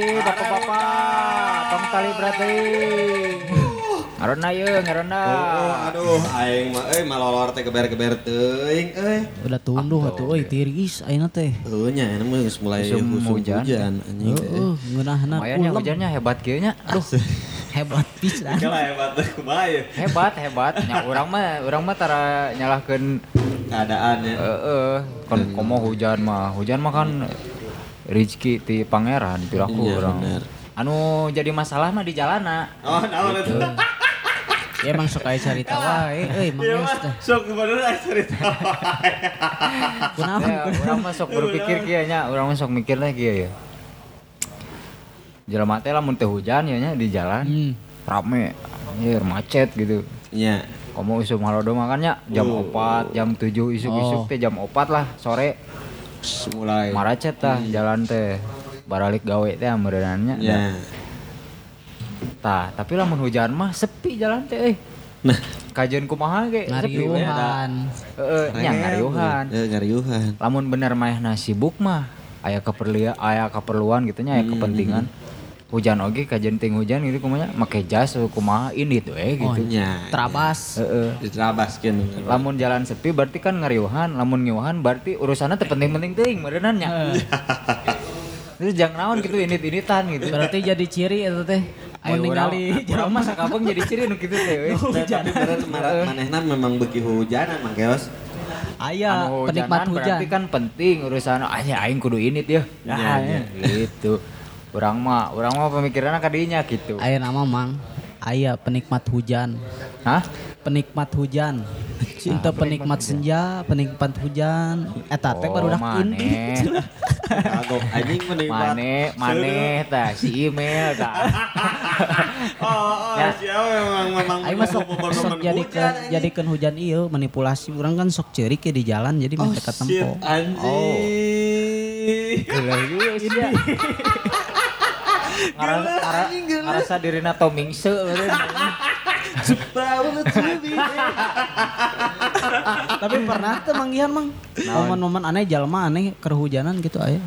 Bapak-bapak, tong tali berarti. Ngarona ye, ngarona. Oh, aduh, aing mah euy malolor teh geber-geber teuing euy. Udah tunduh atuh euy tiris ayeuna teh. Heuh nya enak mah geus mulai hujan. hujan anjing teh. Heeh, ngeunahna Lumayan ya kulem. hujannya hebat kieu nya. Aduh, Hebat pisan. Kalah hebat kumaha ya hebat, hebat. Nya urang mah urang mah tara nyalahkeun keadaannya. heeh, kon komo hujan mah. Hujan mah kan rezeki ti pangeran piraku Iya, urang. bener. Anu jadi masalah mah di jalana. Oh, naon eta? Ya emang sok aya wae euy Mang Iya Yos mah teh. sok bener aya cerita. Kunaon Ya, urang mah sok berpikir kieu nya, urang mah sok mikir lah kieu ya. Jelema teh lamun teh hujan ya nya di jalan Hmm. rame, anjir macet gitu. Nya. Kamu isu halodo makannya jam Oh. 4, jam 7 isuk-isuk Oh. teh jam 4 lah sore mulai. maracet tah jalan teh baralik gawe teh ameureunannya. Ya. Tah, tapi lamun hujan mah sepi jalan teh euy. Nah, Kajian kumaha ge sepi we. Ngariuhan. Heeh, nya ngariuhan. Ngariuhan. Lamun bener mah sibuk mah aya keperluan aya keperluan gitu nya aya Hmm, kepentingan. Hujan oge kajian ting hujan gitu kumaha make jas kumaha ini tuh eh Oh, gitu. Nya. Heeh. Trabas. iya. Ditrabaskeun. lamun jalan sepi berarti kan ngariuhan lamun ngiuhan berarti urusannya teu penting-penting teuing meureunan nya terus jangan naon gitu init-initan gitu Berarti jadi ciri eta teh. Ayo, ningali urang mah sakabeng jadi ciri nu kitu teh tapi bener manehna memang beki hujanan Mang Keos. Aya Anu penikmat hujan. berarti kan penting urusan aja aing kudu init ya. Iya, Nah, gitu. Urang mah, urang mah pemikiranna kadinya gitu. Aya nama Mang. Aya penikmat hujan. Hah? Penikmat hujan. Cinta penikmat senja, penikmat hujan. Eta teh Oh, baru dak maneh. indit. Kagok anjing menikmat. Mane, mane tah si email tah. Oh, oh, Ya. siapa memang memang Aing mah sok momen-momen sok hujan, jadikeun anjing. jadikeun hujan ieu manipulasi urang kan sok ceurik ya di jalan jadi Oh, shit, tempo. anjing. Gila juga sih dirina tomingse beureun. Banget sih. Tapi pernah tuh manggihan mang momen-momen aneh jalma aneh kehujanan gitu aya.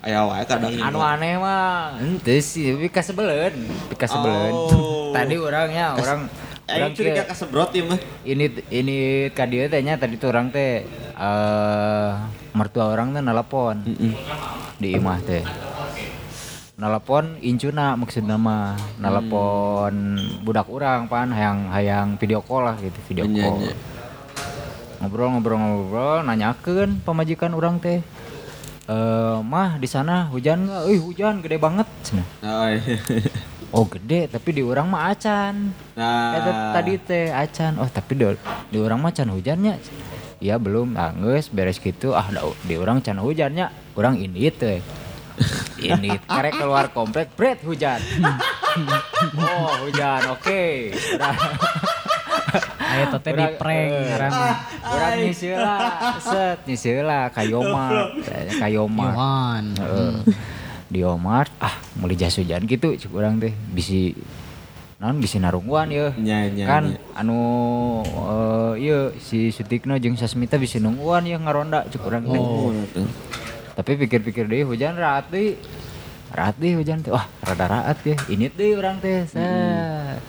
Aya wae kadang Anu aneh mah henteu sih, tapi kasebeleun, tapi kasebeleun. Oh. Tadi orangnya orang orang curiga kasebrot ya mah. ini ini ka dieu teh nya tadi tuh orang teh eh mertua orang teh nelpon di imah teh nelpon incuna maksudna mah nelpon budak orang pan hayang hayang video call lah gitu video Iya, call iya. ngobrol ngobrol ngobrol nanyakeun pamajikan orang teh eh mah di sana hujan nggak? Eh hujan gede banget. Oh, iya. Oh gede tapi di orang mah acan. Nah, Eta tadi teh acan. Oh tapi di, di orang mah can hujannya. Iya belum. Ah geus beres gitu. Ah di orang can hujannya. Orang ini teh. Ini karek keluar komplek bret hujan. oh hujan oke. Teh teh di prank. Orang nyisir lah, set nyisir lah kayoma, kayoma. Yohan. Heeh. di Omar ah mulai jas hujan gitu cik urang teh bisi non bisi narungguan ya Nya, nya, kan nya. anu eh iya si Sutikno jeung Sasmita bisi nungguan ya ngaronda cik urang teh Oh, tapi pikir-pikir deh hujan deh raat deh hujan teh wah rada raat ya ini deh orang teh set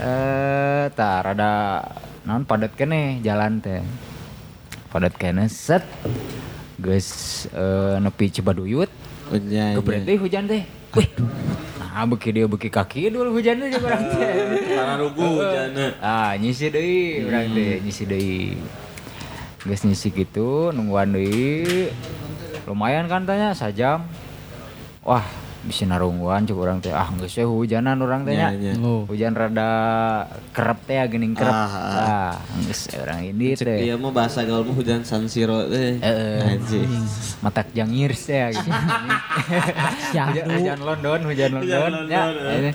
eh tak rada non padat kene jalan teh padat kene set geus eh, nepi Cibaduyut Oh, nya, nya. Gebret deh hujan teh. Wih. Nah, beki dia beki kaki dulu hujan teh urang teh. Karena rugu hujanna. Ah, nyisi deui urang teh, nyisi deui. Geus nyisi gitu, nungguan deui. Lumayan kan tanya sajam. Wah, bisa narungguan cuk urang teh. Ah, geus we hujanan urang teh nya. Nya, nya. Oh. Hujan rada kerep teh geuning kerep. Ah, ah. Ah, geus urang ini Cek teh. dia mah bahasa gaul mah hujan San Siro teh. Heeh. Anjing. Matak jangirs teh gitu. hujan, hujan London, hujan London. London, ya. eh.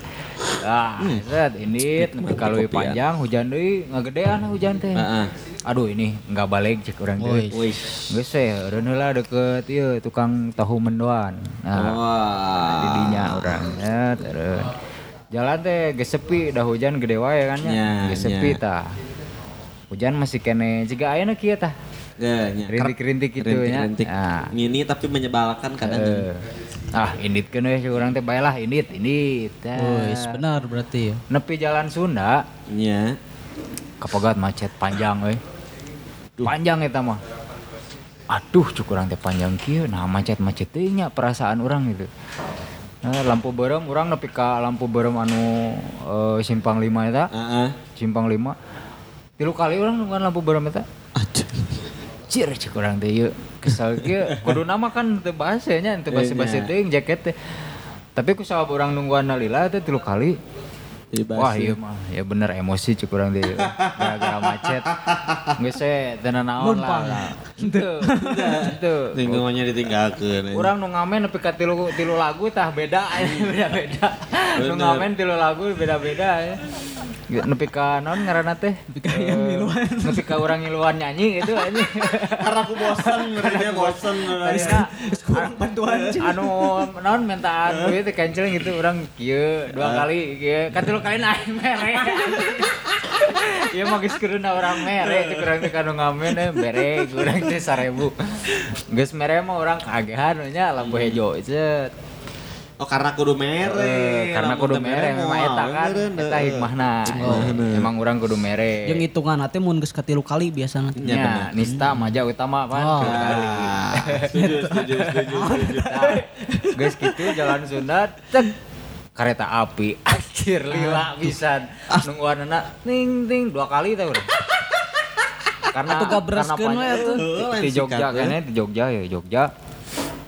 Ah, set ini nepi ka leuwih kopian. panjang hujan deui ngagedean hujan teh. Heeh. Aduh ini nggak balik cek orang teh. Wih. Geus eureun heula deket ieu tukang tahu mendoan. Nah, Wah. di dinya urang ya terus. Jalan teh geus sepi, dah hujan gede wae kan Nya, nya. Geus sepi nya. tah. Hujan masih kene jiga ayeuna kieu tah. Ya, nya. Rintik-rintik gitu ya. Rintik-rintik. Ah. Ngini tapi menyebalkan kadang. Eh, Ah, indit kan we urang teh bae lah indit, indit. Wis benar berarti ya. Nepi jalan Sunda, Nya. kapogat macet panjang we. Panjang eta mah. Aduh, cuk urang teh panjang kieu, nah macet-macet teh nya perasaan orang gitu. Nah, lampu berem urang nepi ka lampu berem anu eh, simpang 5 eta, Heeh. simpang 5. Tilu kali urang nungguan lampu berem eta. Aduh. Cir cek urang teh. Kesal kieu kudu nama kan teu basa nya, teu basa-basa Iya. teuing jaket teh. Tapi ku sabab urang nungguan lila teh tilu kali. Bebas Wah ya. iya mah ya bener emosi cek urang teh gara-gara macet. Geus we teu naon lah. Teu. Teu. Lingkungannya ditinggalkan. Urang nu ngamen nepi ka tilu tilu lagu tah beda beda-beda. Nu Bener. ngamen tilu lagu beda-beda ya. Nepi ka naon ngaranna teh? Nepi ka Nepi ka urang ngiluan nyanyi gitu anjing. Karena aku bosan, mereka bosan. Tadina bantuan anu naon mentaan duit teh cancel gitu urang kieu dua kali kieu kan tilu kali naik mere. Ieu mah geus keureuna urang mere cek urang teh kanu ngamen eh bere urang teh 1000. Geus mere mah urang kagehan nya lampu hejo cet. Oh karena kudu mere. Eh, karena kudu mere memang eta kan eta hikmahna. Hikmahna. Emang urang kudu mere. Yang hitungan teh mun geus katilu kali biasana. Ya, Nya, bener. nista maja utama kan. Oh. Ah, setuju, setuju, setuju, setuju. Guys gitu jalan Sunda cek kereta api anjir lila pisan nungguanana ting ting dua kali teh urang karena Atuh gabreskeun karena we atuh. di- di Jogja kene di Jogja ya Jogja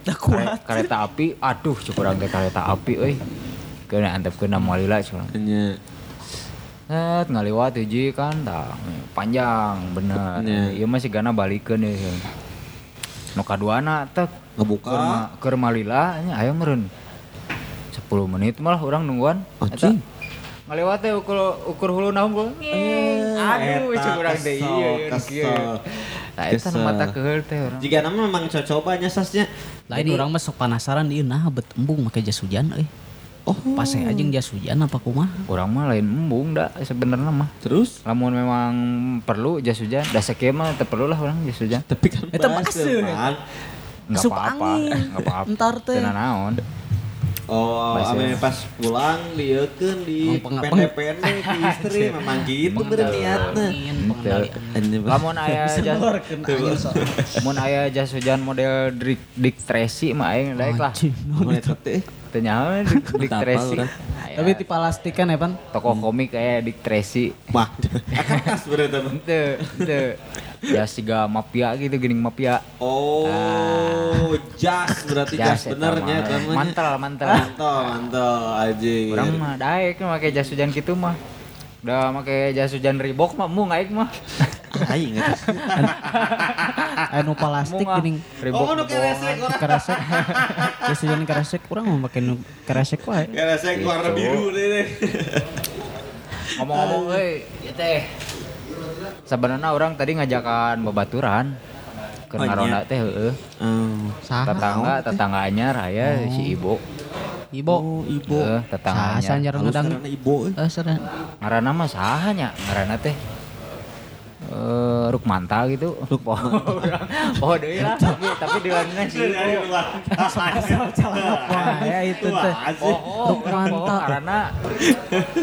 Dah kare- kuat. kereta api aduh cukup teh kereta api euy kena antep kena malila curang Nya. Set ngaliwat hiji kan tah panjang bener. Nya. Ieu mah sigana balikeun ya. Nu kaduana teh Ngebuka. keur ma- keur malila nya aya meureun. 10 menit malah orang nungguan. Eta. Anjing. Ngaliwat teh ukur ukur hulu naung gua. Nging. Aduh, eta cek kesel, ieu ieu kieu. kesel. Nah, eta nu Kesel. mata keheul teh urang. Jika nama memang cocobanya sasnya. Lain orang mah sok penasaran ieu nah bet embung make jas hujan euy. Oh. Pas saya aja jas hujan apa kumaha? Urang mah lain embung da sebenarnya mah. Terus? Lamun memang perlu jas hujan, da sakieu mah perlu lah urang jas hujan. Tapi kan Eta. Man. Enggak apa-apa, enggak apa-apa. Entar teh. Teu naon. Oh, ame pas pulang dieukeun di Oh, pende-pende di istri memang gitu pengendali angin. Lamun aya jas mun aya jas hujan model Dick, Dick Tracy mah aing daek lah. Mun eta teh. Teu nyaho Dick, Tracy. Tapi di plastik kan Evan. toko komik kayak Dick Tracy. Mah. Kertas berarti. Ente, ente. Ya siga mafia gitu geuning mafia. Oh, jas berarti jas, benernya mah. namanya. Mantel, mantel. Mantel, mantel aja. Urang mah daek make jas hujan kitu mah. Udah make jas hujan Reebok mah mung aing mah. aing. Anu plastik ah. geuning Reebok. Oh, nu keresek orang. keresek. Jas hujan keresek urang mau make nu keresek wae. Keresek warna biru deh. Ngomong-ngomong euy, ieu teh. Sebenarnya orang tadi ngajakan babaturan. Keur Oh, iya. ngaronda teh heeh. Oh. Saha? Tetangga, tetangga anyar aya si ibu. Ibu. Oh, ibu. Heeh, tetangga Saha anyar. Halus ngedang. karena ibu. eh. Eh. Ngaranna mah saha nya? Ngaranna teh eh Rukmanta gitu. Oh, oh deui lah, tapi tapi di lainnya si ibu. Wah, ya itu teh. Oh, oh, Rukmanta. oh, karena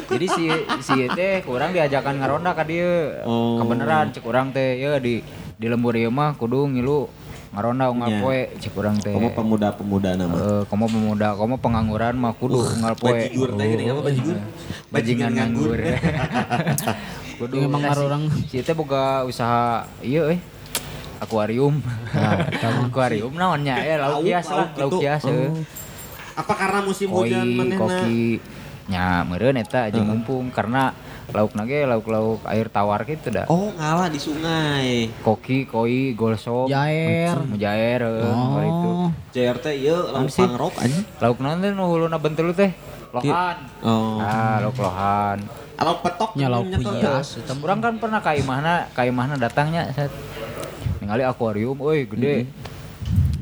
jadi si si ieu teh kurang diajakan ngaronda ka dieu. Oh. Kebeneran cek urang teh ya di di lembur ieu mah kudu ngilu ngaronda unggal Nya. poe cek urang teh. Kamu pemuda-pemuda nama. Eh, komo pemuda, komo pengangguran mah kudu unggal poe. bajigur teh gini, apa bajigur? Bajingan Bajingan nganggur. nganggur. kudu Yang emang Nah, si- ngarorang. Si teh boga usaha ieu euy. Akuarium. Akuarium naonnya ya lauk Lauk, hias lah, lauk lauk gitu. hias heuh. Oh. Apa karena musim hujan Koi, manehna? koki nya meureun eta aja mumpung karena lauk nage lauk-lauk air tawar gitu dah. Oh, ngalah di sungai. Koki, koi, golsop, Jair. mujair heueuh, oh. itu. Oh. JRT ieu lauk pangrok anjing. Lauk naon teh nu huluna bentul teh? Lohan. Oh. Ah, lauk lohan. Lauk petok Nya lauk nyetok hias. teh. Urang kan pernah ka imahna, ka imahna datangnya set. Ningali akuarium, euy gede.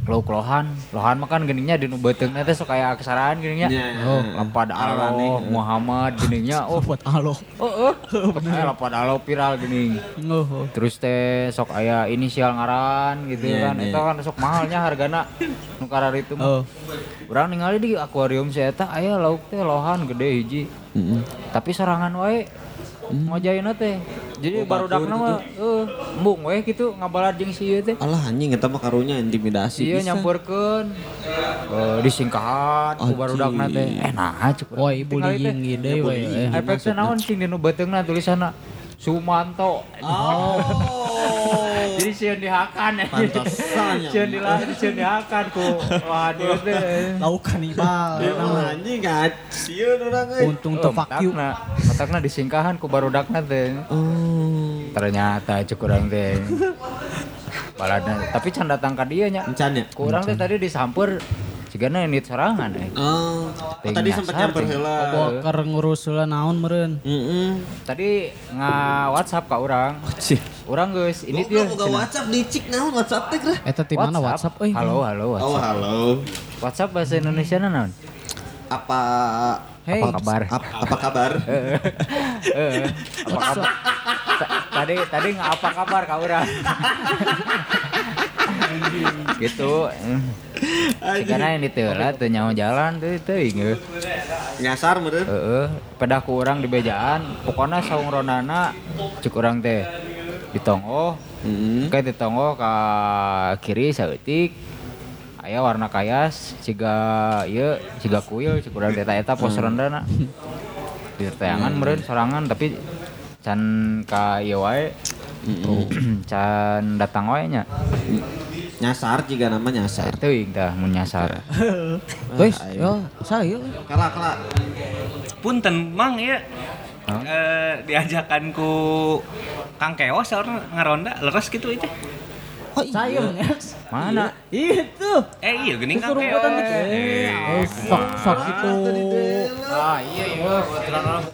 Lauk lohan lohan mah kan geningnya di nu beuteungna teh sok aya aksaraan geningnya Nya. oh lapad alo Muhammad geningnya oh buat alo. oh. Oh eh lapad alo viral gening Oh, terus teh sok aya inisial ngaran gitu Iya, kan. iya. itu kan sok mahalnya hargana nu karar itu oh. urang ningali di akuarium si eta aya lauk teh lohan gede hiji. Heeh. tapi sorangan wae ngojaina teh jadi Oh, baru dakna mah eh embung we gitu ngabalad jeung si ieu teh Alah anjing eta mah karunya intimidasi Iya pisan. nyamperkeun eh disingkahan ku Anjing. barudakna teh. Eh nah cukup. Woi, bullying ide we. eh. Efeknya naon sing dinu beuteungna tulisanna Sumanto. Oh. Jadi sieun dihakan ya. Pantesan, ya. Sieun dilahan sieun dihakan ku waduh teh. Lauk kanibal. Dia mah anjing ngacieun urang euy. Untung teu fuck you. Matakna, disingkahan ku barudakna teh. Oh. Ternyata cuk urang teh. Baladna, tapi can datang ka dieu nya. Encan ya? Ku urang teh tadi disamper cigana nit sorangan eh. Oh. oh tadi sempat nyamper heula. Bawa keur ngurus heula naon meureun. Heeh. Tadi nga WhatsApp ka urang. Cih. Urang geus ini dia. Boga WhatsApp dicik naon WhatsApp teh lah. Eta ti mana WhatsApp euy? Halo, halo Oh, WhatsApp. halo. WhatsApp bahasa Indonesia naon? Apa Hey. Apa kabar? ap- apa kabar? Heeh. apa kabar? Ta- Tadi tadi nggak apa kabar ka urang? gitu. Karena teh lah teu nyaho jalan teh teuing euy. Nyasar meureun. Heeh, pedah ku urang di bejaan, pokoknya saung ronana cuk urang teh ditongo, Heeh. Kayak ditongo ka kiri saeutik. Aya warna kayas siga ieu siga kuil cik urang eta eta pos rendana. Di tayangan meureun sorangan tapi can ka ieu wae. can datang wae nya. Nyasar juga nama nyasar. Teuing tah mun nyasar. Wes, yo, saya. Kala kala. Punten mang ya Hah? eh, diajakan ku Kang Keos orang ngaronda leres gitu aja. Oh iya. Sayang ya. Mana? Itu. Eh iya geuning Kang Kesurupan Keos. dikit. Eh, Eh, sok sok itu. Ah iya iya.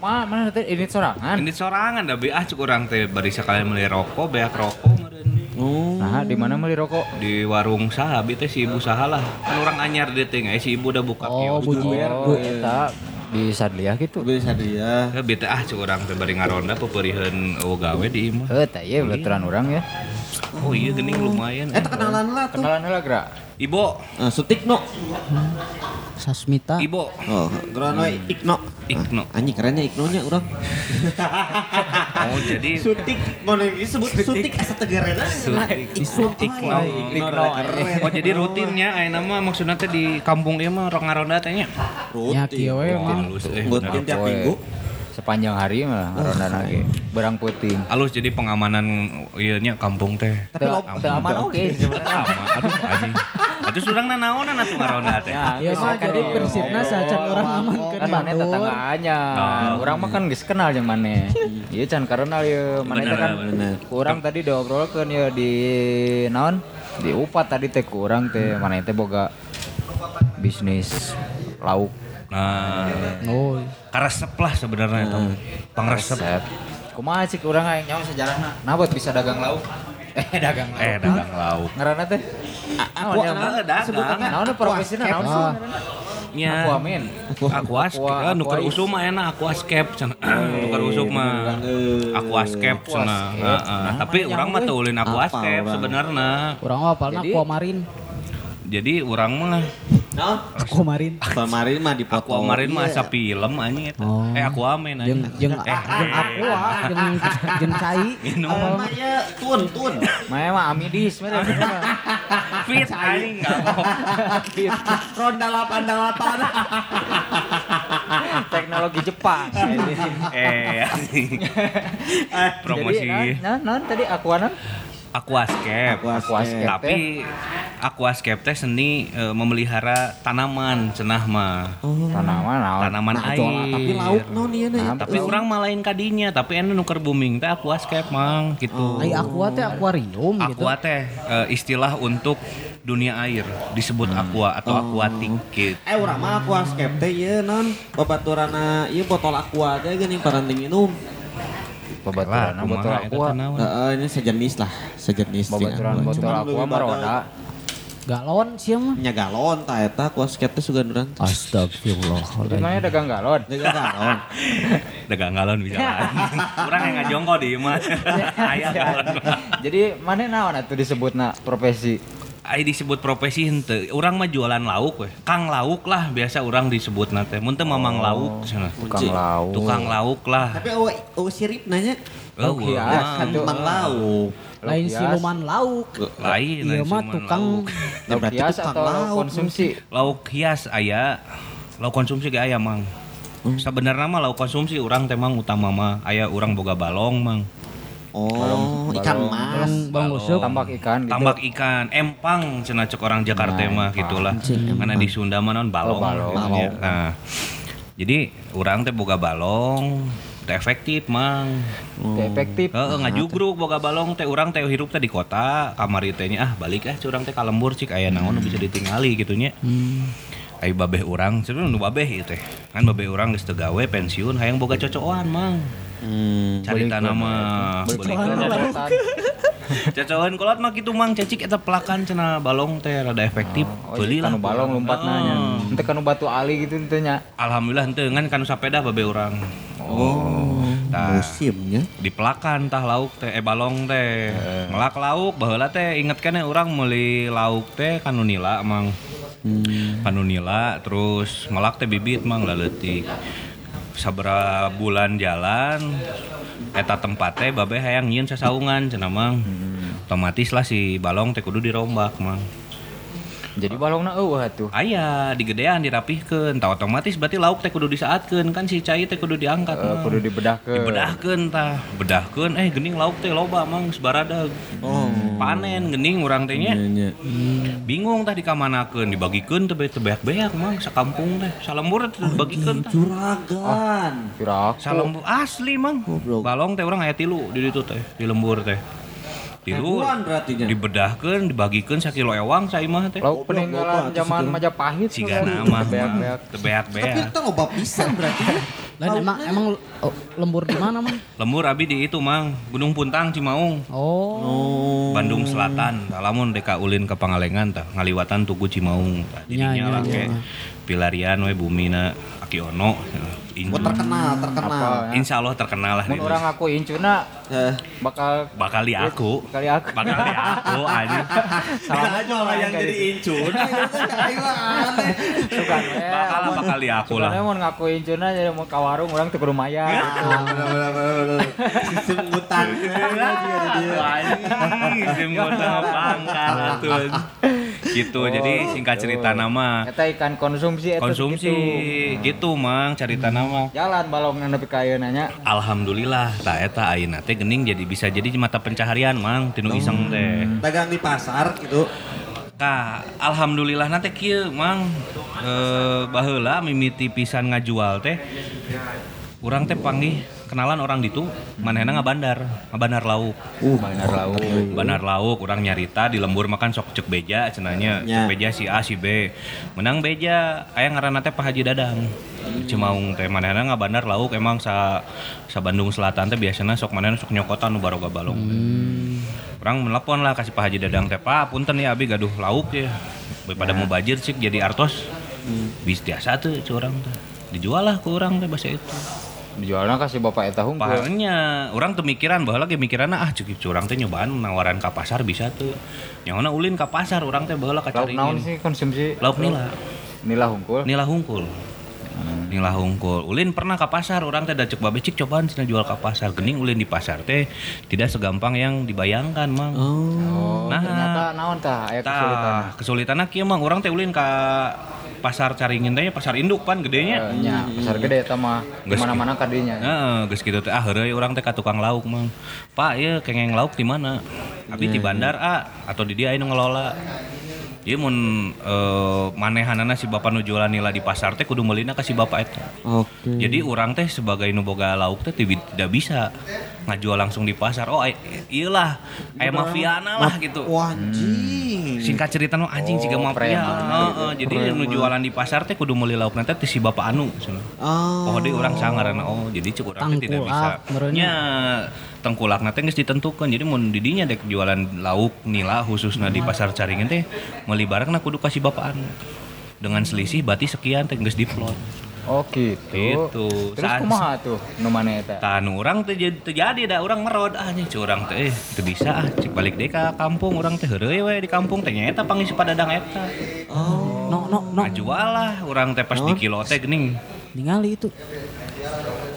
Mana mana teh ini sorangan. Ini sorangan da ah cuk urang teh bari sekalian meuli rokok, beak rokok meureun. Oh. Nah, di mana beli rokok? Di warung saha teh si ibu saha lah. Kan urang anyar dia teh si ibu udah buka Oh, kios. buji. Oh, eta di Sadliah gitu. Bisa dia. Ya bi teh ah cuk urang teh bari ngaronda pepeuriheun eueuh gawe di imah. Eh, teh ieu orang ya. Oh iya geuning lumayan. Eh kenalan lah tuh. Kenalan heula, Gra. Ibo, Ah, Sutikno. Sasmita. Ibo. Oh, Grono Ikno. Ikno. Ah, Anjing kerennya Iknonya urang. Oh jadi Sutik, mau disebut Sutik asa tegarena. Sutik. Ikno. Ikno. Oh jadi rutinnya aya nama maksudnya teh di kampung ieu mah rong ngaronda teh nya. Ya kieu we. Halus eh. Rutin tiap minggu. Sepanjang hari mah ronda lagi. Berang puting. Halus jadi pengamanan ieu nya kampung teh. Tapi teu aman sebenarnya. Sama, aduh anjing. Aduh surang naonan atuh ngaronda teh. Ya, Ya mah jadi prinsipna sacan orang amankeun kan mana tetangganya. Oh. Urang mah kan geus kenal jeung maneh. Ieu can karena ieu maneh teh kan kurang tadi diobrolkeun ya di naon? Di upat tadi teh kurang teh maneh teh boga bisnis lauk Nah, Oh, karesep lah sebenarnya itu. Pangresep. resep. Kumaha cik urang aya nyawa sejarahna? Nabot bisa dagang lauk? Eh dagang lauk. Eh dagang lauk. Ngaranna teh? Aku dagang. Naon profesina naon sih? Nya. Aku amin. Aku askep, aqua usum mah enak, aku askep. Nuker usum mah. Aku askep cenah. Heeh. Tapi urang mah teu ulin aku Apa askep sebenarnya. Urang mah apalna Jadi- aquamarin. Jadi urang mah Nah, Aquamarin. kemarin mah di aku kemarin mah asa film anjing eta. Oh. Eh aku amin Jeung anjing. jeung Eh, jeung aqua, jeung jeung cai. minum Mah ya tun tun. Mae mah amidis mere. fit anjing enggak. Ronda 88. Teknologi Jepang. Eh anjing. Promosi Jadi, nah, nah, tadi akuanan aquascape. Aquascape. Tapi aquascape teh seni eh, memelihara tanaman cenah mah. tanaman naon? Tanaman Nah, air. tapi lauk naon ieu na. Tapi orang malah lain kadinya, tapi anu nuker booming teh aquascape mang gitu. Ai aqua teh aquarium gitu. Aqua teh eh, istilah untuk dunia air disebut aqua atau aquatic gitu. Eh urang mah aquascape teh ieu non babaturana ieu botol aqua teh geuning paranting minum. Babaturan Lah, botol aqua. Heeh, ini sejenis lah, sejenis. Babaturan botol aqua mah roda. Galon sih mah. Nya galon ta eta ku skep teh sugan urang. Astagfirullah. Di mana dagang galon? Jaga galon. Dagang galon bisa lah. Orang yang ngajongko di mah. Aya galon. Jadi mana naon atuh disebutna profesi? Ai disebut profesi henteu. Urang mah jualan lauk we. Kang lauk lah biasa orang disebut nate. Mun teu mamang lauk cenah. Tukang lauk. Tukang lauk lah. Tapi eueuh eueuh sirip nanya. Eueuh, hias, mah. kan tuh. Mang lauk. Lain siluman lauk. Lain Iya lain mah tukang lauk. Ya, berarti hias tukang atau lauk. konsumsi? lauk hias aya lauk konsumsi ge aya mang sebenarnya mah lauk konsumsi orang temang utama mah aya orang boga balong mang Oh, ikan balong. mas. Bang Usuk. Tambak ikan gitu. tambak ikan empang cenah cek orang Jakarta Nah, mah gitulah karena di Sunda mah naon balong, Oh, balong. gitu nya. nah jadi orang teh boga balong teh efektif mang Teu efektif. Heeh, ngajugruk boga balong teh urang teh hirup teh di kota kamar ieu teh nya, ah balik ah curang teh ka lembur cik aya naon bisa ditingali gitu nya Ayo babeh urang, sebenarnya nu babeh ieu teh. Kan babeh urang geus teu gawe pensiun hayang boga cocokan mang. Hmm. Carita nama cocokan kolot mah kitu mang cecik eta pelakan cenah balong teh rada efektif. Oh, Beuli iya, lah kanu balong lompat nanya. Heeh. Ente kanu batu ali gitu ente nya. Alhamdulillah henteu ngan kanu sapeda babeh urang. Oh, Tah. musimnya. di pelakan tah lauk teh eh balong teh ngelak lauk baheula teh inget kan orang meuli lauk teh kanu nila mang kanu nila terus ngelak teh bibit mang laletik sabara bulan jalan eta tempat teh babe hayang nyieun sasaungan cenah mang. Otomatis lah si balong teh kudu dirombak mang Jadi balongna eueuh atuh. aya digedean dirapihkeun tah otomatis berarti lauk teh kudu disaatkeun kan si cai teh kudu diangkat mang. kudu dibedahkeun. dibedahkeun tah bedahkeun eh gening lauk teh loba mang sebaradag Oh. panen gening urang teh nya Nya. bingung tah dikamanakeun dibagikeun teh teu beak-beak mang sakampung teh salembur teh dibagikeun tah Juragan. Kira aku. salembur asli mang Goblok. balong teh urang aya tilu di ditu teh di lembur teh tilu dibedahkeun dibagikeun sakilo ewang sai mah teh Lauk peninggalan zaman Majapahit. siga kan. nama Beak-beak. teu Tapi itu loba pisan berarti. Lain emang emang lembur di mana, Mang? lembur abi di itu mang Gunung Puntang Cimaung Oh. Bandung Selatan, lamun deka ulin ke Pangalengan tah ngaliwatan Tugu Cimaung Nya, jadinya nya, lah kayak pilarian we bumina Aki Ono Oh, terkenal, terkenal. Apa? Insya Allah terkenal lah Mun di orang aku incuna Eh, bakal bakal di aku kali aku. bakal di aku anjing Salah aja orang yang jadi incun. Ayo aneh. suka bakal lah bakal di aku lah mau ngaku incuna jadi mau ke warung orang tuh ya. Sistem ngutang. anjing pangkal atuh gitu jadi singkat cerita nama Eta ikan konsumsi eta konsumsi segitu. gitu mang cerita nama Jalan balong nepi ka ayeuna nya. Alhamdulillah tak eta ayeuna teh gening jadi bisa jadi mata pencaharian mang tinu iseng teh. Dagang di pasar gitu. Ka alhamdulillah nanti kieu mang eh baheula mimiti pisan ngajual teh. Urang teh panggih kenalan orang ditu manehna ngabandar, ngabandar lauk. Uh, Bandar lauk. Bandar lauk orang nyarita di lembur makan sok cek beja cenanya Ya. cek beja si A si B. Menang beja aya ngaranna teh Pak Haji Dadang. Cimaung teh manehna ngabandar lauk emang sa sa Bandung Selatan teh biasanya sok manehna sok nyokotan nu baroga balong. Orang menelepon lah kasih Pak Haji Dadang teh Pak punten ya abi gaduh lauk ya. Daripada mau bajir cik jadi artos. Bis biasa tuh curang teh. Dijual lah ke orang teh bahasa itu Dijualna kasih bapak eta hungkul. Pahalnya orang tuh mikiran bahwa lagi mikiran ah cukup curang teh nyobaan nawaran ke pasar bisa tuh. Yang mana ulin ke pasar orang teh baheula Lauk naon sih konsumsi? Lauk nila. Nila hungkul. Nila hungkul. Nila hungkul. Ulin pernah ke pasar orang teh da cek babe cik cobaan cenah jual ke pasar. Gening ulin di pasar teh tidak segampang yang dibayangkan, Mang. Oh, Nah. ternyata naon tah aya kesulitan. Tah, kesulitanna kieu Mang. Orang teh ulin ke pasar caringin teh pasar induk pan gedenya. Eh, nya, pasar gede eta mah mana-mana kadinya. Heeh, geus kitu teh ah heureuy urang teh ka tukang lauk mang. Pak, ieu kengeng lauk di mana? Abi di bandar ah atau di dia anu ngelola. Ieu mun eh, manehanana si bapak nu jualan nila di pasar teh kudu meulina ka si bapak eta. Oke. Jadi urang teh sebagai nu boga lauk teh tidak bisa ngajual langsung di pasar. Oh, iyalah kayak mafiana lah gitu. Anjing. Singkat cerita nu anjing Oh, juga mafia. preman Heeh, jadi nu jualan di pasar teh kudu meuli lauk nanti si Bapak Anu. Oh. Oh, dia orang sangaran oh jadi urang teh tidak bisa. Nya tengkulak nanti geus ditentukan. Jadi mun di dinya dek jualan lauk nila khususna di pasar Caringin teh meuli barangna kudu kasih Bapak Anu. Dengan selisih berarti sekian teh geus diplot. Oh gitu. Gitu. Terus Saat- kumaha tuh nu mana eta? Tanu orang teh jadi terjadi dah orang merod ah nya curang teh eh teu bisa ah cik balik deh ka kampung orang teh heureuy we di kampung teh nyaeta pangisi padadang eta. No no no. Ngajual lah orang teh pas di kilo teh geuning. Ningali itu.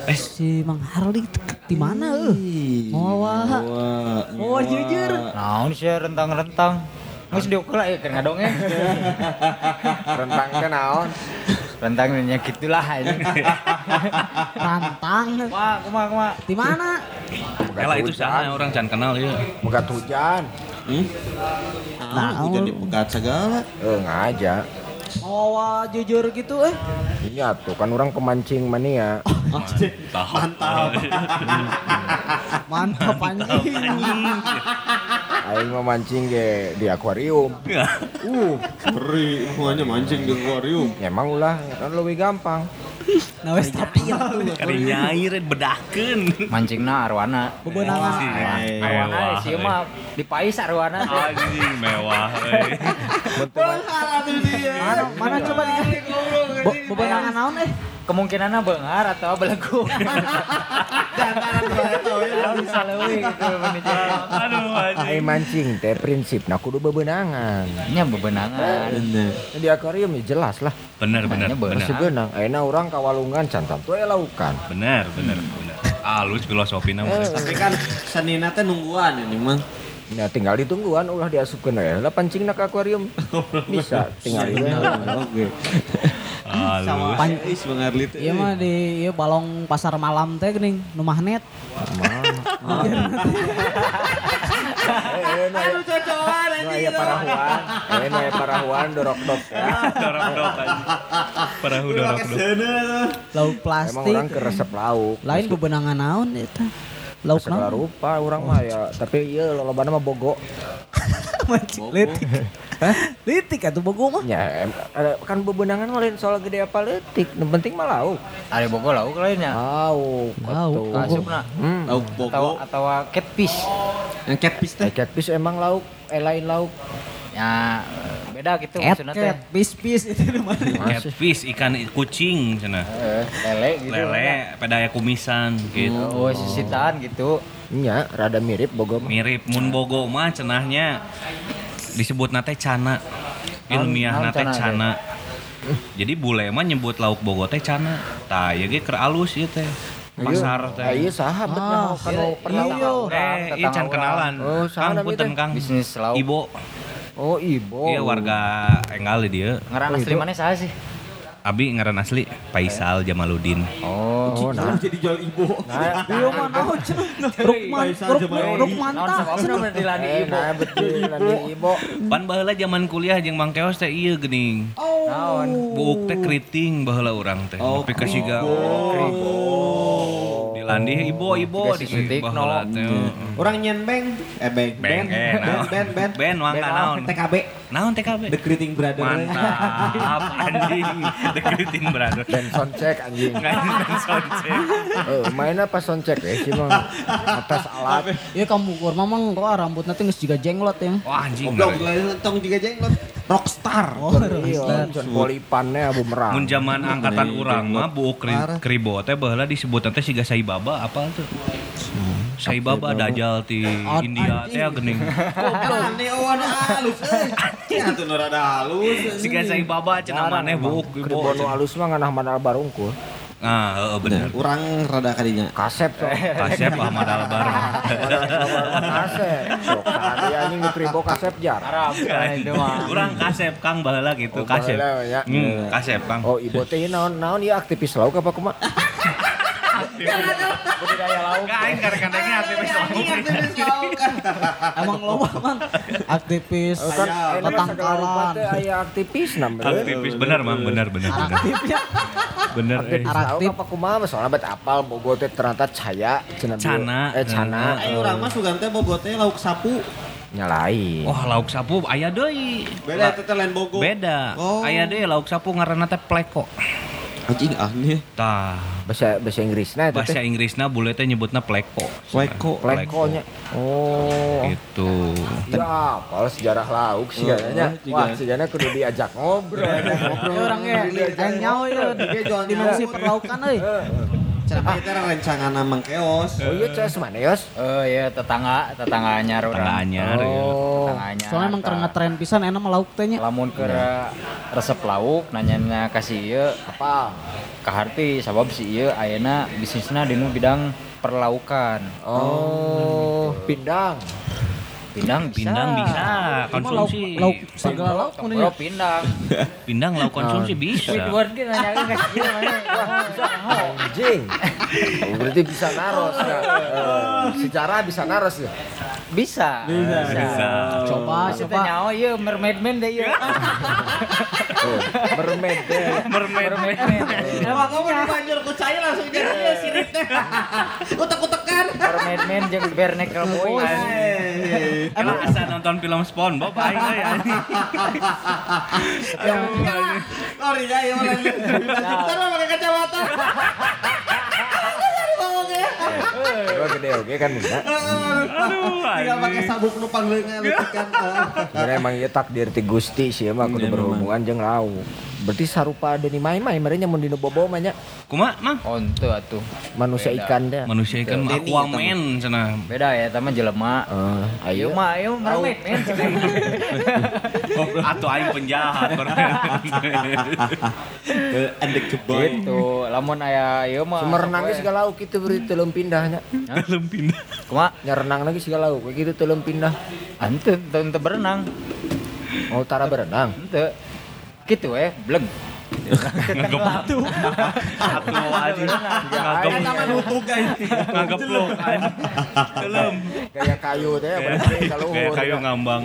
Eh Si Mang Harli itu di mana euy? Mau wah. Wah. Oh jujur. Naon sih rentang-rentang? Geus diukur ya keur ngadongeng. Rentang ke naon? Rentang nya gitulah aja. Rantang. Kumaha kumaha kumaha? Di mana? Ela itu sana orang can kenal ya. Begat hujan. Hmm? Ah, Naon? udah dipegat segala. Eh ngaja. Mau jujur gitu eh. Iya tuh kan orang pemancing mania. Mantap. Mantap anjing. Aing memancing ge di akuarium. Uh, ngeri. Semuanya mancing di akuarium. Emang ulah kan lebih gampang. Nah wes tapi ya tuh. Kari nyair bedakeun. Mancingna arwana. Bebenangan. Eh, Arwana sih mah dipais arwana. Anjing mewah. euy. Mana mana coba nih. Be- Bebenangan naon eh? Kemungkinannya bengar atau belenggu. Bisa leuwih gitu. Aduh anjing. Mancing teh prinsip nah kudu bebenangan. Nya bebenangan. Bener. Di akuarium ya jelas lah. Bener bener bener. bener. Masih benang. Ayeuna urang kawalungan cantam tuh aya laukan. Bener bener bener. Alus filosofina mah. Tapi kan senina teh nungguan ini mah. Nah tinggal ditungguan ulah diasupkeun we. Lah pancing ke akuarium. Bisa tinggal we. Oke. Sama Pan- Is Bang Arli teh. Iya mah di ieu balong pasar malam teh geuning nu magnet. Eh, nah, cocokan nu aya parahuan. Eh, nu aya parahuan dorok-dok ya. Dorok dok anjing. Perahu dorok dok. Lauk Emang plastik. orang keresep lauk. Lain bebenangan naon eta? Lauk Segala naon? rupa orang mah ya, tapi iya lolobana mah bogo. Mancing Litik. Hah? Litik atuh bogo mah. Ya, kan bebenangan lain soal gede apa letik. Yang penting mah lauk. Ada bogo lauk lainnya. Lauk. Lauk. Asupna. Hmm. Lauk Atau bogo. atau catfish. Yang catfish teh. Eh, catfish emang lauk, eh lain lauk. Ya beda gitu Ket maksudnya teh. ket pis-pis itu di mana? Catfish ikan kucing cenah. Eh, lele gitu. Lele pedaya kumisan gitu. Oh, sisitan gitu. Nya, rada mirip bogo mah. Mirip mun bogo mah cenahnya disebut nate cana. Ilmiah nate cana cana. Jadi bule mah nyebut lauk bogo teh cana. Tah ieu ge keur alus ieu teh. Pasar Ah, iya teh. sahabat Ah, mah kan iya, pernah iya. tahu. Eh, iya can kenalan. Oh, Kang punten teh. Kang. Bisnis lauk. Ibo. Oh, ibo. Iya warga Enggal dia. Ngaran Oh, asli itu. mana sah sih? Abi ngaran asli Faisal Jamaludin. Oh, Oh, nah. jadi jual ibu. Nah, Iya mah naon cenah. Rukman, Rukman. Rukman naon tah sababna cenah. berarti lani eh, ibu. nah betul nanti ibo. Pan baheula zaman kuliah jeung Mang Keos teh ieu geuning. Naon? Buuk teh keriting baheula urang teh. Oh, Tapi ka siga Dilandi ibo ibo di Dikasih kritik, baheula teh. Orang nyen beng. Eh beng. Beng, eh, Ben naon? ben ben. Ben wangka naon? TKB. Naon TKB? The Greeting Brother. Mantap anjing. Keriting Brother. Dan soundcheck anjing. Ngain soundcheck. Eh, mainnya pas soundcheck ya, sih mah atas alat. Iya kamu kur mamang kok rambutna teh geus jiga jenglot ya. Wah anjing. Goblok tong juga jenglot. Rockstar. Oh, Iya, can polipannya bumerang. Mun zaman angkatan urang mah buuk kri, Parah. kribo teh baheula disebut teh siga Saibaba apa tuh? Saibaba dajal ti India teh geuning. Goblok nih awan halus euy. Ya tuh nu rada halus. Siga Saibaba cenah maneh buuk ibo. Kribono alus mah nganah manal barungkul. Ah, heeh bener. Urang rada kadinya. Kasep so. Kasep Ahmad Albar. kasep. Sok tadi anjing di kribo kasep jar. Arab kan itu. Urang kasep Kang baheula gitu, Oh, kasep. ya. Hmm, kasep Kang. Oh, ibu teh naon naon ieu aktivis lauk apa kumaha? Budidaya lauk Enggak aing kadang-kadangnya aktivis lauk. Emang loba man. Aktivis Oh, kan ketangkalan. teh aya aktivis namanya. Aktivis benar, Mang, benar benar benar. Bener eh. Aktif. apa kumaha soalnya bet apal bogo teh ternyata caya cenah. Cana. Eh cana. Ayo urang mah sugan teh bobotnya lauk sapu. Nyalain. Wah, lauk sapu aya deui. Beda teh teh lain bogo. Beda. Oh. Aya deui lauk sapu ngaranna teh pleko. Anjing aneh. Tah, Bahasa bahasa Inggrisna itu bahasa teh. Inggrisna bule teh nyebutna pleko. Pleko. Plekonya. Oh. Gitu. Ya, apal sejarah lauk sih kayaknya. Wah, sejarahnya kudu diajak ngobrol. Ajak ngobrol. Ya orang ya, aing nyawa ya dimensi perlaukan euy. Cenah kita rencana Mang Keos. Oh iya, Ces, mana Yos? oh iya tetangga tetangga anyar Tangga urang anyar ya. Oh. tetangga anyar Soalnya emang karena tren pisan enak mah lauk teh nya. lamun ke resep lauk nanyanya kasih ieu Apa? kaharti sabab si ieu ayeuna bisnisna dinu bidang perlaukan Oh, pindang. Pindang bisa Pindang bisa Cuma lauk konsumsi. lauk segala lauk Bro, mun pindang Pindang lauk konsumsi bisa. Squidward ge nanyakeun ka ieu mana Anjing. Oh, berarti bisa naros ya. Eh, secara bisa naros ya. bisa bisa Bisa. Coba coba. nyawa ieu mermaid man deh ieu Oh, mermaid deh. Mermaid. mermaid man Emang kamu dipanjur ku cai langsung jadi dia sirip teh. Utek-utekan. mermaid man jeung bare naked boy Emang asa nonton film SpongeBob aing euy anjing. Sorry ya, ya malah. Ntar lo pakai kacamata. Gua gede oke kan bisa. Aduh, Tinggal pakai sabuk nu pangleungan leutik kan. Sebenarnya emang ieu takdir ti Gusti sih mah kudu Iya, berhubungan jeung lauk. Berarti sarupa deuni main-main merenya mun dinu bobo mah nya Kumaha, Mang? oh henteu atuh manusia Beda. ikan deh. Manusia ikan Denny Aquaman cenah. beda ya teman jelema Eh, ayo ayo mah ayo mermaid Atau aing penjahat. Ada keboy. gitu lamun aya ieu mah Cuma renang ge siga lauk itu beri teuleum pindahnya. Belum pindah. kumaha Nya renang lagi siga lauk kayak gitu teuleum pindah. henteu henteu henteu berenang Oh, tara berenang. henteu gitu eh bleg Nganggep batu. Batu anjing. Nganggep Taman utug guys. nganggep lo anjing. Belum. Kayak kayu teh berarti kalau Kayak kayu ngambang.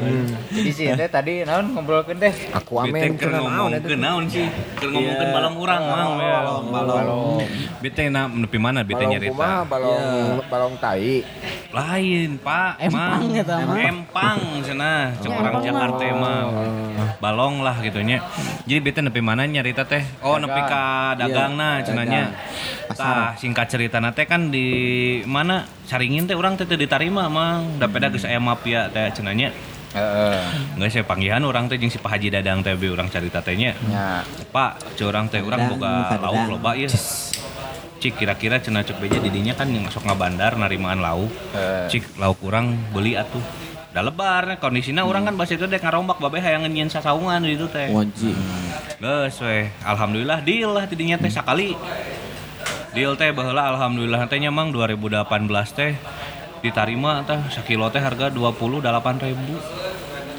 jadi sih teh tadi naon ngobrolkeun teh Aquaman Bete keur ngomongkeun naon sih? Keur ngomongkeun Iya. balong urang mang. Balong, balong. Bete na nepi mana bete Balong nyarita? kumaha balong balong tai. Lain, Pak. Empang eta mah. Empang cenah. Orang Jakarta mah. Balong lah gitunya. Jadi bete nepi mana nyarita teh? Oh, nepi ka dagangna cenanya. Tah, singkat cerita teh kan di mana saringin teh orang teh ditarima mang. Da peda geus aya mafia teh cenanya. heeh Nggak saya panggihan orang teh jeung si Pak Haji Dadang teh be urang carita teh nya. nya Pak, cek orang teh boga Pak lauk loba ieu. Cik kira-kira cenah cek beja didinya kan yang sok ngabandar narimaan lauk. Cik lauk urang beli atuh. Da lebar kondisinya orang kan bahasa itu dek ngarombak babe hayang ngenyieun sasaungan di itu teh. Wajib. Geus we, alhamdulillah deal lah tidinya teh sakali. Deal teh baheula alhamdulillah teh nya mang 2018 teh ditarima teh. Sakilo teh harga 28.000 ribu.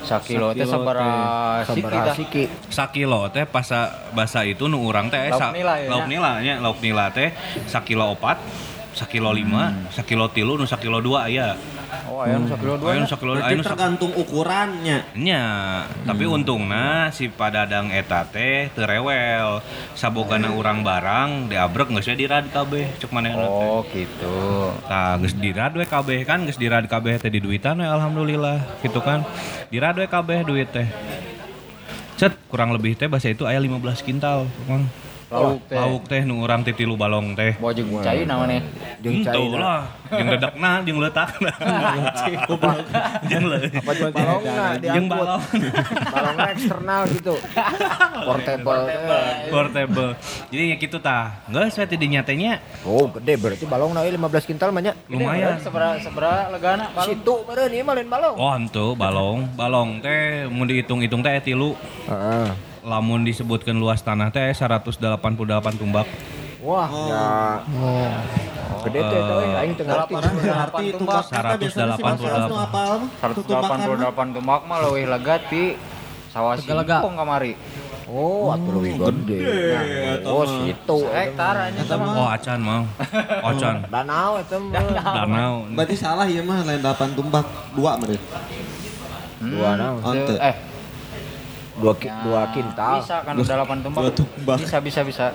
Sakilo teh sabaraha siki sakilo teh pas bahasa itu nu urang teh Lauk sa- nila ya, lauk nila nya. Lauk nila teh sakilo opat sakilo lima sakilo tilu nu sakilo dua aya oh aya nu sakilo dua aya nu nya. sakilo Berarti aya nu sak- tergantung ukurannya. nya tapi untungna si padadang eta teh teu rewel sabogana urang barang diabrek geus we dirad kabeh cek manehna teh. Oh gitu. Tah geus dirad we kabeh kan geus dirad kabeh teh di duitan we alhamdulillah gitu kan. Dirad we kabeh duit teh. Cet kurang lebih teh bahasa itu aya 15 kintal Mang. Lauk teh. lauk teh nu urang titilu balong teh. Bawa jeung cai naon nih Jeung Henteu China. lah jeung dedekna jeung letakna jeung le Apa jeung balongna jeung balong. Balongna eksternal gitu. Portable. portable. Jadi ya gitu tah. Geus we tidinya teh nya. Oh, gede berarti balongna ieu 15 kintal mah nya. lumayan. sabaraha sabaraha legana balong. Situ meureun ieu mah lain balong. oh henteu balong. Balong teh mun dihitung-hitung teh tilu. Heeh. Lamun disebutkan luas tanah teh 188 tumbak Wah, ya. Gede teh eta we aing teu ngarti. Berarti tumbak kata biasanya si Mas 188. Eros nu apal mah. Mah. 188 mah leuwih lega ti sawah singkong kamari Oh, atuh leuwih gede. Oh, situ. hektar aja sama Oh acan mau. Acan. Danau eta mah. Danau. Berarti salah ya mah lain 8 tumbak, dua meureun. Dua naon? Oh, eh Dua ki- dua kintal. bisa kan udah 8 tumbak Dua tumbak. bisa bisa bisa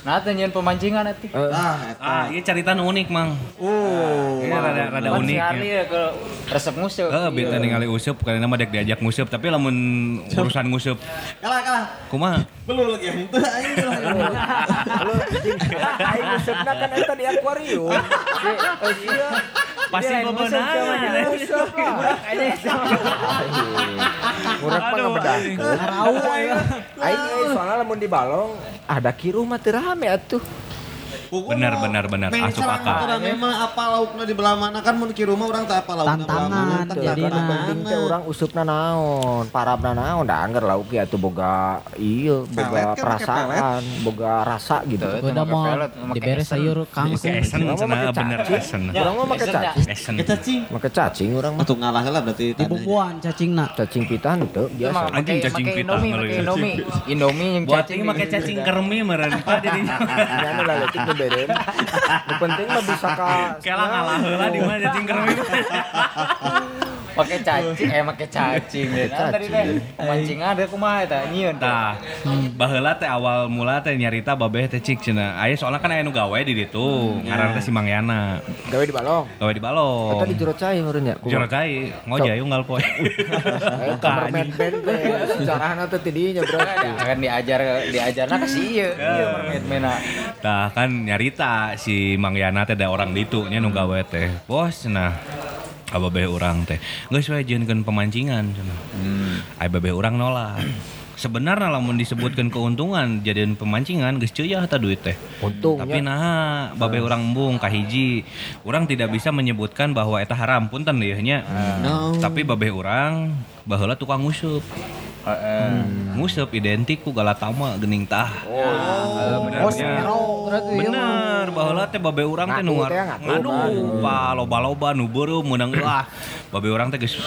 nah teh nyeun pemancingan atuh Eh, Ah, eta. Ah, iya cerita nu unik, Mang. Oh, Ini rada rada Pan unik. si ya. ya ke resep museu Eh, beta ningali usup karena mah dek diajak ngusup, tapi lamun urusan ngusup kalah kalah. kumaha? Belum lagi yang itu aing. Lu aing usupna kan eta di akuarium. Eh, iya. Pasti lain bebenah. Murah mah ngebedakeun. Rau aing. Aing soalnya lamun di balong ada kiruh mah teu rame atuh. Benar, benar, benar. Asup akal. Orang memang apa laukna di belah mana kan mun kieu mah urang teh apa laukna belah Tantangan, Jadi kan nah. penting teh urang usupna naon, parabna naon, da anggar lauk ya tuh boga ieu, Pelet boga kan, perasaan, boga rasa gitu. Tuh. Udah mau diberes esen. sayur kangkung. Esen cenah make bener cacing. esen. Urang mah make cacing, Esen. Kita cing. make cacing urang mah. Atuh ngalah lah berarti Di bumbuan cacingna. Cacing pitan teu biasa. Anjing cacing pakai pita Indomie. Indomie. Indomie yang Buat cacing ini make cacing kermi meureun Pak jadinya. Nu beren. Nu penting mah bisa ka Kela ngalah heula di mana cacing kermi. pakai cacing eh pakai cacing deh nah, tadi teh mancing ada kumaha eta nyieun teh Tah, baheula teh awal mula teh nyarita babeh teh cik cenah. Aya soalnya kan aya nu gawe di ditu, ngaranna teh si Mang Yana. gawe di balong. Gawe di balong. Eta di jero cai meureun nya. Jero cai, ngojay unggal poe. Eh, kamar main band teh sejarahna teh ti dinya berarti. akan diajar diajarna ka si ieu ieu mermaid-maidna Tah kan nyarita si Mang Yana teh da orang ditu nya nu gawe teh. Bos cenah. Ababeh urang teh. Geus we jeunkeun pemancingan cenah. Ai babeh urang nolak. Sebenarnya lamun disebutkan keuntungan jadian pemancingan geus ceuyah eta duit teh. Untungnya Tapi nah, babe orang embung kahiji, orang tidak bisa menyebutkan bahwa eta haram punten ieu nya. No. Tapi babe orang baheula tukang ngusup. Heeh Ngusup identik ku galatama geuning tah. Oh, benernya. Bener, baheula teh babe urang teh nu Ngadu pa loba-loba nu beureum meunang lah. Babe urang teh geus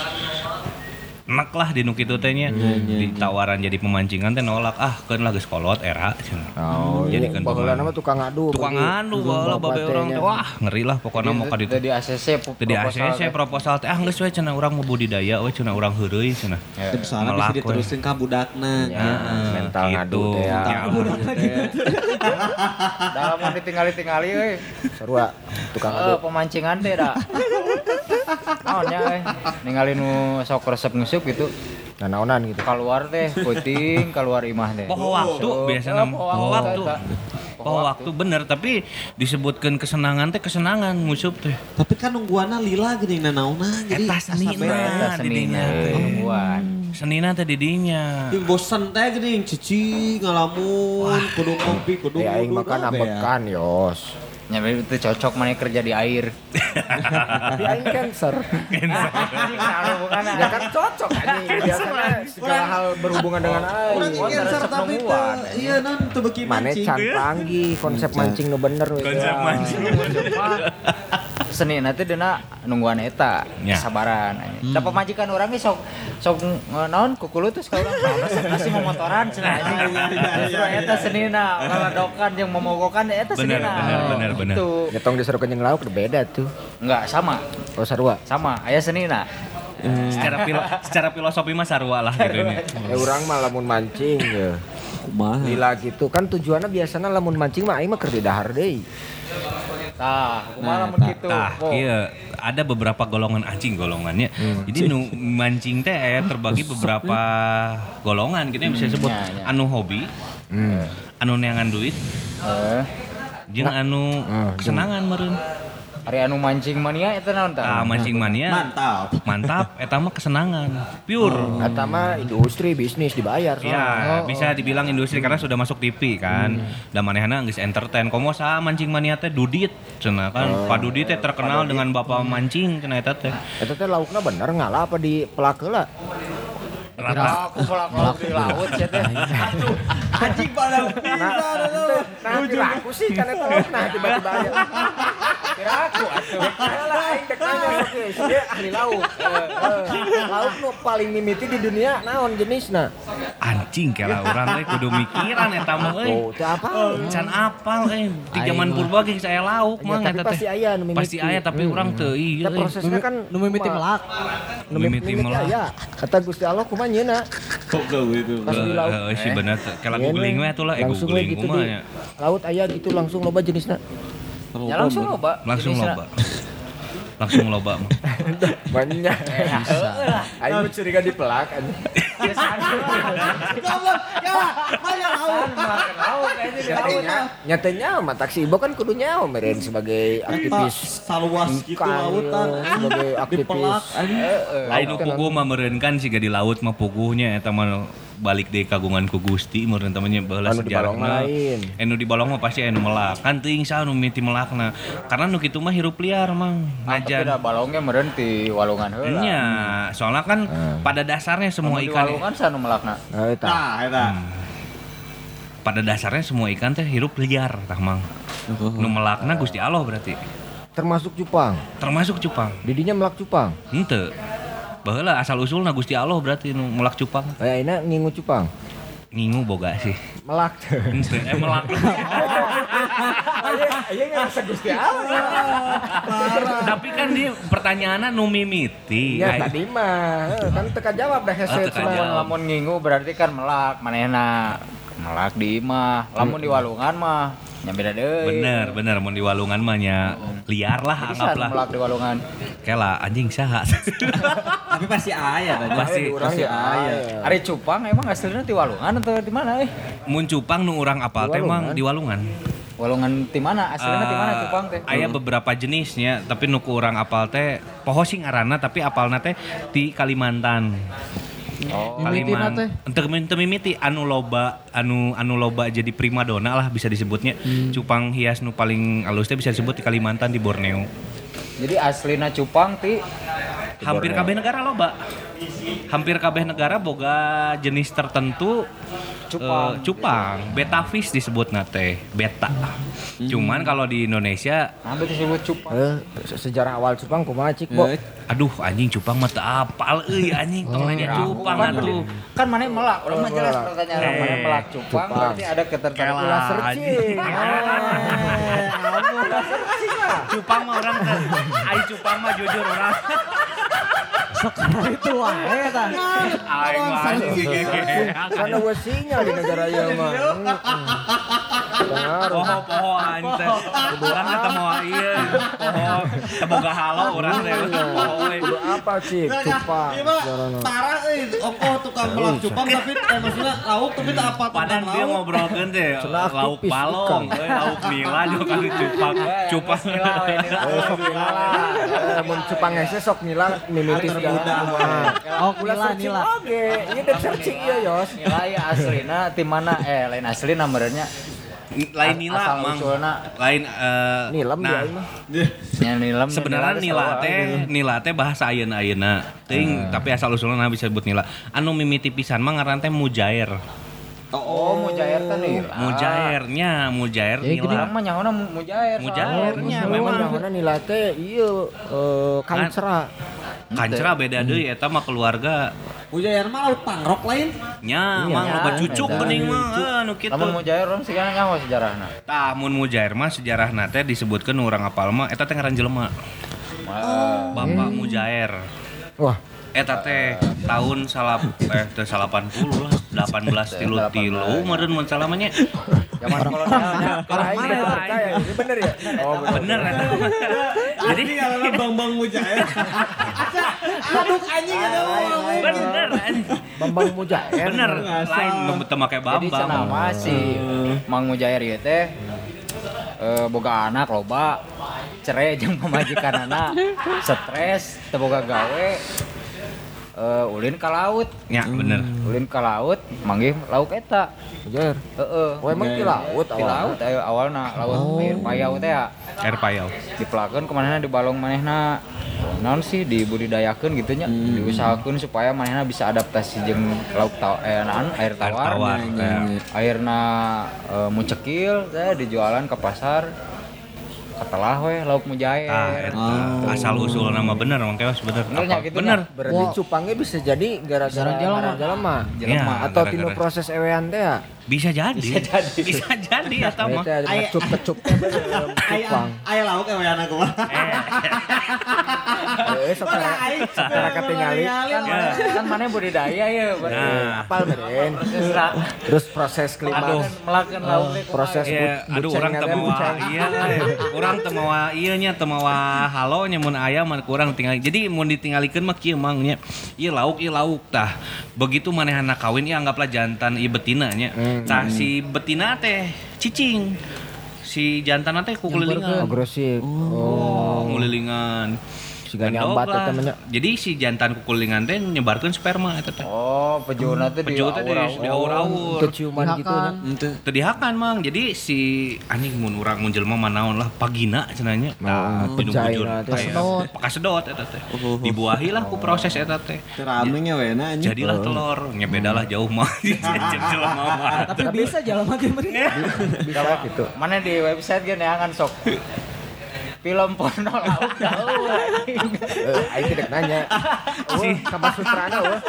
enak lah di nu kitu teh nya. Ditawaran jadi pemancingan teh nolak ah keun lah geus kolot era. Oh, Jadi kan baheula pemain. nama tukang ngadu. tukang Tukang baheula babe urang teh wah ngeri lah pokoknya mau ka ditu. Tadi ACC di ACC proposal teh ah geus we cenah urang mau budidaya we cenah urang heureuy cenah. Ya. Tapi soalnya bisa we. diterusin ka budakna. Ya, Heeh, mental ngadu gitu. teh ya. Ya, dalam mau ditinggali-tingali euy Sarua tukang Eh, ngadu. pemancingan teh da naonnya euy ningali nu sok resep ngusup gitu Nanaonan gitu. keluar teh puting keluar imah teh Poho waktu biasanya poho poho waktu. Poho waktu bener tapi disebutkan kesenangan teh kesenangan ngusup teh. Tapi kan nungguana lila geuning nanaona jadi Eta senina. Nah, didinya. teh nungguan. Senina teh didinya. Yang bosan teh geuning cici ngalamun kudu ngopi kudu Ya aing ngudu, makan apa ambekan yos. Ya itu cocok mana kerja di air. Tapi aing cancer. Ya kan cocok anjing. Biasanya segala hal berhubungan dengan Orang aing. Oh, cancer tapi iya non beuki Mane mancing. can panggih konsep mancing nu bener. Konsep mancing. Senin nanti dina nungguan eta Ya. kesabaran. Da pemajikan orang ge sok sok eh, naon kukulu terus ka urang naon resep kasih memotoran cenah. Justru eta senina ngaladokan jeung memogokan eta Bener, senina. bener, bener, bener. Itu Nyetong disuruh kenyang lauk udah beda tuh. enggak sama. Oh sarua. Sama aya senina. secara filo, secara filosofi mah sarua lah gitu ini. Ya urang mah lamun mancing ya. Kumaha? Lila gitu kan tujuannya biasanya lamun mancing mah aing mah keur dahar deui. Tah, tah, kitu. Tah, Po. iya ada beberapa golongan anjing golongannya. Jadi nu mancing teh aya terbagi beberapa golongan kita bisa sebut Ya, ya. anu hobi, Hmm. anu neangan duit, Eh, jeung anu eh, kesenangan meureun. Ari anu mancing mania eta naon Ah, mancing mania Mantap. mantap eta mah kesenangan pure Eta mah industri bisnis dibayar soalnya. Ya, bisa dibilang industri karena sudah masuk TV kan. Dan manehna geus entertain. Komo sa mancing mania teh Dudit cenah kan. Pak Dudit teh terkenal dengan bapak mancing cenah eta teh. Eta teh laukna bener ngalah apa di pelakeula? Rata Aku kalau di laut ya teh. Anjing pada Nah, nah, nah, aku sih kan eta laukna tiba-tiba aya. Kira aku atuh. Lah aing dek nanya geus, dia ahli lauk. Eh. Lauk nu paling mimiti di dunia naon jenisna? Anjing kela orang teh kudu mikiran eta mah euy. Oh, teu apa? Can apal eh di zaman purba ge saya lauk Ya, mah eta pasti teh. aya nu mimiti. Pasti aya tapi Hmm. urang teu ieu. Nah, euy. prosesnya kan Nu mimiti melak. Nu Mimiti melak. aya. Kata Gusti Allah kumaha nyeuna? Kok gitu. Pas di laut. Eh, si bener teh. Googling we atuh lah, eh Langsung googling gitu di nya. Laut aya gitu langsung loba jenisna. Ya langsung loba. Langsung loba. Langsung loba mah. Banyak. Mah curiga di pelak anjing. Nyatanya, nyatanya mah taksi ibu kan kudu nyawa meren sebagai aktivis saluas gitu lautan ya, sebagai aktivis. Lain laut kan puguh mah meureunkan siga di laut mah puguhnya eta mah balik deh kagungan ku Gusti meureun temannya baheula Anu sejarahna. lain. Anu di balong mah pasti anu melak. Kan teuing saha nu mimiti melakna. Karena nu kitu mah hirup liar mang. Ah, Tapi Najan. da balongnya meureun ti walungan heula. Nya, soalnya kan pada dasarnya semua di ikan walungan sanu melakna. Eh, tah. nah eta pada dasarnya semua ikan teh hirup liar tah mang. Nu melakna Gusti Allah berarti. Termasuk cupang. Termasuk cupang. Didinya melak cupang. Henteu. Baheula asal usulna Gusti Allah berarti nu melak cupang. Kayak ini ngingu cupang. Ngingu boga sih. Melak. Eh melak. Iya ngerasa Gusti Allah. Tapi kan dia pertanyaannya nu mimiti. Ya tadi mah eh, kan teka jawab dah hese teka cuma. jawab. Lamun ngingu berarti kan melak manehna. Melak di imah. Lamun di walungan mah nya beda deui. Bener, bener mau di walungan mah nya liar lah Bisa anggaplah. melak di walungan. Kela anjing saha. tapi pasti aya tadi Pasti pasti ya aya. Ari cupang emang aslinya di walungan atau di mana eh? mun cupang nu urang apal Di teh walungan. mang di walungan. Walungan di mana? Aslinya di mana Eh, cupang teh? Aya beberapa jenisnya, tapi nu ku urang apal teh poho sing ngaranna tapi apalna teh di Kalimantan. Oh. Mimitina teh? Untuk teu mimiti anu loba anu anu loba jadi primadona lah bisa disebutnya. Cupang hias nu paling alus teh bisa disebut di Kalimantan di Borneo. Jadi aslinya cupang ti Hampir kabeh negara loba. Hampir kabeh negara boga jenis tertentu Cupang. eh, cupang, beta fish disebut teh, beta. Cuman kalau di Indonesia itu disebut cupang. Eh, se- sejarah awal cupang kumaha cik, Bo? Eh, aduh anjing cupang mah teu apal euy anjing tong nanya cupang Kan, atuh. kan mana melak, orang mah jelas pertanyaan Eh, mana melak cupang, cupang. berarti ada ketertarikan. Kela, searching. anjing. Cupang mah orang teh. Ai cupang mah jujur orang. itu wae eta. Aing mah. Karena gue sinyal di negara ieu mah. Benar. Poho-poho anjing teh. Urang eta moal ieu. Poho teboga halo urang teh. Poho we. Kudu apa cik? Cupang. Iya parah euy ongkoh tukang melak cupang tapi eh maksudnya lauk tapi tak apa Padahal dia ngobrolkeun teh lauk euy lauk nila juga kan cupang. Cupang. Eh, nila. Eh, mun cupang hese sok nila mimiti segala. Oh, nila, searching nila. oge. Ieu dek searching ieu, Yos. Nilai aslina ti mana? Eh, lain aslina merenya. Lain nila mang. Lain eh Nilam nah, nilam. Sebenarnya nila teh nila teh bahasa ayeuna ayeuna teuing tapi asal usulna nah bisa disebut nila. Anu mimiti pisan mah ngaran teh mujair. Oh, mujair teh nila. Mujairnya, mujair Ya, gini. Orang nila. mah nyaona mujair. Mujairnya Memang memang jangan nila teh ieu eh, kancra. kancra beda deui eta mah keluarga Ujayan mah pangrok lain nya mang nya, loba cucuk beda. geuning mah anu kitu. Lamun mujair orang sigana nyawa sejarahna. Tah mun mujair mah sejarahna teh disebutkeun urang apal mah eta teh ngaran jelema. Bapak Mujair. Wah, Eta teh tahun salap eh teh 80 lah 18 tilu tilu meureun mun salamanya Zaman kolonialnya. ya? percaya. Ini bener ya? Oh, bener eta. Jadi karena bang bang mujair aduk anjing orang bener anjing. Bambang Mujair. bener lain teu make Jadi bambang cenama si Mang Mujair ieu teh eh, boga anak loba cerai jeung pamajikanana stres teu boga gawe eh, ulin ka laut. Ya bener. Ulin ka laut manggih lauk eta. Mujair. heeh. Oh, emang di laut di laut ayo awalna laut air payau teh ya. Air payau. Dipelakeun ke mana di balong manehna. Naon sih dibudidayakeun gitu nya. Diusahakeun supaya manehna bisa adaptasi jeung lauk taw eh naon air air tawar tawar ya. airna eh, mucekil teh dijualan ke pasar ketelah we lauk mujair. Tah, eta. asal usul nama bener mang keos bener. Bener nya Apa? gitu bener. Berarti cupangnya bisa jadi gara-gara ngaran jelema. Jelema. Ya, Atau gara-gara. proses ewean teh ya. Bisa jadi. Bisa jadi. Bisa jadi eta mah. Eta ngecup kecup teh bener cupang. Aya lauk ewean aku mah. Secara secara ketinggali Kan mana kan mana budidaya ya, Nah. apal beren. Proses ra- Terus proses Aduh. klimaks. melakukan lauk teh kumaha. proses Iya, aduh orang teu mawa iya orang teu mawa ieu nya teu mawa halo nya mun aya mah kurang tinggal. Jadi mun ditinggalikeun mah kieu mang nya. Ieu lauk ieu lauk tah. Begitu manehna kawin ieu anggaplah jantan ieu betina nya. Tah si betina teh cicing. Si jantan teh kukulilingan. agresif. Oh, ngulilingan. Siga nyambat lah. eta mah nya. Jadi si jantan kukulingan teh nyebarkeun sperma eta teh. Oh, pejuna teh di Peju teh di aur-aur. Keciuman gitu nya. Teu dihakan mang. Jadi si anjing mun urang mun jelema mah naon lah pagina cenanya. Nah, bujur penjaina teh. Pasedot. Pakasedot eta teh. Dibuahi lah ku proses eta teh. Rame ngewena anjing. Jadilah telur, nya beda lah jauh mah. Jelema mah. Tapi bisa jalan mati bener. Bisa gitu. Mana di website gini akan sok. Film porno jauh. anjing. Eh, aing tidak nanya. Wah, sutrana wah.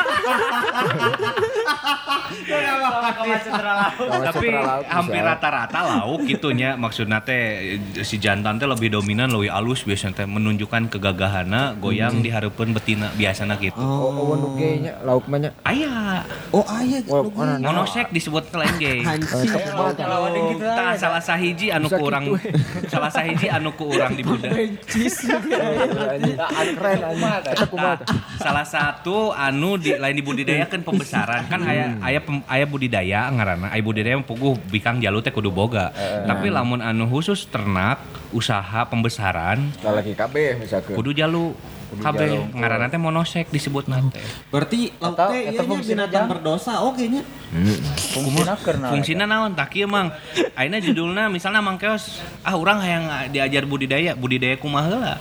Sama cendera lauk. Kama Tapi laut hampir rata-rata lauk gitunya maksudnya teh si jantan teh lebih dominan lebih alus biasanya teh menunjukkan kegagahanna goyang di hareupeun betina biasana gitu. Oh, oh, nu ge nya lauk mah nya. Aya, Oh aya Oh, monosek disebut lain ge. Anjing. Eh, gitu salah sahiji anu Bisa ku urang gitu, salah sahiji anu ku urang di keren teh? salah satu anu di lain dibudidayakeun pembesaran. Kan aya aya pem- aya budidaya ngaranna aya budidaya puguh bikang jalu teh kudu boga. Tapi lamun anu khusus ternak usaha pembesaran Lagi KB misalkan. kudu jalu kabeh ngaranna teh monosek disebut teh Berarti lauk Eta- teh binatang berdosa oke nya. Fungsina keur naon? fungsina naon? Tak kieu mang. Ayeuna judulna misalnya mang keos ah urang hayang diajar budidaya. Budidaya kumaha heula?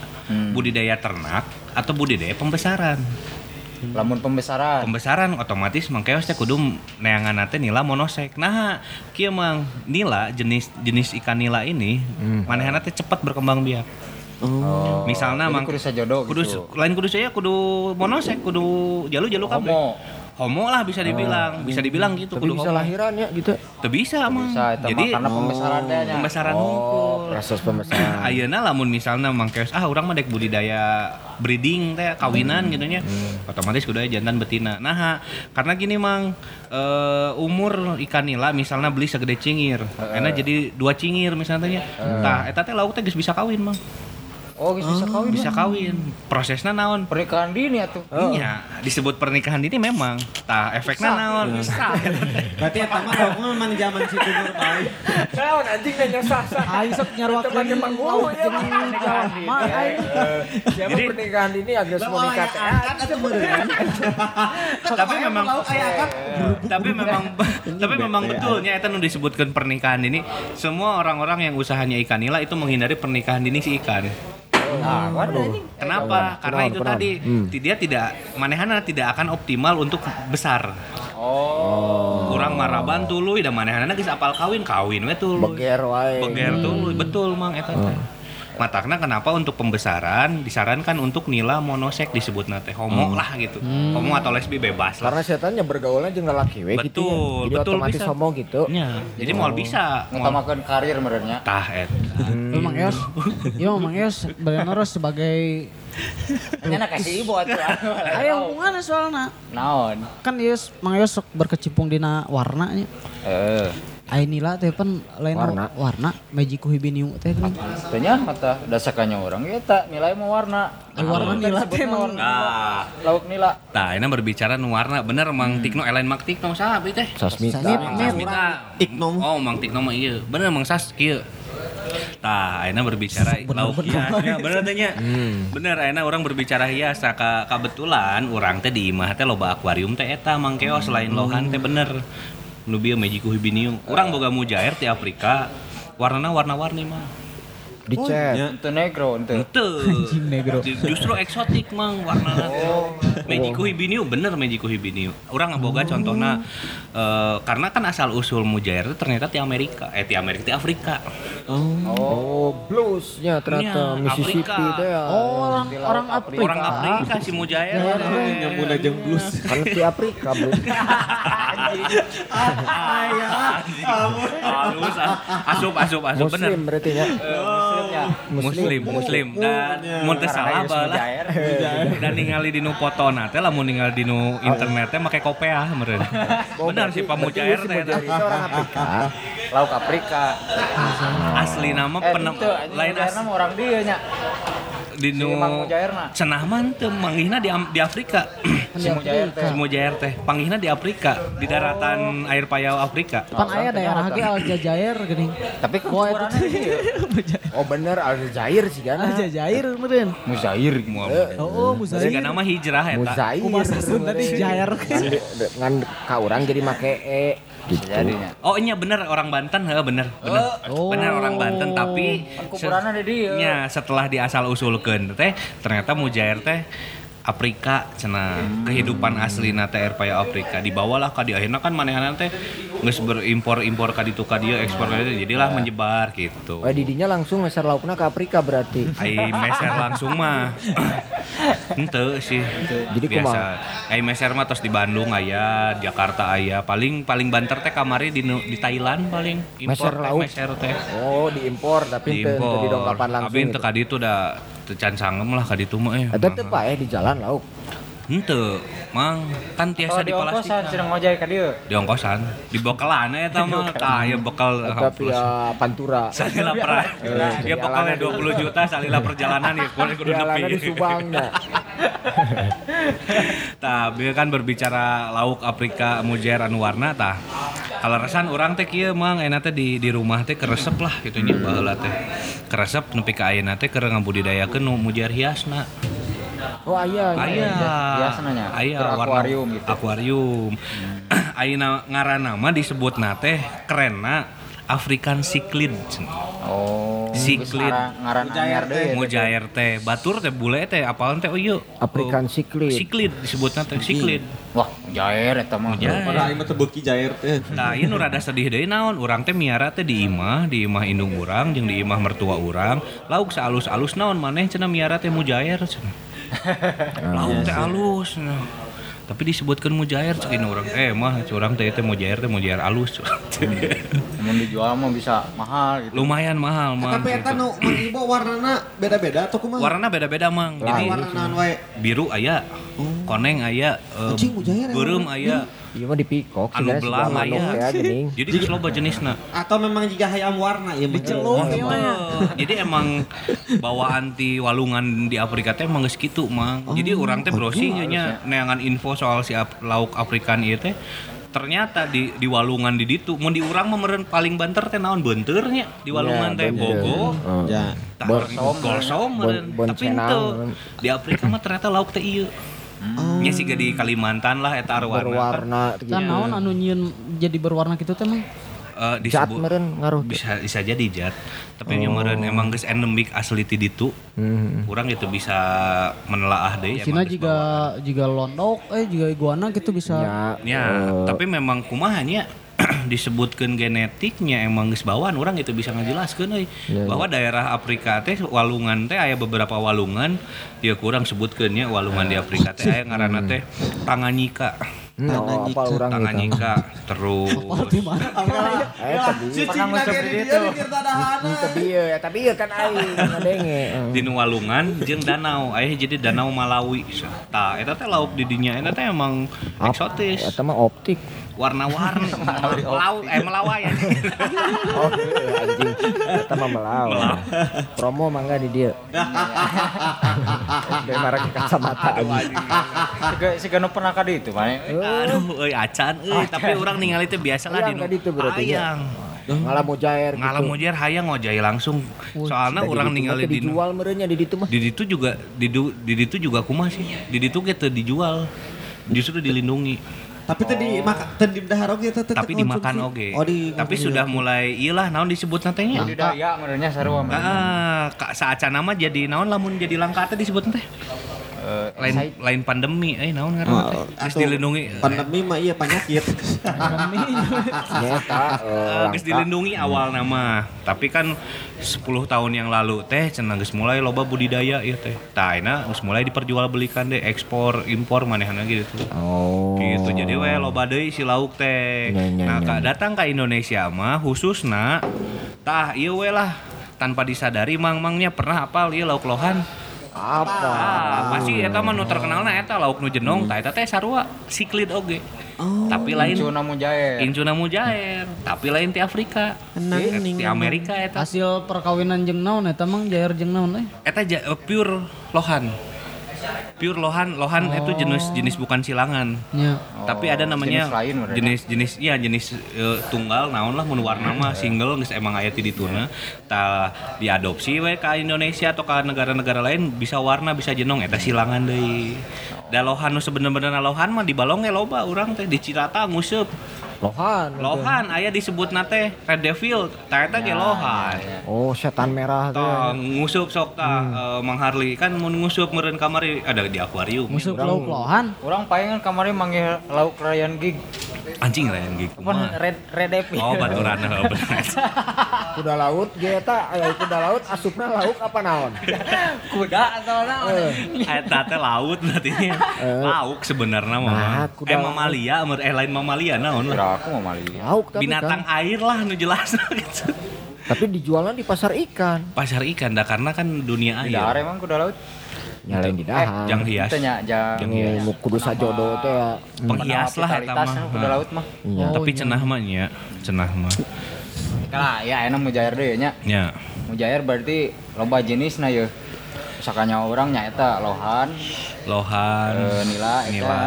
Budidaya ternak atau budidaya pembesaran? Lamun pembesaran. pembesaran otomatis mangkeos teh kudu neangan teh nila monosek. Nah, kieu mang nila jenis jenis ikan nila ini manehna teh cepat berkembang biak. Oh. Misalnya mang kudu kudu gitu. lain kudu saya kudu monosek, kudu jalu-jalu kabeh. Homo. Homo lah bisa dibilang, bisa dibilang gitu Tapi kudu bisa homo. lahiran ya gitu. Teu bisa mang. Bisa mah Jadi karena pembesaran nya. pembesaran Oh, hungkul. proses pembesaran. Ayeuna lamun misalnya mangkeos ah urang mah dek budidaya breeding teh kawinan gitu nya. Otomatis kudu jantan betina. Nah, karena gini mang eh, umur ikan nila misalnya beli segede cingir. Enak jadi dua cingir misalnya nya. Tah eta teh lauk teh bisa kawin mang. Oh, geus bisa kawin. Bisa kawin. Prosesna naon? Pernikahan dini atuh. Iya, disebut pernikahan dini memang. Tah efeknya naon? Berarti eta mah lauk mah memang zaman si kubur bae. Naon anjing nanya sah-sah. Aing sok nyarwakeun lauk jeung jalma aing. Siapa Jadi- pernikahan ini agak meureun. tapi memang tapi memang tapi memang betulnya itu nu disebutkan pernikahan dini semua orang-orang yang usahanya ikan nila itu menghindari pernikahan dini si ikan Nah, waduh. kenapa? Karena itu tadi ti- dia tidak manehana tidak akan optimal untuk besar. Oh. orang maraban tuluy dan manehana geus apal kawin kawin we tuluy Beger wae. beger tuluy betul mang eta. Teh Matakna kenapa untuk pembesaran disarankan untuk nila monosek disebut nate homo lah gitu homo atau lesbi bebas lah Karena setannya bergaulnya jeung lelaki we gitu ya. Betul, Jadi betul otomatis bisa. homo gitu. Ya, jadi mau bisa Ngutamakeun karir merenya. tah et Lu Mang Yos. Yo Mang Yos bener sebagai Nya kasih ibu atuh. Aya hubunganna soalna. Naon? Kan Yos Mang Yos sok berkecimpung dina warnanya. Eh. Nila teh pan lain Warna. warna Magiku hibiniu teh kan. Teu nya mata dasakanya orang ya tak nilai mau warna. Ai warna nila teh emang Nah, Lauk nila. nah ini berbicara nu warna bener Mang Tikno Elain Mang Tikno saha abi teh? Sasmita. Sasmita. Tikno. Oh, Mang Tikno mah iya. Bener Mang Sas kieu. Tah, ayeuna berbicara lauk hias. Ya, bener teh nya. Bener ayeuna orang berbicara hias Nah, ka kebetulan urang teh di imah teh loba akuarium teh eta Mang Keos selain lohan teh bener. Nu bieu Magiku hibiniu. Urang boga mujair ti Afrika. Warnana warna-warni mah. Dicet. nya. Itu negro, itu. Ente. negro. Ju- Justru eksotik mang warna Mejiku hibiniu bener Mejiku hibiniu. Orang ngeboga contohnya eh, karena kan asal usul mujair itu ternyata di Amerika, eh di Amerika di Afrika. Oh, bluesnya ternyata Nya, Mississippi Afrika. teh. ya. Oh, orang orang Afrika. Orang Afrika si mujair. Nyambung aja blues. Kan di Afrika, Bro. Halus, ah. asup asup asup bener. Muslim berarti ya. Muslimnya. Muslim, muslim dan teu salah baheula. Dan ningali dinu fotona teh lamun ningali dinu internet teh make kopiah meureun. Bener si pamujair teh eta. Itu orang Afrika. Lauk Afrika. asli nama Eh, penem lain as nama orang dia nya. Dinu Mujair mah. cenah man teu manggihna di di Afrika. Si Mujair teh. Panggihna di Afrika, di daratan air payau Afrika. Pan aya daerah ge Aljazair geuning. Tapi dia. Oh bener Aljazair sih kan. Aljazair meureun. Muzair. Muhammad. Oh, Muzair. Jika nama hijrah eta. Muzair. Bahasa Sunda di Jair. Di- ngan ka urang jadi make e gitu. Jadinya. Oh iya bener orang Banten, heeh bener. Bener. Oh. Bener orang Banten tapi Kekurangan ada dia. nya setelah diasal usulkeun teh ternyata Mujair teh Afrika cenah kehidupan asli teh air paya Afrika dibawalah ka di akhirnya kan manehna teh geus berimpor-impor ka ditu ka dieu ekspor ka dieu jadilah menyebar gitu. Oh didinya langsung meser laukna ke Afrika berarti. Ai meser langsung mah. Henteu sih. Jadi biasa. Ai meser mah tos di Bandung aya, Jakarta aya. Paling paling banter teh kamari di di Thailand paling Meser teh, lauk. meser teh. Oh diimpor tapi teu teu Diimpor. didongkapan langsung. Tapi teu kaditu da teu can sangem lah kaditu mah eh. Eta teu paeh di jalan lauk. Henteu, mang kan Oh tiasa di di plastik. sedang ngojek ka dia. Di ongkosan, di bekelan eta mah tah ya bekal Eta via Pantura. Salila per ya bekalnya 20 juta salila perjalanan ya kudu kudu nepi. di Subangnya. Tah, bieu kan berbicara lauk Afrika mujair anu warna tah. Kalau resan orang teh kieu mang enak teh di di rumah teh keresep lah gitu nya baheula teh. Keresep nepi ka ayeuna teh keur ngabudidayakeun nu mujair hiasna. Oh aya. Aya. Hiasna nya. Aya Keur warna akuarium gitu. Akuarium. Ayeuna ngaranna mah disebutna teh kerenna African cichlid. Oh. Siklid. Ngaran anyar deui. Mujair teh batur teh bule teh apalan teh oh ieu. African cichlid. Cichlid disebutna teh cichlid. Wah, jair eta mah. Mujair. Pada aing mah teu beuki jair teh. Nah, ieu nu rada sedih deui naon, urang teh miara teh di imah, di imah indung urang jeung di imah mertua urang. Lauk saalus-alus naon maneh cenah miara teh mujair cenah. Lauk teh alus. cenah. Tapi disebutkan mujair cek ini orang eh mah curang teh teh mujair teh mujair alus. Mun dijual mah bisa mahal gitu. Lumayan mahal mah. Tapi eta nu Mang Ibo warnana beda-beda atau kumaha? Warna beda-beda mang. Jadi warna biru aya, koneng aya, eh, ya, beureum aya, Iya mah di pikok anu aya. ya. Jadi geus loba jenisna. Atau memang jika hayam warna ya mah? Diceluk mah. Oh, jadi emang bawaan ti walungan di Afrika teh emang geus kitu mang. Jadi orang teh browsing nya neangan info soal si lauk Afrikan ieu teh ternyata di di walungan di ditu mun di urang mah meureun paling banter teh naon beunteur nya di walungan Iya, teh beunteur. bogo Oh. Ya. golsom tapi henteu di Afrika mah ternyata lauk teh ieu nya siga di Kalimantan lah eta arwarna berwarna gitu. Kan naon anu nyieun jadi berwarna gitu teh mah. Eh, Cat disebut meureun ngaruh. bisa bisa jadi jat tapi nya meureun emang geus endemik asli ti ditu Hmm. kurang itu bisa menelaah deh Sina juga juga londok eh juga iguana gitu bisa. Ya, ya tapi memang kumahanya disebutkan genetiknya emang geus bawaan orang itu bisa ngejelaskeun euy Ya, bahwa daerah Afrika teh walungan teh aya beberapa walungan dia kurang sebutkeun nya walungan di Afrika teh aya ngaranna teh Tanganyika Hmm, oh, apa orang gitu. Tanganyika terus Di mana? Eh tadi. Pernah ngusuk di ditu. Hmm, Tapi iya, ya, tapi iya kan aing ngadenge. Hmm. di walungan jeung danau aya jadi danau Malawi tah eta teh lauk di dinya eta teh emang eksotis Eta mah optik. Warna-warni melau eh melawai ya Oh, iya, anjing. Eta mah melau. Promo mangga di dia. Dari marah kacamata anjing. Siga siga nu pernah ka ditu mane. aduh euy acan euy tapi orang ningali teh biasa lah di ka ditu berarti, ya? hayang Ngalah mujair gitu. ngalam mujer hayang ngojai langsung soalnya orang ningali mah di dijual merenya di ditu mah. di ditu juga di di ditu juga kumaha sih di ditu kita dijual justru dilindungi Tapi tadi makan tadi dahar oge teh teh tapi dimakan oge. Oh, di tapi sudah mulai iyalah naon disebut nantinya. Di daya merenya sarua mah. Ah, kak saat nama jadi naon lamun jadi langka teh disebut teh. Eh, Lain lain pandemi, eh naon ngaranna teh. Oh, Geus dilindungi. Pandemi mah iya penyakit. Nyata Eh, geus dilindungi awal nama. Tapi kan 10 tahun yang lalu teh cenah geus mulai loba budidaya ieu teh. Tah ayeuna geus mulai diperjualbelikan deh ekspor impor manehna gitu. Oh. Gitu. Jadi we loba deui si lauk teh. Nah, ka- datang ke Indonesia mah khususna tah ieu we lah tanpa disadari mang-mangnya pernah apal ieu lauk lohan. Apa? Ah, pasti eta mah nu terkenalna eta lauk nu jenong, tah eta teh sarua siklid oge. Tapi lain Cuna mujair. Incuna mujair, tapi lain di Afrika. Enang. Di Amerika eta. Hasil perkawinan jeung naon eta mang jair jeung naon eh? Eta ja- eh, pure lohan. Pure lohan, lohan itu jenis jenis bukan silangan. Nya. Tapi ada namanya jenis lain mereka. jenis-jenis iya jenis eh, tunggal naon lah mun warna mah single geus emang aya ti dituna. Tah diadopsi we ka Indonesia atau ke negara-negara lain bisa warna bisa jenong eta silangan deui. Da lohan nu sebener-bener lohan mah di balong ge loba urang teh di Cirata nguseup. Lohan. Lohan aya disebut nate Red Devil, eta ge lohan. Oh, setan merah tuh. Ngusup sok tah eh, Mang Harli kan mun ngusup meureun kamari ada di akuarium. Musuh lauk lohan. Orang palingan kemarin manggil lauk Ryan Gig. Anjing lain gitu. Apa red red devil. Oh, baturan bener. Kuda laut ge eta aya kuda laut asupna lauk apa naon? Kuda atau naon? Eta teh laut berarti lauk sebenarnya mah. Nah, kuda eh mamalia, mer- eh lain mamalia naon lah. Aku mau mali. Lauk tapi Binatang kan. air lah nu jelas gitu. Tapi dijualnya di pasar ikan. Pasar ikan dah karena kan dunia Di dahar air. emang kuda laut. Nyalain di dahar. Jang hias. Itu nya jang. Jang Eh, nu kudu sajodo teh ya. Penghias lah eta mah. kuda laut mah. Iya. Tapi cenah mah nya, cenah mah. Kalah ya enak mujair deh nya. Nya. Mujair berarti loba jenis na ya. Misalkannya orang nya eta lohan, Lohan, eh, nila eta. nila,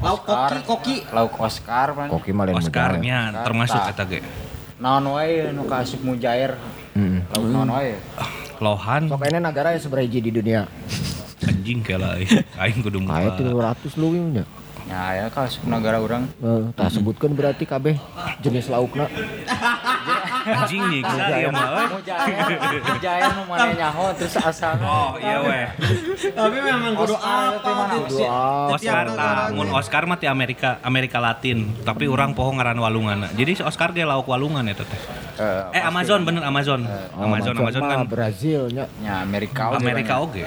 Lauk koki koki. Lauk Oscar kan. Koki mah lain Oscarnya Oscar, termasuk tah. eta ge. Naon wae nu kaasup mujair. Heeh. Lauk naon wae. Lohan Sok ini negara yang seberapa di dunia? anjing kela aing kudu Kayak muka. 300 luwih nya. Ya ya kaasup negara orang. Eh, tah sebutkan berarti kabeh jenis laukna. Anjing nyiksa ieu mah euy. Mujair, mujair nu mana nyaho terus asalna. Oh iya weh. Tapi memang kudu apa? Kudu apa? Oscar tah, mun Oscar mah ti Amerika, Amerika Latin, tapi orang poho ngaran walungan. Jadi si Oscar ge lauk walungan eta teh. Eh, Eh Amazon bener Amazon. Oh, Amazon Amazon kan mah Brazil nya. nya Amerika Amerika oge.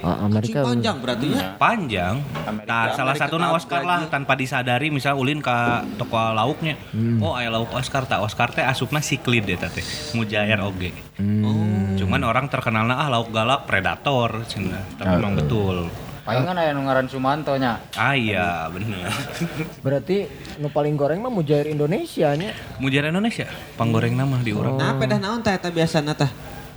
Ah, Amerika. Panjang berarti ya. Panjang. Nah, salah satu Oscar lah tanpa disadari misal ulin ka toko lauknya. Oh, aya lauk Oscar tak Oscar teh asupna siklid eta teh. Mujair oge. Cuman orang terkenalna ah lauk galak predator cenah. Tapi memang betul. Palingan aya nu ngaran Sumanto nya. Ah iya bener. Berarti nu paling goreng mah mujair Indonesia nya. Mujair Indonesia, panggoreng nama di urang. Nah, pedah naon teh eta biasana teh?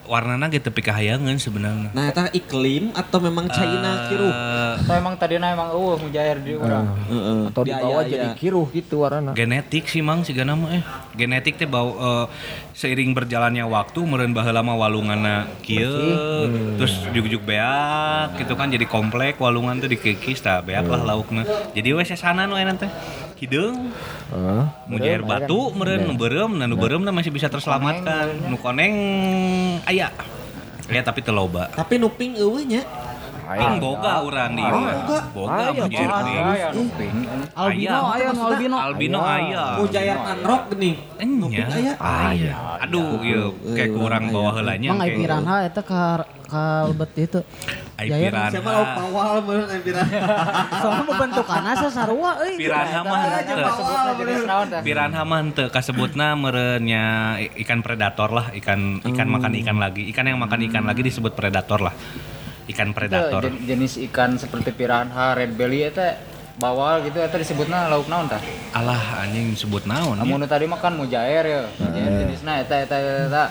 Warnana gitu tapi kahayangan sebenarnya. Nah, eta iklim atau memang China kiruh? Eh, Atau emang tadina emang eueuh mujair di urang. Heeh. Atau dibawa Biaya, jadi ya. kiruh gitu warna. genetik sih mang sih nama eh genetik teh bau eh, seiring berjalannya waktu meureun baheula mah walunganna kieu terus jugjug beak gitu kan jadi komplek walungan tuh dikikis tah beak lah laukna jadi we sesana nu enak teh hideung Heeh. mujair batu meureun nu beureum nah nu beureum mah masih bisa terselamatkan. Nu koneng aya. Ya tapi teu loba. Tapi nuping eueuh nya. Ping boga urang di ieu boga boga. ping Aya nu pink. Albino aya nu albino. albino aya Mujair panrok geuning. Enya. aya. Aduh, ieu kayak kurang bawa heulanya. Mang ai kayak- piranha eta ka kalebet itu. Ai piranha. Siapa lauk pawal meureun ai piranha. Soalnya bentukanna sarua euy. Piranha mah henteu. Piranha mah henteu kasebutna meureunya i- ikan predator lah, ikan ikan makan ikan lagi. Ikan yang makan ikan lagi disebut predator lah. Ikan predator. Itu jen- jenis ikan seperti piranha, red belly eta bawal gitu eta disebutna lauk naon tah? Alah anjing sebut naon ya? Amun nu tadi makan mujair ya. Mujair jenisna eta eta eta.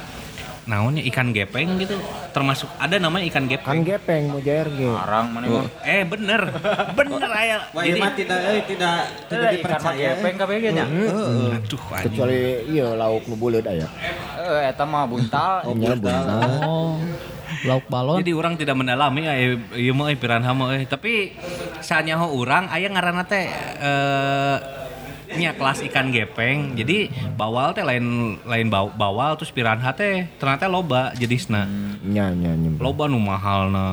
Naonnya ikan gepeng gitu termasuk ada namanya ikan Kan gepeng gepeng mujair ge. Arang mana mah. eh bener bener aya Wah, jadi ini mah tidak eh, tidak tidak ikan mah dipercaya. gepeng kabeh ge nya. aduh anjing. Kecuali iya lauk nu buleud aya. Eh eta mah buntal. Nya buntal. Oh. Lauk balon. Jadi orang tidak mendalami eh ieu mah eh, piranha mah eh tapi sanyaho urang aya ngaranna teh eh nya kelas ikan gepeng. Jadi bawal teh lain lain baw- bawal terus piranha teh ternyata loba jenisna. Nya nya nyemplung. Loba nu mahalna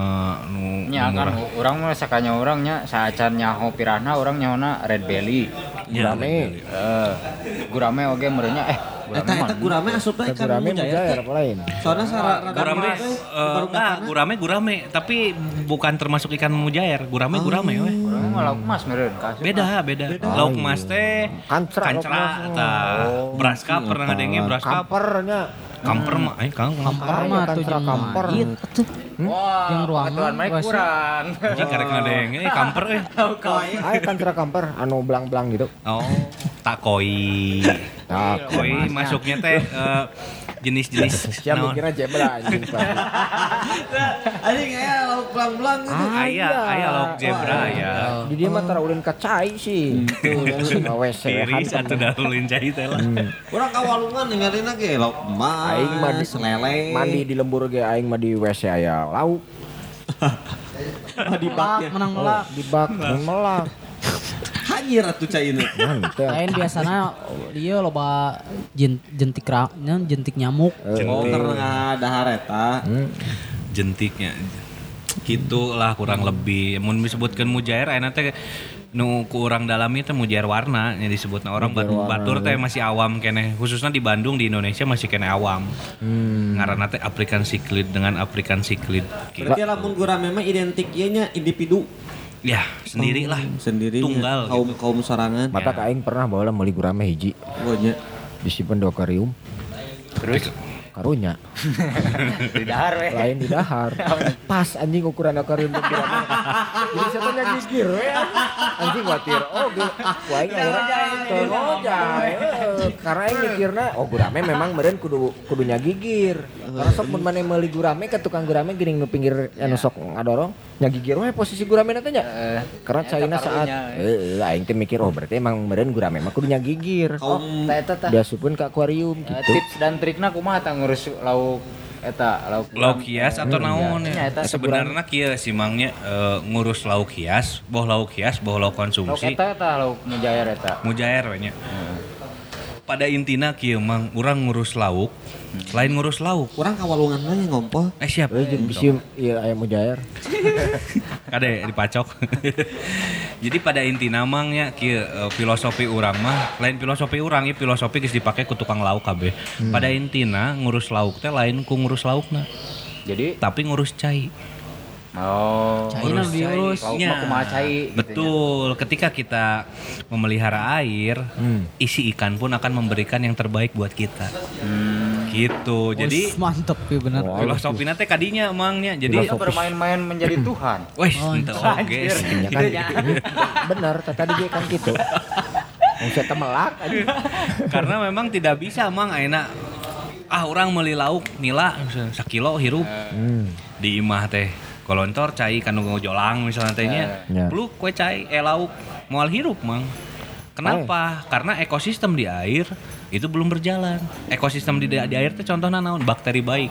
nu Nya nu kan urang mah sakanya urangnya saacan nyaho piranha urang nyahona red belly. Ya, Gurame. Eh, gurame oge merenya eh Eta eta gurame asup teh kan Gurame mujair. lain? Soalnya sara Gurame, teh, eh, enggak, gurame gurame, tapi bukan termasuk ikan mujair. Gurame gurame weh. Gurame mah lauk mas meureun ka asup Beda, beda. Lauk mas teh Kancra, kancra, mas. tah. Braskap pernah ngadenge braskap. Kampernya. Kamper mah, ayo kang. Kamper mah kan tuh jeung kamper. Wah, Yang ruangan, wes. kurang. Anjing karek ngadenge, eh kamper eh. Aya kancra kamper anu belang-belang gitu. Oh, takoi. Nah, Koi masuknya teh eh, jenis-jenis siapa naon? mikirnya jebel anjing. Pak. Anjing aya lauk belang-belang gitu. Aya, aya lauk zebra ya. Di dia mah tara ulin ka cai sih. Tuh, ngawe Tiris atau dahulin cai teh lah. Urang kawalungan ninggalin ge lauk emas, Aing mah di lele. mandi di lembur ge aing mah di WC aya lauk. Di baknya. menang melak. Di bak mun melak. Hanyir atuh cai ini. Mantep. Lain biasana dia loba jen- jentik ra, nyan, jentik nyamuk. Oh, karena dahar eta. Hmm. jentiknya gitu lah kurang lebih mun disebutkan mujair enak teh nu ku urang dalami teh mujair warna yang disebut orang bat, batur teh masih awam kene khususnya di Bandung di Indonesia masih kene awam Hmm. ngaranna teh African Cyclid dengan African Cyclid gitu. Berarti lamun gurame mah identik ieu nya individu ya sendiri lah sendiri tunggal kaum gitu. kaum sorangan. Mata aing pernah bawa meuli gurame hiji Oh nya. disimpen di akuarium Terus karunya. Di dahar weh. lain di dahar. Pas anjing ukuran akuarium gurame jadi siapa yang gigir we? Anjing watir oh gue akhirnya tolojay karena aing mikirna oh gurame memang meureun kudu kudunya gigir. Karena sok mun maneh meuli gurame ke tukang gurame geuning nu pinggir anu sok ngadorong nya gigir we posisi gurame na teh nya karena caina saat heeh aing teh mikir oh berarti emang meureun gurame mah kudunya gigir. Oh, eta tah. diasupkeun ke akuarium Eh, gitu. tips dan trikna kumaha tah ngurus lauk eta lauk lauk hias atau naon Ya, ya eta sebenarnya kieu si mangnya eh, ngurus lauk hias boh lauk hias boh lauk lauk konsumsi eta tah lauk mujair eta. mujair we nya. Pada intina kieu mang urang ngurus lauk, lain ngurus lauk. Urang kawalungan mah yang ngompol. Eh siap. Eh, jeung bisi ieu aya mujair Kade dipacok. Jadi pada intina mang nya kieu eh, filosofi urang mah lain filosofi urang ieu filosofi geus dipake ku tukang lauk kabeh. Pada intina ngurus lauk teh lain ku ngurus laukna, Jadi tapi ngurus cai. Oh Cai nu diurus. lauk Nya. mah kumaha cai gitu nya. Betul, ketika kita memelihara air, isi ikan pun akan memberikan yang terbaik buat kita. Gitu. Jadi mantep ya bener. filosofi teh kadinya emangnya. Jadi Kita bermain-main menjadi Tuhan. Wes, Oh, ente oge. Ya kan, bener, tadi dia kan gitu. Wong saya teh melak anjing. Karena memang tidak bisa mang ayeuna ah orang meuli lauk nila sakilo hirup Hmm. di imah teh kolontor cai kanu jolang misalnya tehnya Ya. peluk kue cai eh lauk moal hirup mang kenapa karena ekosistem di air itu belum berjalan ekosistem di, di air teh contohnya naon bakteri baik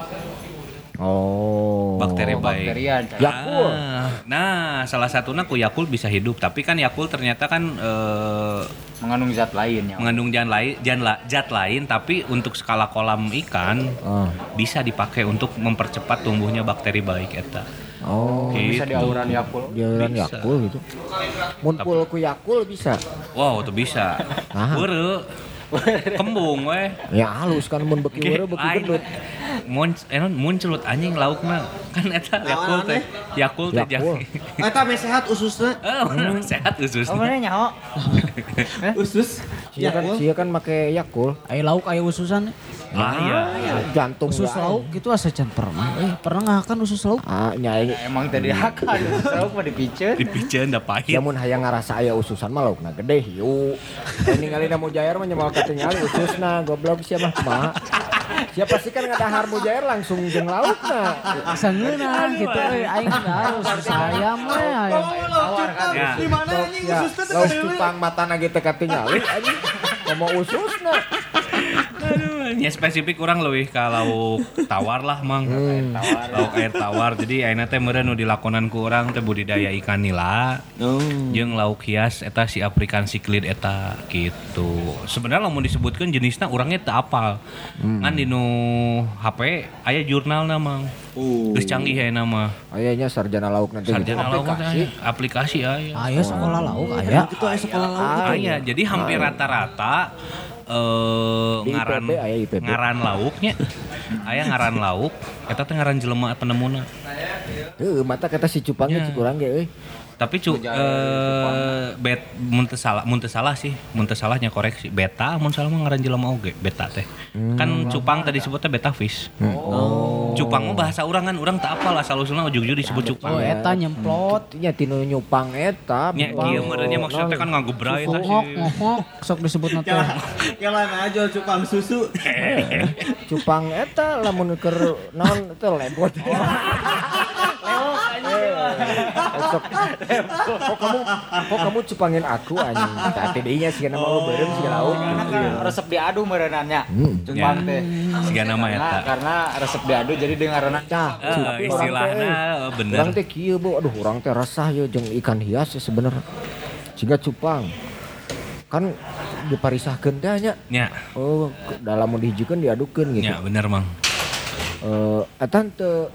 Oh. bakteri baik Bakterian. cai. Yakul. Ah, nah salah satunya ku Yakult bisa hidup tapi kan Yakult ternyata kan eh, Mengandung zat lain ya. mengandung zat lain zat, la- zat lain tapi untuk skala kolam ikan Oh. bisa dipakai untuk mempercepat tumbuhnya bakteri baik eta Oh. Bisa Gitu. di auran Yakul. Dieuran Bisa. Yakul gitu. Mun pul ku Yakul bisa. wow itu bisa Nah. Kembung weh Ya halus kan mun beki weureu beki gendut. mun eh, non, muncelut anjing laukna kan eta Yakult teh Yakult teh Yakult. Eta mah sehat ususna. Eh, bener, sehat usus. Oh mana nyaho? Usus. Sia kan sia kan make Yakul. Aya lauk aya ususan. Ah iya. Jantung Usus ya. lauk gitu asa can pernah. Eh, pernah nggak kan usus lauk? Ah nyai. Emang tadi akan lauk mah dipiceun. Dipiceun da pahit. Ya mun hayang ngarasa aya ususan mah laukna gede hiu. Ini ningali na mujair mah nyemal katingali ususna goblok sia mah. Siapa sih kan ngadahar mujair langsung jeung laukna. Sengeuna gitu euy aing nggak harus aing. Tawar kan. Ya. Di mana anjing Ya, usus teh deui? cupang mata nage teu katingali anjing. Ngomong ususna. Aduh, nya spesifik kurang leuwih ka lauk tawar lah mang. Lauk air tawar. Jadi ayeuna teh meureun nu dilakonan ku urang teh budidaya ikan nila. Oh. jeung lauk hias eta si African cichlid eta gitu. Sebenarnya lamun disebutkan jenisnya orangnya teu apal. Ngan di nu HP aya jurnal nama. Uh. Geus canggih ya nama. Ayahnya sarjana lauk nanti. Sarjana lauk teh aplikasi. aya. aplikasi aya. Aya sekolah lauk aya. Itu aya sekolah lauk. Aya. Jadi hampir rata-rata Di ngaran IPB ngaran lauknya aya ngaran lauk eta teh ngaran jelema penemuna. Heeh, mata kata si cupangnya Ya. cik urang ge euy. Tapi cu eh bet mun teu salah mun teu salah sih, mun teu salahnya koreksi. Beta mun salah mah ngaran jelema oge, beta teh. Kan cupang tadi disebutnya beta fish. Cupang mah bahasa urang kan urang teu apal asal usulna ujug-ujug disebut cupang. Oh eta nyemplot. Nya tinu nyupang eta. Nya kieu meureunnya maksudnya kan ngagubra eta sih. ngok sok disebut teh. Kelana jual cupang susu. Cupang eta lamun keur naon teh lebot. Kok kamu kok kamu cupangin aku anjing. Tadi dinya sih nama lo bareng sih lauk. Karena kan resep diadu merenannya. Hmm. Cupang Ya. teh. Siga nama Karena, eta. karena resep diadu jadi dengaranna Nah, Eh, tapi teh, eh, bener. Orang teh kieu bu, aduh orang teh resah ya jeung ikan hias ya sebenarnya. Sehingga cupang kan diparisahkeun teh nya. Nya, Oh, dalam mau dihijikeun diadukeun gitu. nya bener mang. Eh, eta teu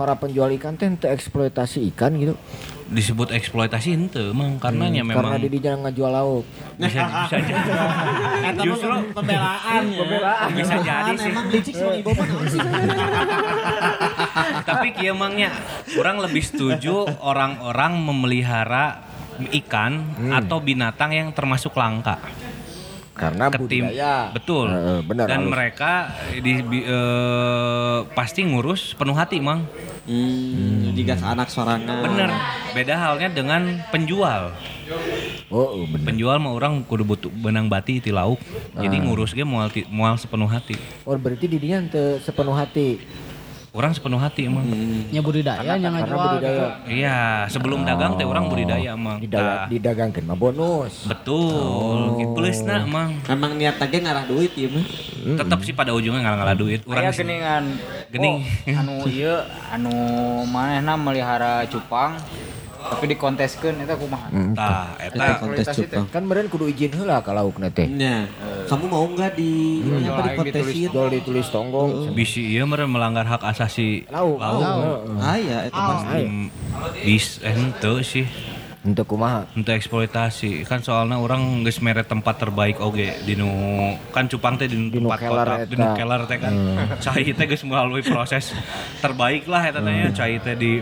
para penjual ikan teh teu eksploitasi ikan gitu. Disebut eksploitasi henteu mang karena nya memang Karena di dinya ngajual lauk. bisa bisa jadi. Eta Justru pembelaan ya. Pembelaan. bisa jadi sih. Emang licik sama ibu sih? Tapi kieu mangnya orang lebih setuju orang-orang memelihara ikan atau binatang yang termasuk langka. Karena Ketim, budidaya. betul. Heeh, benar, Dan halus. mereka di, eh, pasti ngurus penuh hati, mang. Hmm, jadi gas anak sorangan. Bener. Beda halnya dengan penjual. Oh, oh, bener. Penjual mah orang kudu butuh benang bati ti lauk. Jadi ngurus ge moal ti- moal sepenuh hati. Oh, berarti di dinya teu sepenuh hati. Orang sepenuh hati emang. Nya budidaya nya Karena ngajual. budidaya Iya, sebelum dagang teh orang budidaya emang. didaya, Tah, didagangkeun mah bonus. Betul, oh. plusna emang. Emang niat lagi ngarah duit ya mah. Tetap sih pada ujungnya nggak ngalah duit. Aya Orang sih- geningan. Gening. Oh, anu ieu anu manehna melihara cupang tapi dikonteskeun eta kumaha? Tah, Eta eta kontes kualitas itu. cupang. Kan meureun kudu izin heula ka laukna teh. Nya, kamu mau nggak di Hmm, apa di lagi kontesin? Dol ditulis tonggong. bisi ieu meureun melanggar hak asasi Lauk. lauk. Ah ya, itu pasti. Hmm, bis eh, henteu sih. Untuk kumaha? Untuk eksploitasi kan soalnya orang geus mere tempat terbaik oge di nu kan cupang teh di nu Di nu tempat kelar kota eta. di nu kelar teh kan cai teh geus melalui proses terbaik lah eta teh nya. cai teh di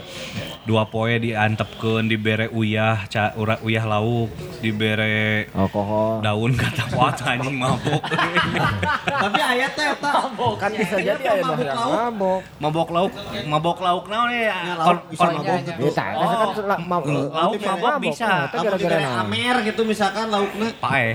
dua poe diantepkeun dibere uyah ca, ura, uyah lauk dibere Alkohol. daun kata wat anjing mabok Tapi ayat teh eta. Kan bisa jadi aya mabuk yang lauk. mabok. mabok lauk mabok lauk naon ya Ya, Kon- mabok Ya lauk mabok bisa. Eta Kamu gara-gara amer gitu misalkan lauknya. pae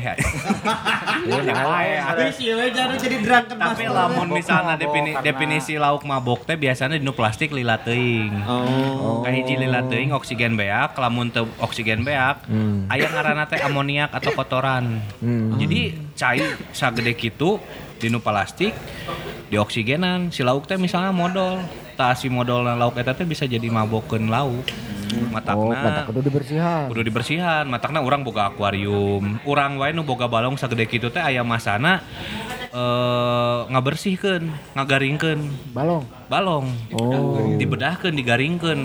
Ya, nah, Tapi sih we jadi jadi drunken tapi lamun misalnya mabok defini, karena- definisi lauk mabok teh biasanya di nu plastik lila teuing. Oh. kahiji lila teuing oksigen beak lamun teu oksigen beak aya ngaranna teh amoniak atau kotoran. Hmm. jadi cai sagede kitu di nu plastik di oksigenan. Si lauk teh misalnya modal tah si modal lauk eta teh bisa jadi mabokeun lauk Oh, matakna mata kudu dibersihan. kudu dibersihan. Matakna orang boga akuarium. Orang wae nu boga balong sagede kitu teh aya masana eh ngabersihkeun ngagaringkeun. Balong. balong. Oh. dibedahkeun digaringkeun.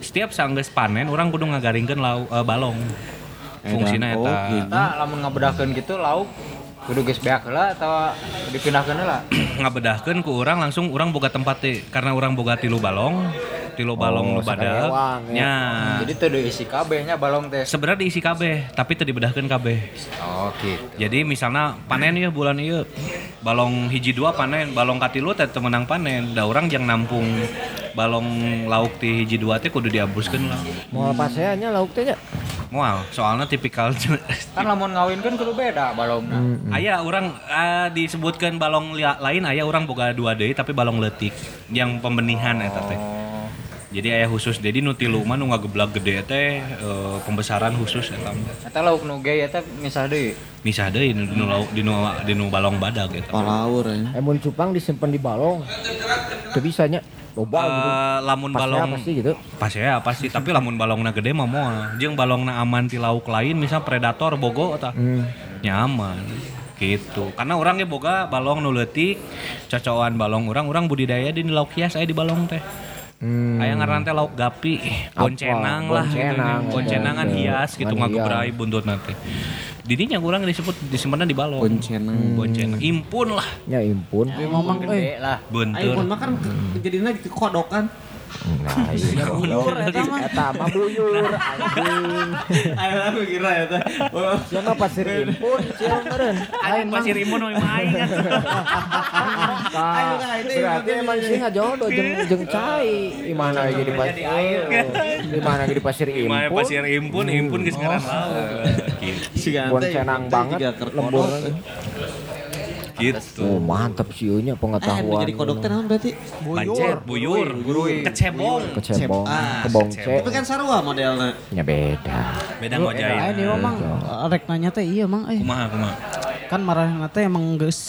Setiap sanggeus panen orang kudu ngagaringkeun lau eh, balong. Fungsina Oh, eta. Gitu. Eta lamun ngabedahkeun gitu lauk kudu geus beak heula atau dipindahkeun heula. ngabedahkeun ku orang langsung orang boga tempat karena orang boga tilu balong tilu balong nu Oh, sakarewang, ya. nya Jadi teu diisi kabehnya balong teh. sebenarnya diisi kabeh tapi teu dibedahkeun kabeh Oh gitu. Jadi misalnya panen ya bulan iya balong hiji dua panen balong katilu teh teu meunang panen da urang jang nampung balong lauk ti hiji dua teh kudu diabuskeun lah Moal paseannya lauk teh nya. Moal, soalnya tipikal Kan lamun ngawin kan kudu beda balongna. Aya orang eh, disebutkan balong lia- lain aya orang boga dua deui tapi balong letik yang pembenihan eta teh. Oh. Jadi aya khusus jadi nu tilu mah nu ngageblak gede teh eh, pembesaran khusus eta. mah. Eta lauk nu ge eta misah deui. Misah deui nu nu lauk- di nu di nu balong badag eta. Palaur ya. Emun cupang disimpan di balong. Bisanya. Loba gitu. Eh, lamun Pasnya balong pasti gitu. pas ya pasti tapi lamun balongna gede mah moal jeung balongna aman ti lauk lain misal predator bogo eta Hmm. nyaman gitu karena orangnya boga balong nu leutik cocokan balong orang orang budidaya di lauk hias aya di balong teh Hmm. Aya ngaran teh lauk gapi, boncenang lah gitu. Boncenang, Boncenangan oke, oke. hias gitu ngagebrai buntut nanti. Didinya kurang disebut disimpan di balong. Boncenang. Boncenang. Impun lah, Ya impun. Tapi memang Gede eh lah. Ayo pun bentur. makan jadinya gitu kodok kan. Nah, iya. buyur eta mah. Eta mah buyur anjing. Aku kira ya mah pasir impun, meureun. Pasir impun we main. Tah, berarti emang sih jodoh jeung jeung cai. Lagi di pasir air. Di mana lagi di pasir impun. pasir impun, geus ngaran. Gitu. Banget, lembur. Gitu. Oh, mantap sih nya Eh, pengetahuan. jadi kodok teh naon berarti? Bancet, buyur, kecebong. kecebong, Ah, kebongce. Tapi kan sarua modelnya. Ya beda. Beda ngojai. nih memang rek nanya teh iya mang eh. Kumaha kumaha. Kan marahna teh emang geus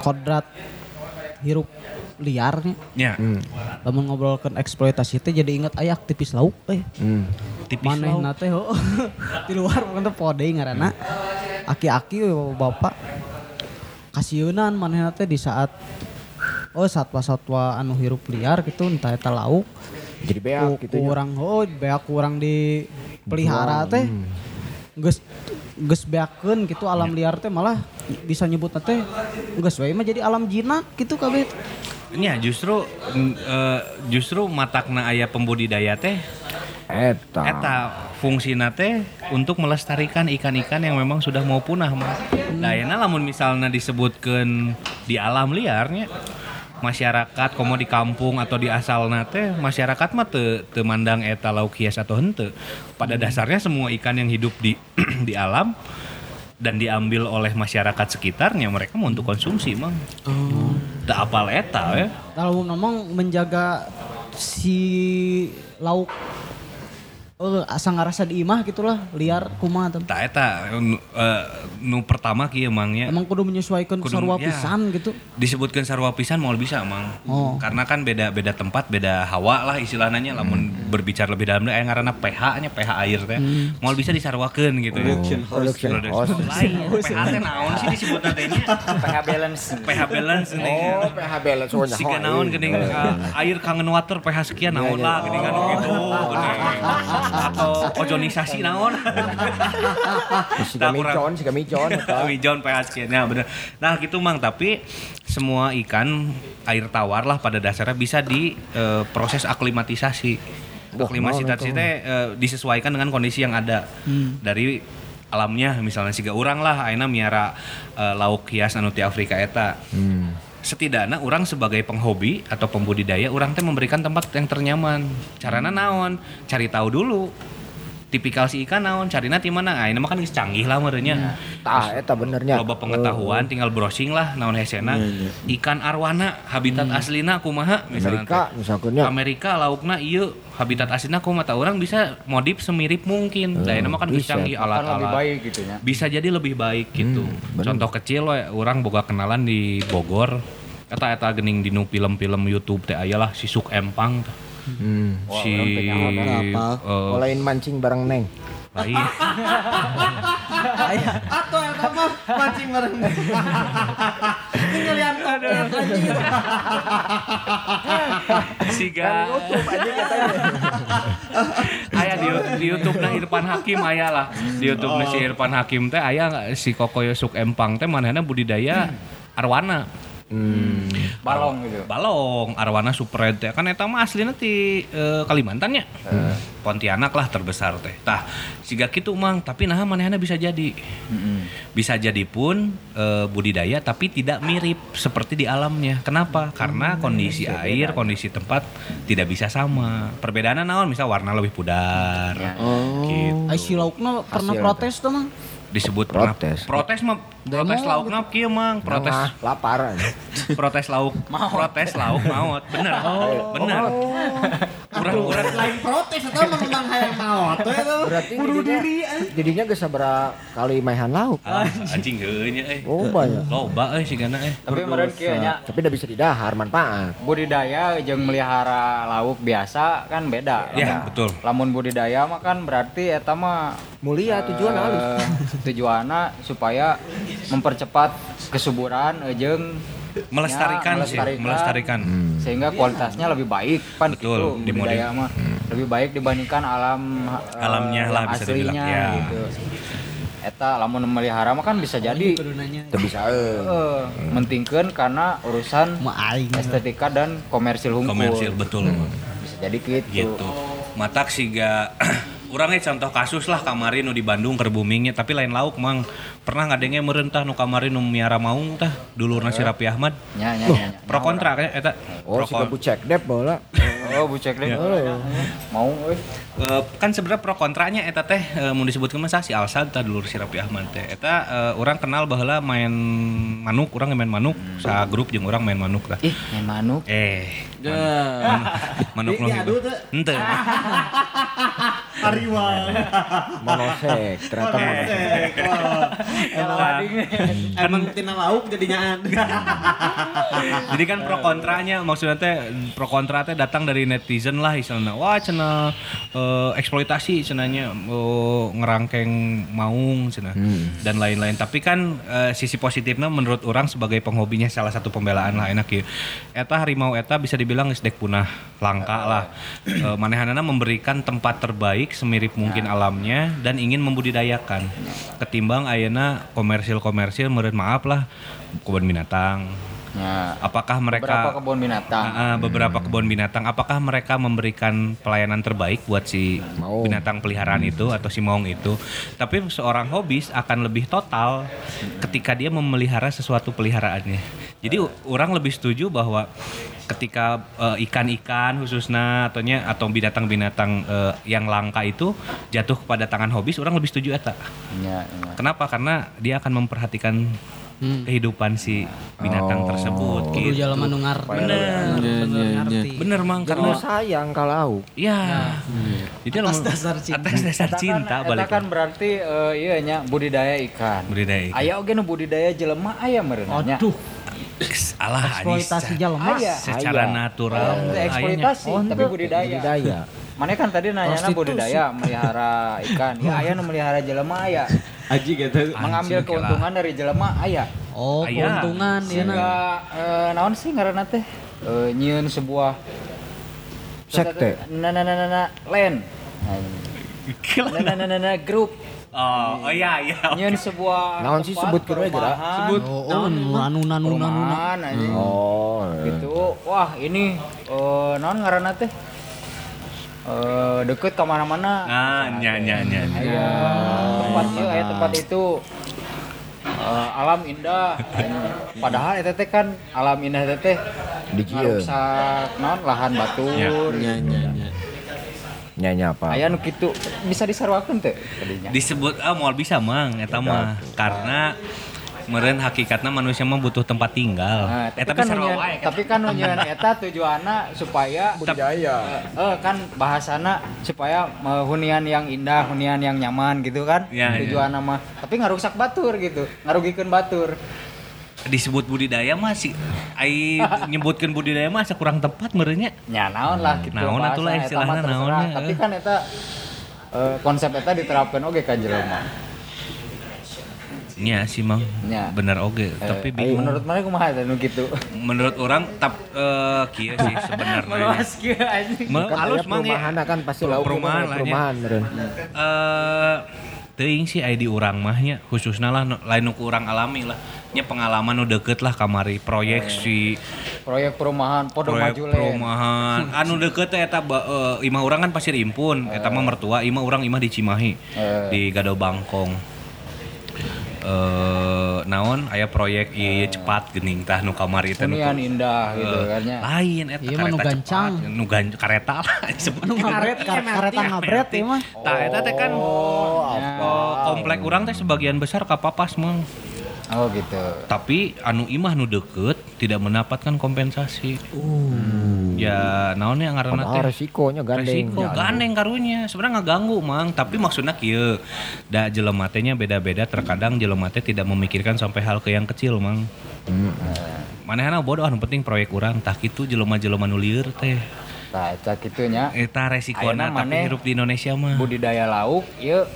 kodrat hirup liarnya. Ya, Hmm. Lamun ngobrolkeun eksploitasi teh jadi ingat aya aktivis lauk eh. Hmm. tipis lauk. Manehna teh oh, di luar bukan teh pode ngaranna. Aki-aki we bapak kasieunaan manehna teh di saat oh satwa-satwa anu hirup liar gitu entah eta lauk. Jadi beak gitu nya. kurang oh beak kurang di pelihara teh. Geus geus beakeun gitu alam liar teh malah bisa nyebut teh geus we mah jadi alam jinak gitu kabeh Ya justru eh, justru matakna aya pembudidaya teh Eta. eta fungsina teh untuk melestarikan ikan-ikan yang memang sudah mau punah mah. Nah, ayeuna lamun misalnya disebutkan di alam liarnya masyarakat komo di kampung atau di asalna teh masyarakat mah teu teu mandang eta lauk hias atau henteu. Pada dasarnya semua ikan yang hidup di di alam dan diambil oleh masyarakat sekitarnya mereka mau untuk konsumsi mang. Oh. Tak apal eta ya. kalau ngomong menjaga si lauk eh asa ngarasa di imah gitulah liar kumaha teh Tak eta nu, eh, nu pertama kieu mangnya. emang kudu menyesuaikan Kudu- sarua ya. pisan gitu disebutkan sarwa pisan mau bisa mang Oh. karena kan beda beda tempat beda hawa lah istilahnya lamun berbicara lebih dalam aya ngaranna pH nya pH air teh mau bisa disarwakeun gitu ya Production host. lain pH teh naon sih disebut teh pH balance. pH balance nih Oh, PH balance oh, Siga nyaho, naon iya. geuning uh, air kangen water pH sekian naon lah geuning kan gitu geuning. Atau ozonisasi naon Si Tak kami kurang. John, si kami John. eta. Wijon pH sekian ya bener. Nah gitu mang tapi semua ikan air tawar lah pada dasarnya bisa di eh, proses aklimatisasi. Aklimatisasi teh eh, disesuaikan dengan kondisi yang ada dari alamnya misalnya siga orang lah ayeuna miara eh, lauk hias anu ti Afrika eta. Hmm. Setidaknya orang sebagai penghobi atau pembudidaya orang teh memberikan tempat yang ternyaman. Carana naon? Cari tahu dulu. Tipikal si ikan naon, carina ti mana? Ah, ini mah kan geus canggih lah merenya. Tah eta benernya. loba pengetahuan tinggal browsing lah naon hesena ikan arwana habitat aslina kumaha misalnya Amerika teh. misalkan ya. Amerika laukna ieu habitat aslina kumaha tah orang bisa modif semirip mungkin da mah kan geus bisa. canggih lebih alat-alat baik gitu ya. bisa jadi lebih baik gitu bener. contoh kecil we orang boga kenalan di Bogor eta eta gening dinu film-film YouTube teh aya lah si Suk Empang teh. Hmm. Si. Apa? eh, Olain mancing bareng Neng. lain Atau eta mah mancing bareng. Ini ngeliat lihat anjing. siga aya di, di YouTube nah Irfan Hakim aya lah di YouTube nah si Irfan Hakim teh aya si Kokoyo Suk Empang teh manehna budidaya arwana Hmm. balong gitu. Balong arwana super teh kan eta mah aslinya di eh, Kalimantan ya? Pontianak lah terbesar teh. Tah siga kitu mang. Tapi nah manehna bisa jadi. Bisa jadi pun eh, budidaya tapi tidak mirip seperti di alamnya. Kenapa? Karena kondisi air kondisi tempat tidak bisa sama. Perbedaannya naon? Misal warna lebih pudar. Gitu. Ai si laukna pernah Hasil. protes tuh mang. disebut Protes. pernah- protes mah protes Demo laukna kieu mang protes Nah, lapar protes lauk protes lauk maut bener bener kurang kurang Lain protes atau memang hayang we tuh. Berarti Bunuh jadinya, diri eh. jadinya geus sabaraha kali maehan lauk. Ah, anjing heuh nya euy. Oh banyak. Loba euy sigana euy. tapi meren kieu nya Tapi udah bisa didahar manfaat. budidaya jeung melihara lauk biasa kan beda Ya, betul. lamun budidaya mah kan berarti eta mah Mulia tujuan eh, halus. tujuanna supaya mempercepat kesuburan eh, jeung Melestarikan Ya, sih, melestarikan. sehingga kualitasnya lebih baik pan Betul, gitu, di budidaya mah. Lebih baik dibandingkan alam eh, Alamnya yang lah bisa dibilang, aslinya ya. gitu. Eta lamun melihara mah kan bisa jadi. Teu bisa euy. eh, mentingkeun karena urusan estetika dan komersil hunku Komersil betul. bisa jadi gitu, Gitu. Matak siga Urangnya contoh kasus lah kemarin nu di Bandung keur boomingnya tapi lain lauk mang. Pernah ngadenge merentah nu kemarin nu miara maung tah? Dulurna si Rapi Ahmad. Nya nya nya, nya. pro kontra kayak eta. Oh, pro si kon- Bu cek dep bola. oh bucek deh mau euy Eh, kan sebenarnya pro kontranya eta teh eh, mau disebutkan mah si Alsad tah dulur si Rapi Ahmad teh. Eta eh, orang kenal baheula main manuk orang main manuk. Sa grup jeung orang main manuk tah ih main manuk. Eh manuk Di- nu hidup. teh? henteu. Hariwang. Monosek, ternyata monosek. Emang tina lauk jadinya Jadi kan pro kontranya maksudnya teh pro kontra teh datang dari netizen lah istilahnya. Wah cenah eh, eksploitasi cenahnya eh, ngerangkeng maung cenah dan lain-lain. Tapi kan eh, sisi positifnya menurut orang sebagai penghobinya salah satu pembelaan lah enak ya. Eta harimau eta bisa dibilang geus dek punah langka lah. Eh, manehanana memberikan tempat terbaik semirip mungkin alamnya dan ingin membudidayakan. Ketimbang ayeuna komersil-komersil meureun maaf lah kebun binatang ya apakah mereka beberapa kebun binatang. Ah, beberapa kebun binatang. Apakah mereka memberikan pelayanan terbaik buat si Maung. binatang peliharaan itu atau si maung itu? Tapi seorang hobis akan lebih total ketika dia memelihara sesuatu peliharaannya. Jadi orang lebih setuju bahwa ketika eh, ikan-ikan khususnya ataunya atau binatang-binatang eh, yang langka itu jatuh kepada tangan hobis orang lebih setuju eta. Ya, ya. kenapa? Karena dia akan memperhatikan kehidupan si binatang tersebut Kudu gitu. jalan nu ngarti. Bener. Bener ngarti. Bener mang Karena sayang kalau ya. Jadi Atas lamun- dasar cinta. Atas dasar cinta kan, balik. eta kan berarti eh, iya nya budidaya ikan Budidaya ikan. aya oge nu budidaya jelema aya meureun nya Aduh, Alah eksploitasi. Aya. secara natural. Eksploitasi Oh, tapi henteu. budidaya budidaya. Mana kan tadi nanya Prostitusi. budidaya melihara ikan. Ya aya nu melihara jelema aya. Aji gitu. Mengambil keuntungan dari jelema aya. Oh, Aya. keuntungan ya Sehingga eh, naon sih ngaranna teh? Eh, nyieun sebuah Sekte. Na na na na na land. Na na na na na grup. Oh, oh iya iya. Nyieun sebuah Naon sih sebutkeun we, Jera? perumahan. Oh, oh, nu anu nanu nanu. perumahan anjing. Oh. gitu wah ini eh naon ngaranna teh eh deket ke mana-mana Nah, nya nya nya. nya. aya tempat aya tempat itu eh, alam indah padahal eta teh kan alam indah eta teh Di naon lahan nya nya. Nyanyi apa? aya nu kitu bisa disarwakeun teh Disebut ah moal bisa mang eta mah. Karena meureun hakikatna manusia mah butuh tempat tinggal. Nah, Eta tapi kan wae kan. tapi kan eta tujuanna supaya budidaya. eh kan bahasana supaya eh, hunian yang indah, hunian yang nyaman gitu kan. Ya, ya. Tujuan nama. Tapi ngarusak batur gitu. Ngarugikeun batur. disebut budidaya mah sih ai nyebutkeun budidaya mah asa kurang tepat meureunnya. Ya naon lah gitu. Naon atuh lah mah istilahna, terserah. naonnya, Tapi eh. kan eta eh, konsep eta diterapkan oge ka jelema. Nya sih mang. Nya. Bener oge, Eh, tapi ayo, bingung. menurut mana kumaha eta nu kitu? menurut orang tap eh kieu sih sebenarnya. Meluas kieu anjing. Kan halus aya mang ya. perumahan kan pasti lauk Perumahan lah, nya. perumahan meureun. Eh teuing sih aya di urang mah nya khususna lah lain nu ku urang alami lah nya pengalaman nu deket lah kamari proyek si Proyek perumahan podo proyek maju perumahan anu deket teh eta eh, imah urang kan pasir impun eta mah mertua imah urang imah di Cimahi Eh. di Gado Bangkong eh naon aya proyek ieu cepat geuning tah nu kamari teh nu indah gitu Eh, kan ya. lain eta Iya mah nu gancang. cepat nu gan kareta lah disebut Anu ngabret, kar- kareta ngabret ya mah. tah eta teh kan Oh, eh, komplek urang teh sebagian besar kapapas mah Oh gitu. tapi anu imah nu deket tidak mendapatkan kompensasi. Ya naonnya ngaranna teh? resikonya gandeng. resiko gandeng karunya. Sebenarnya nggak ganggu mang. Tapi maksudnya kieu. Da jelema beda-beda. Terkadang jelema teh tidak memikirkan sampai hal ke yang kecil mang. Manehna bodoh anu penting proyek urang. Tah kitu jelema-jelema nu lieur teh. Tah eta kitunya. Eta resikona tapi hirup di Indonesia mah budidaya lauk ieu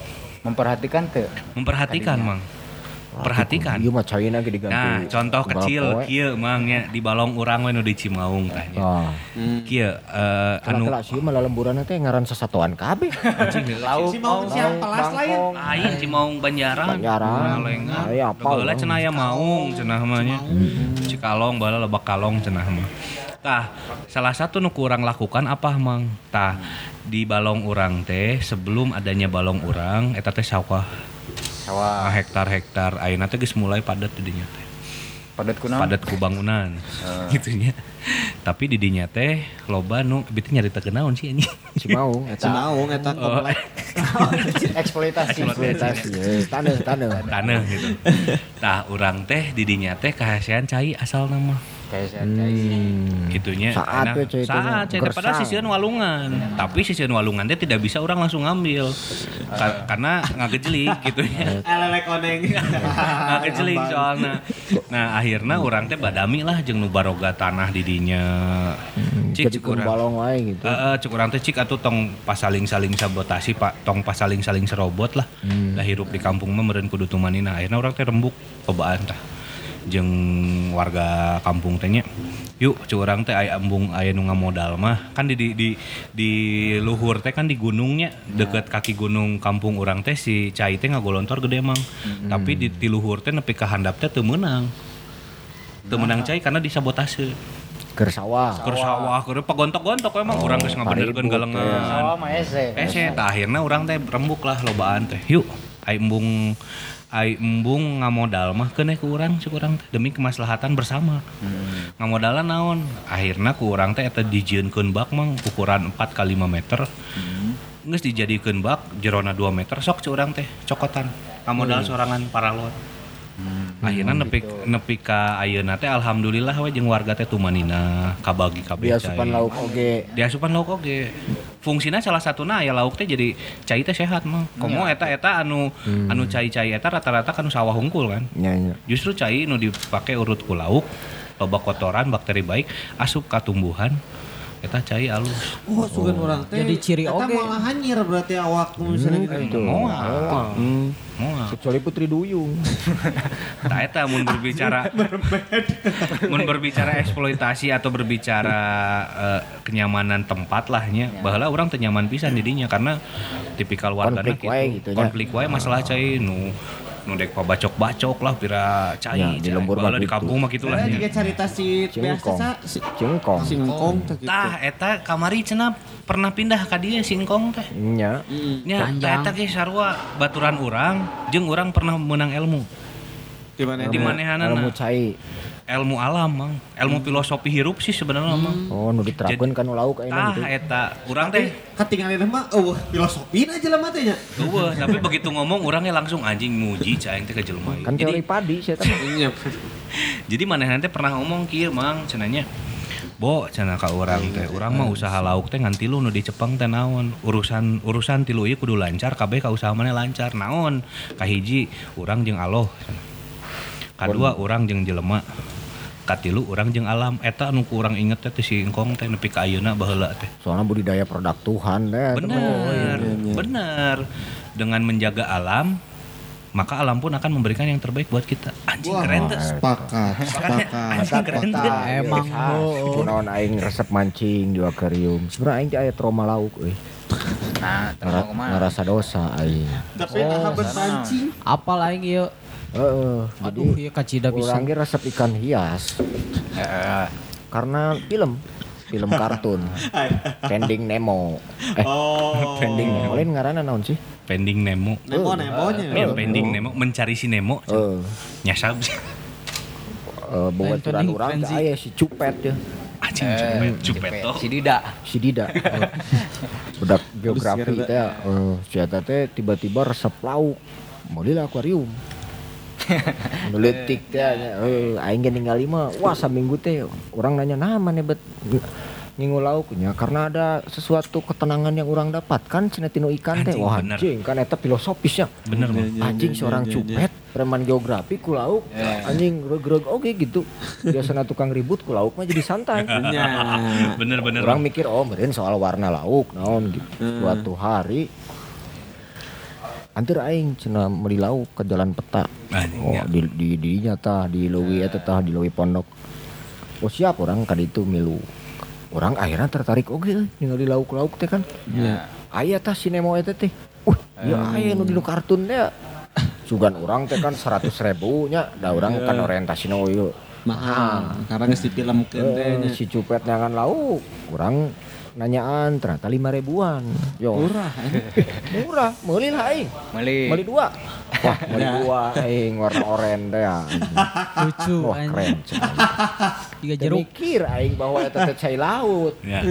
memperhatikan teu. memperhatikan mang perhatikan Iya mah China ge diganti. Nah, contoh kecil kieu mang nya di balong urang we nu di Cimaung tah nya. Ah. Kieu eh, Anu anu telah sih malah lemburan teh ngaran sesatuan kabeh. Lauk Si mau siapa pelas lain. Aing Cimaung Banjaran. Banjaran. Ngalengan. Aya apa, orang? cenah aya maung cenah mah nya. Cikalong baheula lebak kalong cenah mah. Tah, salah satu nu kurang lakukan apa mang? Tah, di balong urang teh sebelum adanya balong urang eta teh sawah. Sawah hektar-hektar ayeuna teh geus mulai padat di dinya teh. padat kunaon? padat ku bangunan gitu nya tapi di dinya teh loba nu teh nyarita kenaon sih anjing Cimaung eta. Cimaung eta komplek. eksploitasi. Eksploitasi. Taneuh, taneuh. tanah gitu tah urang teh di dinya teh kahasian cai asal nama. Hmm. gitunya Saat cai teh saat teh padahal sisian walungan tapi sisian walungan teh tidak bisa orang langsung ngambil Ka- karena nggak gejelik gitunya Elelek oneng. nggak gejelik soalnya nah akhirnya orang teh badami lah jeung nu baroga tanah di dinya Jadi cik cik urang balong wae gitu. Heeh, cek urang teh cik atuh tong pasaling-saling sabotasi Pak, tong pasaling-saling serobot lah. Hmm. Dah hirup di kampung mah meureun kudu tumanina. Akhirna urang teh rembuk cobaan tah. Jeung warga kampung teh nya. Yuk, cek urang teh aya embung aya nu ngamodal mah. Kan di di di, di luhur teh kan di gunungnya deket kaki gunung kampung urang teh si cai teh ngagolontor gede mang. Tapi di, di luhur teh nepi ka handap teh teu meunang. Teu meunang cai karena disabotase. Keur sawah. Keur sawah, keur pagontok-gontok emang Oh, urang geus ngabenerkeun galengan. Sawah mah ese. Ese tah akhirna urang teh rembuk lah lobaan teh. Yuk, ai embung ai embung ngamodal mah keneh ku urang cek urang teh demi kemaslahatan bersama. Ngamodalan naon? Akhirna ku urang teh eta dijieunkeun bak mang ukuran 4 kali 5 meter. Geus dijadikeun bak jerona 2 meter sok cek urang teh cokotan. Ngamodal sorangan paralon. Akhirnya nepi nepi ka ayeuna teh alhamdulillah we jeung warga teh tumanina kabagi kabeh Dia asupan lauk oge. Di asupan lauk oge. Fungsina salah satuna aya lauk teh jadi cai teh sehat mah. Komo eta eta anu anu cai-cai eta rata-rata kan sawah hungkul kan. Nya nya. Justru cai nu dipake urut ku lauk loba kotoran bakteri baik asup ka tumbuhan eta cai alus. Oh, sugan orang teh. Jadi ciri Eta oge. malah hanyir berarti awak misalnya gitu. Itu. Moal. Hmm. Moal. Kecuali Putri Duyung. Nah, eta mun berbicara mun berbicara eksploitasi atau berbicara eh, kenyamanan tempat lah nya baheula urang teu nyaman pisan di dinya karena tipikal warga Konflik wae gitu konflik wae masalah cai nu nu dek pabacok-bacok lah pira cai Ya, di lembur mah di gitu. kampung mah kitu lah Saya nya juga cerita si Cingkong. biasa si Cingkong. singkong teh gitu. tah eta kamari cenah pernah pindah ka dieu singkong teh Nya. nya tah eta ge sarua baturan urang jeung urang pernah menang ilmu Di mana? di manehanana Ilmu cai. Ilmu alam mang ilmu filosofi hirup sih sebenarnya mang Oh, nu diterapkeun kan lauk ayeuna tah gitu. eta urang teh Ketinggalan mah oh filosofi aja lah matanya. Eueuh, tapi begitu ngomong orangnya langsung anjing muji teh ke jelema ieu. Kan Jadi teori padi saya tahu. Iya. jadi manehna teh pernah ngomong kieu mang cenanya Bo, cenah ka urang teh, urang mah usaha lauk teh ngan tilu nu dicepeng teh naon. Urusan urusan tilu ieu kudu lancar, kabeh ka usaha maneh lancar. Naon? Kahiji urang jeung Allah. cenah. Kadua urang jeung jelema. Katilu urang jeung alam. Eta anu ku urang inget teh si engkong teh nepi ka ayeuna baheula teh. Soalnya budidaya produk Tuhan deh. Benar, benar. Dengan menjaga alam, maka alam pun akan memberikan yang terbaik buat kita. Anjing keren tuh. Sepakat, sepakat. Anjing keren tuh. Emang, oh. Kunaon aing resep mancing di akuarium. Sebenarnya aing teh aya trauma lauk euy. Nah? Ngerasa dosa aing. Tapi oh, habis mancing. Apa lain ieu Heeh, jadi Aduh, iya kacida bisa. Urang ge resep ikan hias. Karena film, film kartun. Pending Nemo. Eh, Oh. Pending Nemo lain ngaranna naon sih? Pending Nemo. Nemo Nemonya. Ya, pending Nemo mencari si Nemo. Eh, Nyasab. eh bawaturan Pending urang teh Frenzy. aya si Cupet ya. Anjing cupet, cupet toh. Si Dida. Si Dida. Eh, Budak geografi teh eh si teh tiba-tiba resep lauk. Meuli akuarium. Nuletik teh eh aing ge ningali mah wah saminggu teh urang nanya nah mana bet? Ngingu lauknya karena ada sesuatu ketenangan yang orang dapatkan cenah tinu ikan teh wah anjing kan eta filosofisnya. Bener mah. anjing seorang cupet preman geografi ku lauk. Anjing greg-greg oke gitu. Biasanya tukang ribut ku lauk mah jadi santai. Ya. Bener bener. orang mikir oh meren soal warna lauk naon? Gitu. Suatu hari antir aing meuli lauk ke jalan peta. Oh ya. di di di nya tah di leuwi eta tah di leuwi pondok. Oh siap orang ka ditu milu. Orang akhirnya tertarik oke euy ningali lauk-lauk teh kan? Ya. aya tah si Nemo eta teh. Uh ya aya nu di kartun teh sugan orang teh kan seratus ribu nya da orang kan orientasina oh Mahal. Karena geus difilmkeun teh Eh, si cupet nyangan lauk. Kurang nanyaan ternyata lima ribuan yo Murah. murah meuli lah aing Meli. meuli dua wah meuli dua aing warna oranye teh ya Lucu wah anjing. keren. Tiga jeruk. mikir aing bahwa eta teh cai laut Ya.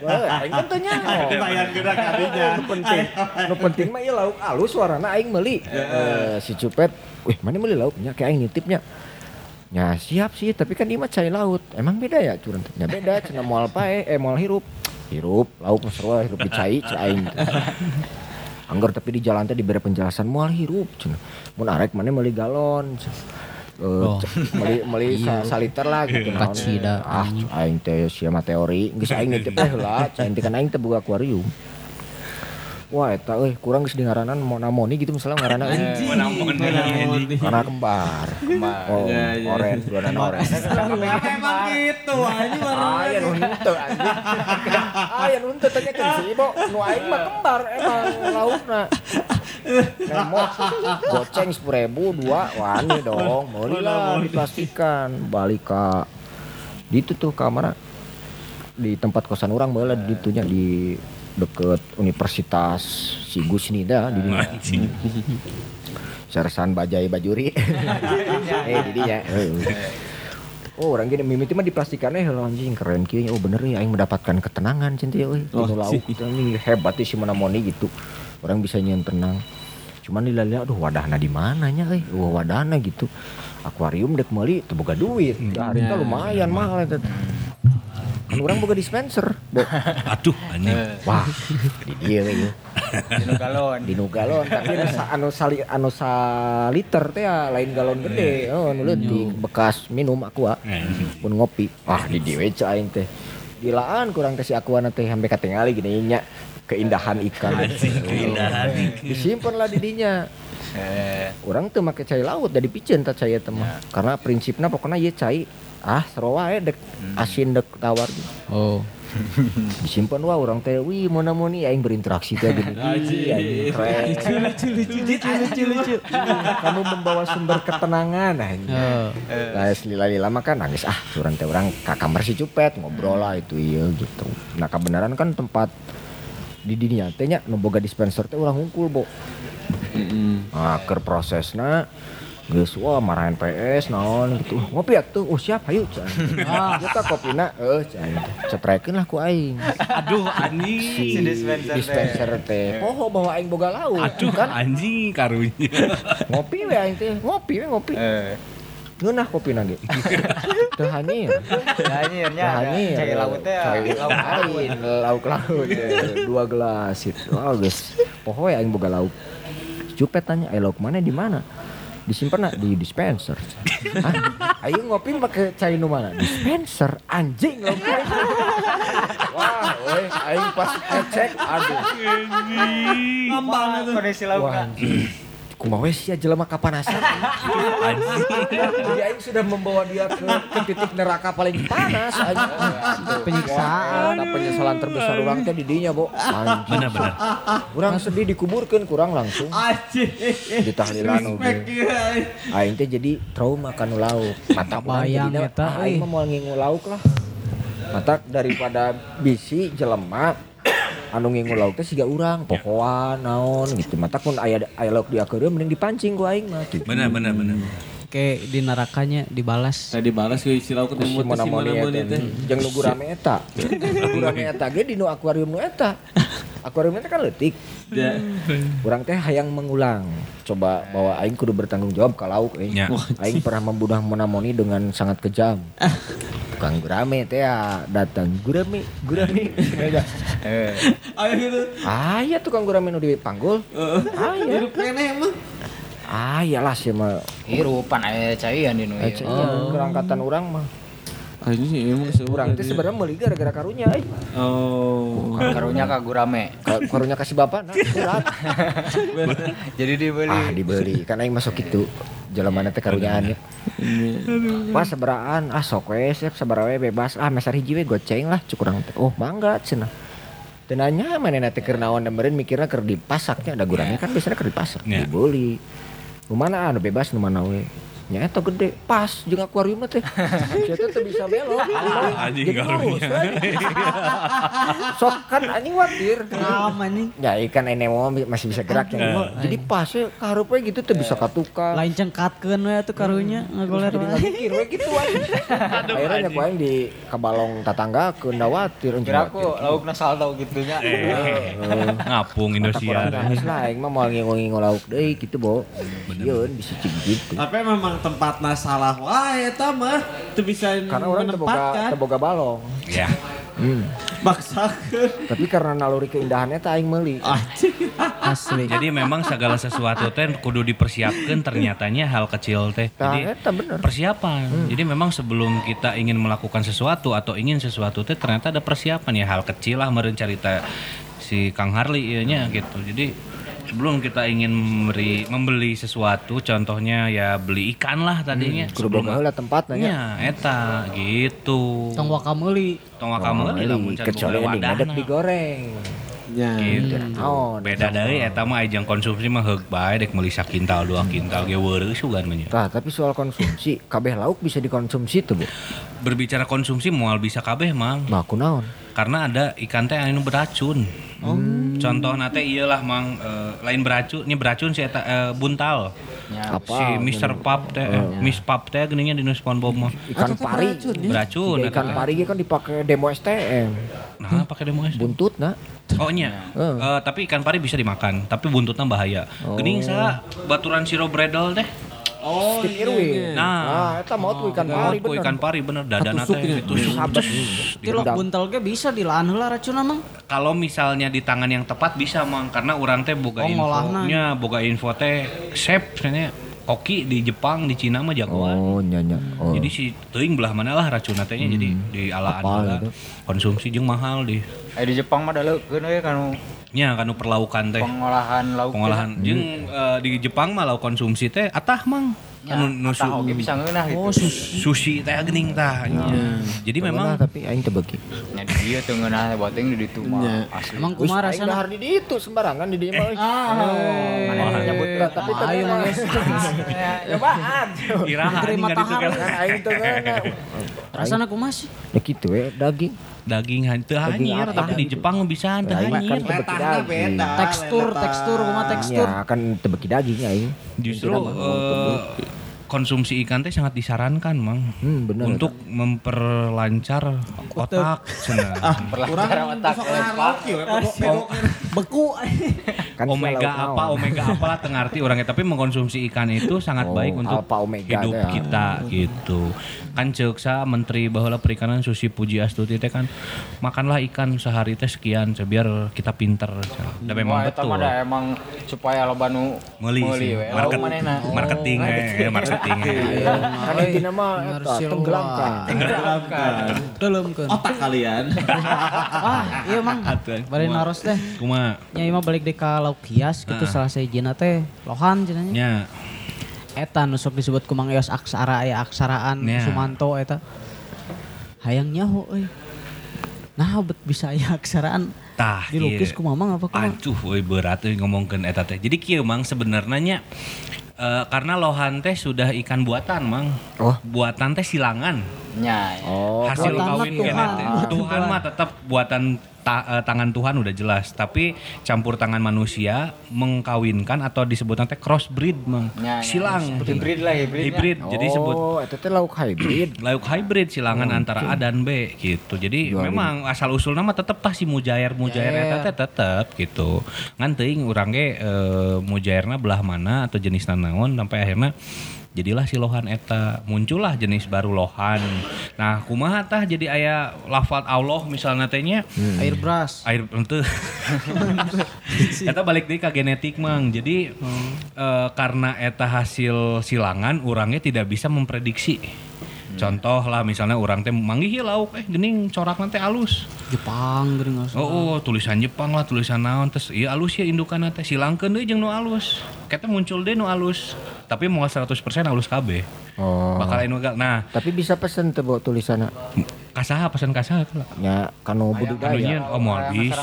Wah, aing kan teu nyaho Bayar gerak kadinya. nu penting nu penting mah ieu lauk alus warna aing meuli Eh, si cupet wih mana meuli lauknya kayak aing nitipnya Ya siap sih, tapi kan ini mah cai laut. Emang beda ya curun? Ya beda, cenah moal pae, eh moal hirup. Hirup, lauk seru hirup di cai, cai aing. teh. Angger tapi di jalan teh diberi penjelasan moal hirup cenah. Mun arek mana meuli galon. Eh, Oh. meuli meuli sa, saliter lah gitu. Kacida. Ah, aing teh sia mah teori, geus aing teh heula, cai teh kan aing teh boga akuarium. Wah, eta euy kurang geus di ngaranan monamoni gitu misalnya ngaranan Anjing. Menamon anjing. karena kembar. Oh, Ya, ya. oren, oren. Emang gitu anjing Ah, ya nu henteu anjing. Ah, ya nu henteu tanya kan sih, Bo. Nu aing mah kembar emang laukna. Nemo goceng 10.000 dua wani dong. Meuli lah diplastikan balik ka ditu tuh kamar di tempat kosan orang di ditunya di deket Universitas Sigus Nida di. Anjing. Sersan Bajai Bajuri. eh di dinya. Oh, orang gini mimiti mah diplastikannya heuh anjing keren kieu nya. Oh bener ya aing mendapatkan ketenangan cinta ya euy. Oh, lauk sih. ini hebat sih Monamoni gitu. Orang bisa nyen tenang. Cuman dilihat aduh wadahna di mana nya euy. Wah wadahna gitu. Akuarium dek meuli teu boga duit. Da hari teh lumayan mahal eta. Kan orang boga dispenser. Bo. Aduh anjing. Wah, di dieu we. Dinu galon. di nu galon. Tapi anu sa- anu sali anu saliter teh ya, lain galon gede. Oh nu leutik. Bekas minum aqua Anjing. pun ngopi. Wah di dieu we aing teh gilaan kurang teh si aqua teh sampai katingali gini nya keindahan ikan. Keindahan ikan. disimpan lah di dinya. Eh, orang tuh make cai laut dari piceun tah cai eta mah. Karena prinsipnya pokoknya ieu cai ah seru wae dek asin dek tawar gitu. Oh. disimpan wah orang teh wih mana mau nih aing berinteraksi teh gini keren Lucu lucu lucu lucu lucu. kamu membawa sumber ketenangan. Oh. Nah, lila mah kan nangis ah turun teh orang ke kamar si cupet ngobrol lah itu iya gitu. Nah kebenaran kan tempat di dunia teh nya nu boga dispenser teh ulah ngungkul bo. Nah keur prosesna geus wah marahin PS naon gitu. Ngopi atuh, oh siap hayu can. Ah, kita kopina eueuh can. Cetrekeun lah ku aing. Aduh anjing. Si, dispenser teh. dispenser teh. Poho bahwa aing boga lauk Aduh kan. anjing karunya. Ngopi we aing teh, ngopi we ngopi. eh. Ngeunah kopi nage. Teu hanyir. Anjirnya Teu hanyir. cai laut teh. Cai laut lain, lauk laut. ya. Dua gelas itu. Oh, geus. Poho ya aing boga laut. Cupet tanya, "Eh lauk mana di mana?" Disimpan di dispenser. Hah? Ayo ngopi pakai cai nu mana? Dispenser. Anjing aing. Wah, weh, aing pas ngecek, aduh. Ngambang kondisi Wah, lauknya. anjing. kumaha we sia jelema kapanasan. Jadi aing sudah membawa dia ke, ke titik neraka paling panas anjing. Penyiksaan. Wah, penyesalan terbesar orang teh di dinya, Bo. Anjing. Bener-bener. Urang sedih dikuburkeun kurang langsung. Ditahlilan. Respect ya. Aing teh jadi trauma kanu lauk. Mata jadina, eta, ah, aing mah moal ngingu lauk lah. Mata daripada bisi jelema anu ngingu lauk teh siga urang, pohoan naon gitu. Mata kun aya aya lauk di akeureum mending dipancing ku aing mah gitu. Bener bener bener. Kayak di nerakanya dibalas. Saya dibalas ke si lauk ketemu Si teh si mana-mana mana-mana eta teh. jeung nu gurame eta. Gurame eta ge di nu akuarium nu eta. Akuarium eta kan leutik. Ya. Urang teh hayang mengulang. Coba bahwa aing kudu bertanggung jawab ka lauk euy. Ya. Aing pernah membunuh monamoni dengan sangat kejam. Tukang gurame teh ya datang gurame, gurame. Eh, Ayo gitu. Aya tukang gurame nu dipanggul. Aya. Hidup keneh emang. Aya lah sih mah. hirupan aya caian di nu. Ece kerangkatan urang mah. Anjing emang Urang teh sebenarnya meuli gara-gara karunya euy. Oh. Karunya ka gurame. Ka- Karunya kasih bapak nah, surat. Jadi dibeli. Ah dibeli kan aing masuk itu jalan teh karunyaan ya. Pas seberaan ah sok we sep sabaraha we bebas ah mesar hiji we goceng lah cukurang teh. Oh mangga cenah. Teu nanya manehna teh keur naon dan meureun mikirna keur dipasaknya ada gurame kan biasanya keur dipasak Ya. dibeli. Nu mana anu bebas nu mana we. Nya eta gede pas jeung akuarium teh. Teh teu bisa belok. Anjing Jadi karunya. lurus, anjing. Sok kan anjing watir. Kenapa nih? Ya ikan ini mau masih bisa gerak yang mah. Jadi pas ya kaharupnya gitu tuh bisa katukang. Lain cengkatkeun we atuh karunya ngagoler Jadi wae. nggak mikir we gitu aja. Akhirnya nyaku aing di kabalong tetangga ke ndawatir Kira aku laukna saldo gitunya. Eh, ngapung Indosiar. Nangis lah aing mah moal ngingo-ngingo lauk deui gitu, Bo. Yeun bisa cing gitu. Tapi memang tempatnya salah wae eta mah teu bisa Karena orang teboga menempatkan. teboga balong. Ya. Hmm. Maksakeun. Tapi karena naluri keindahannya teh aing meuli. Anjing. Asli. Jadi memang segala sesuatu teh kudu dipersiapkan ternyatanya hal kecil teh. Jadi eta bener. persiapan. Jadi memang sebelum kita ingin melakukan sesuatu atau ingin sesuatu teh ternyata ada persiapan ya hal kecil lah meureun carita si Kang Harli ieu nya gitu. Jadi sebelum kita ingin memberi membeli sesuatu contohnya ya beli ikan lah tadinya Kudu boga heula tempat nanya. Ya, eta gitu. Tong wakameuli. Tong kamu Meuli, kecuali ending ngadep digoreng. Ya. Gitu. Naon? Beda dari eta mah ajang konsumsi mah heug bae dek meuli sakintal dua kintal ge weureus sugan mah nya. Tah, tapi soal konsumsi, kabeh lauk bisa dikonsumsi tuh, Bu. Berbicara konsumsi moal bisa kabeh mang Nah, aku naon? Karena ada ikan teh anu beracun. Contoh nate iyalah mang eh, lain beracun, ini beracun si eta eh, buntal. Ya. Apa? Si Mr. Pap teh, eh, Miss Pap teh geuninnya di SpongeBob mah. Ikan pari. Beracun Tiga eta ikan pari ge kan dipakai demo STM. Nah, pakai demo es. Buntut nah. Oh nya. Heeh. Eh, tapi ikan pari bisa dimakan, tapi buntutnya bahaya. Geuning sa baturan siro bredel teh. Oh, Steve iya, Irwin. iya. Nah. Nah, eta mau tuh ikan pari bener. ikan pari bener dadana teh ditusuk. Sabet. Tilok buntel ge bisa dilaan heula racun mang. Kalau misalnya di tangan yang tepat bisa mang karena urang teh boga Oh, infonya, boga info teh chef sebenarnya koki di Jepang di Cina mah jagoan. Oh, nyanya. Oh. Jadi si teuing belah mana lah racun teh jadi di alaan Apal konsumsi jeung mahal di Eh di Jepang mah daleukeun we kanu nya kanu perlaukan teh. pengolahan lauk. Pengolahan jeung eh, di Jepang mah lauk konsumsi teh atah mang. Ya, Anu nusu atah oge bisa ngeunah gitu. Oh, susu. sushi teh geuning tah. nya. Jadi memang tapi aing teu beuki. Nya di dieu teu ngeunah boteng di ditu mah asli. Emang kumaha aing rasana? dahar di ditu sembarangan di dieu mah. euy. Manehna nyebut berat tapi teu Ayo mah ngeunah. geus. Cobaan. iraha anjing kan Kan aing teu ngeunah. Rasana kumaha sih? Ya kitu we daging. Daging hantu hanyir apa tapi di? Jepang bisa Lah, hanyir kan teu Letahna daging. beda. Tekstur, tekstur, kumaha tekstur. Ya kan teu beuki daging aing. justru Intina mah, eh, konsumsi ikan teh sangat disarankan mang Hmm, bener. untuk memperlancar otak cenah. Urang otak, sok eh, pegok- Beku. Kan omega apa naon. omega apalah tengarti orangnya tapi mengkonsumsi ikan itu sangat Oh, baik untuk alpha omega hidup ya. kita gitu kan ceuk sa menteri baheula perikanan Susi Puji Astuti teh kan makanlah ikan sehari teh sekian biar kita pinter dan memang Wah, betul mah da emang supaya loba nu Meuli sih. we. Lauk Market, manehna. marketing eh, marketing eh. Kan intina mah tenggelamkan. Tenggelamkan. Teuleumkeun. Otak kalian. Ah, iya mang. Bari naros teh. Kumaha? Nyai mah balik deh ka lauk hias gitu Ah. salah sejina teh lohan cenanya. nya Eta nusuk disebut ku Mang Eos aksara aya aksaraan Ya. Sumanto eta. Hayang nyaho euy. Nah, bet bisa aya aksaraan tah dilukis ieu. ku mamang apa ku? Aduh, euy berat euy ngomongkeun eta teh. Jadi kieu Mang sebenarnya eh, karena lohan teh sudah ikan buatan Mang. Oh. Buatan teh silangan. Nya. ya. Oh, Hasil buatan kawin Tuhan. teh. Ah. Tuhan mah tetap buatan ta- eh, tangan Tuhan udah jelas, tapi campur tangan manusia mengkawinkan atau disebut nanti crossbreed Mang. Nya. Silang. Hibrid lah hibrid. Hibrid. Jadi sebut Oh, itu teh lauk hybrid. lauk hybrid silangan antara A dan B gitu. Jadi Jualin. memang asal usul nama tetap tah si mujair mujair eta teh tetep gitu. Ngan teuing urang ge eh, mujairna belah mana atau jenis naon sampai akhirnya jadilah si lohan eta. Muncullah jenis baru lohan. Nah, kumaha tah jadi aya lafal Allah misalnya teh nya? Air brush. air ente. Eta balik deui ka genetik mang. Jadi eh, karena eta hasil silangan orangnya tidak bisa memprediksi contoh lah misalnya orang teh manggih lauk eh gening corak nanti alus. Jepang geuning asa. oh, oh tulisan Jepang lah tulisan naon terus iya alus ya indukan teh. Silangkeun deui jeung nu alus. Kata muncul deh nu alus. Tapi mau 100% alus KB Oh. bakal anu gal nah. Tapi bisa pesen tuh bawa tulisanna. Kasaha pesan kasaha tuh lah Nya kanu budidaya. oh moal bisa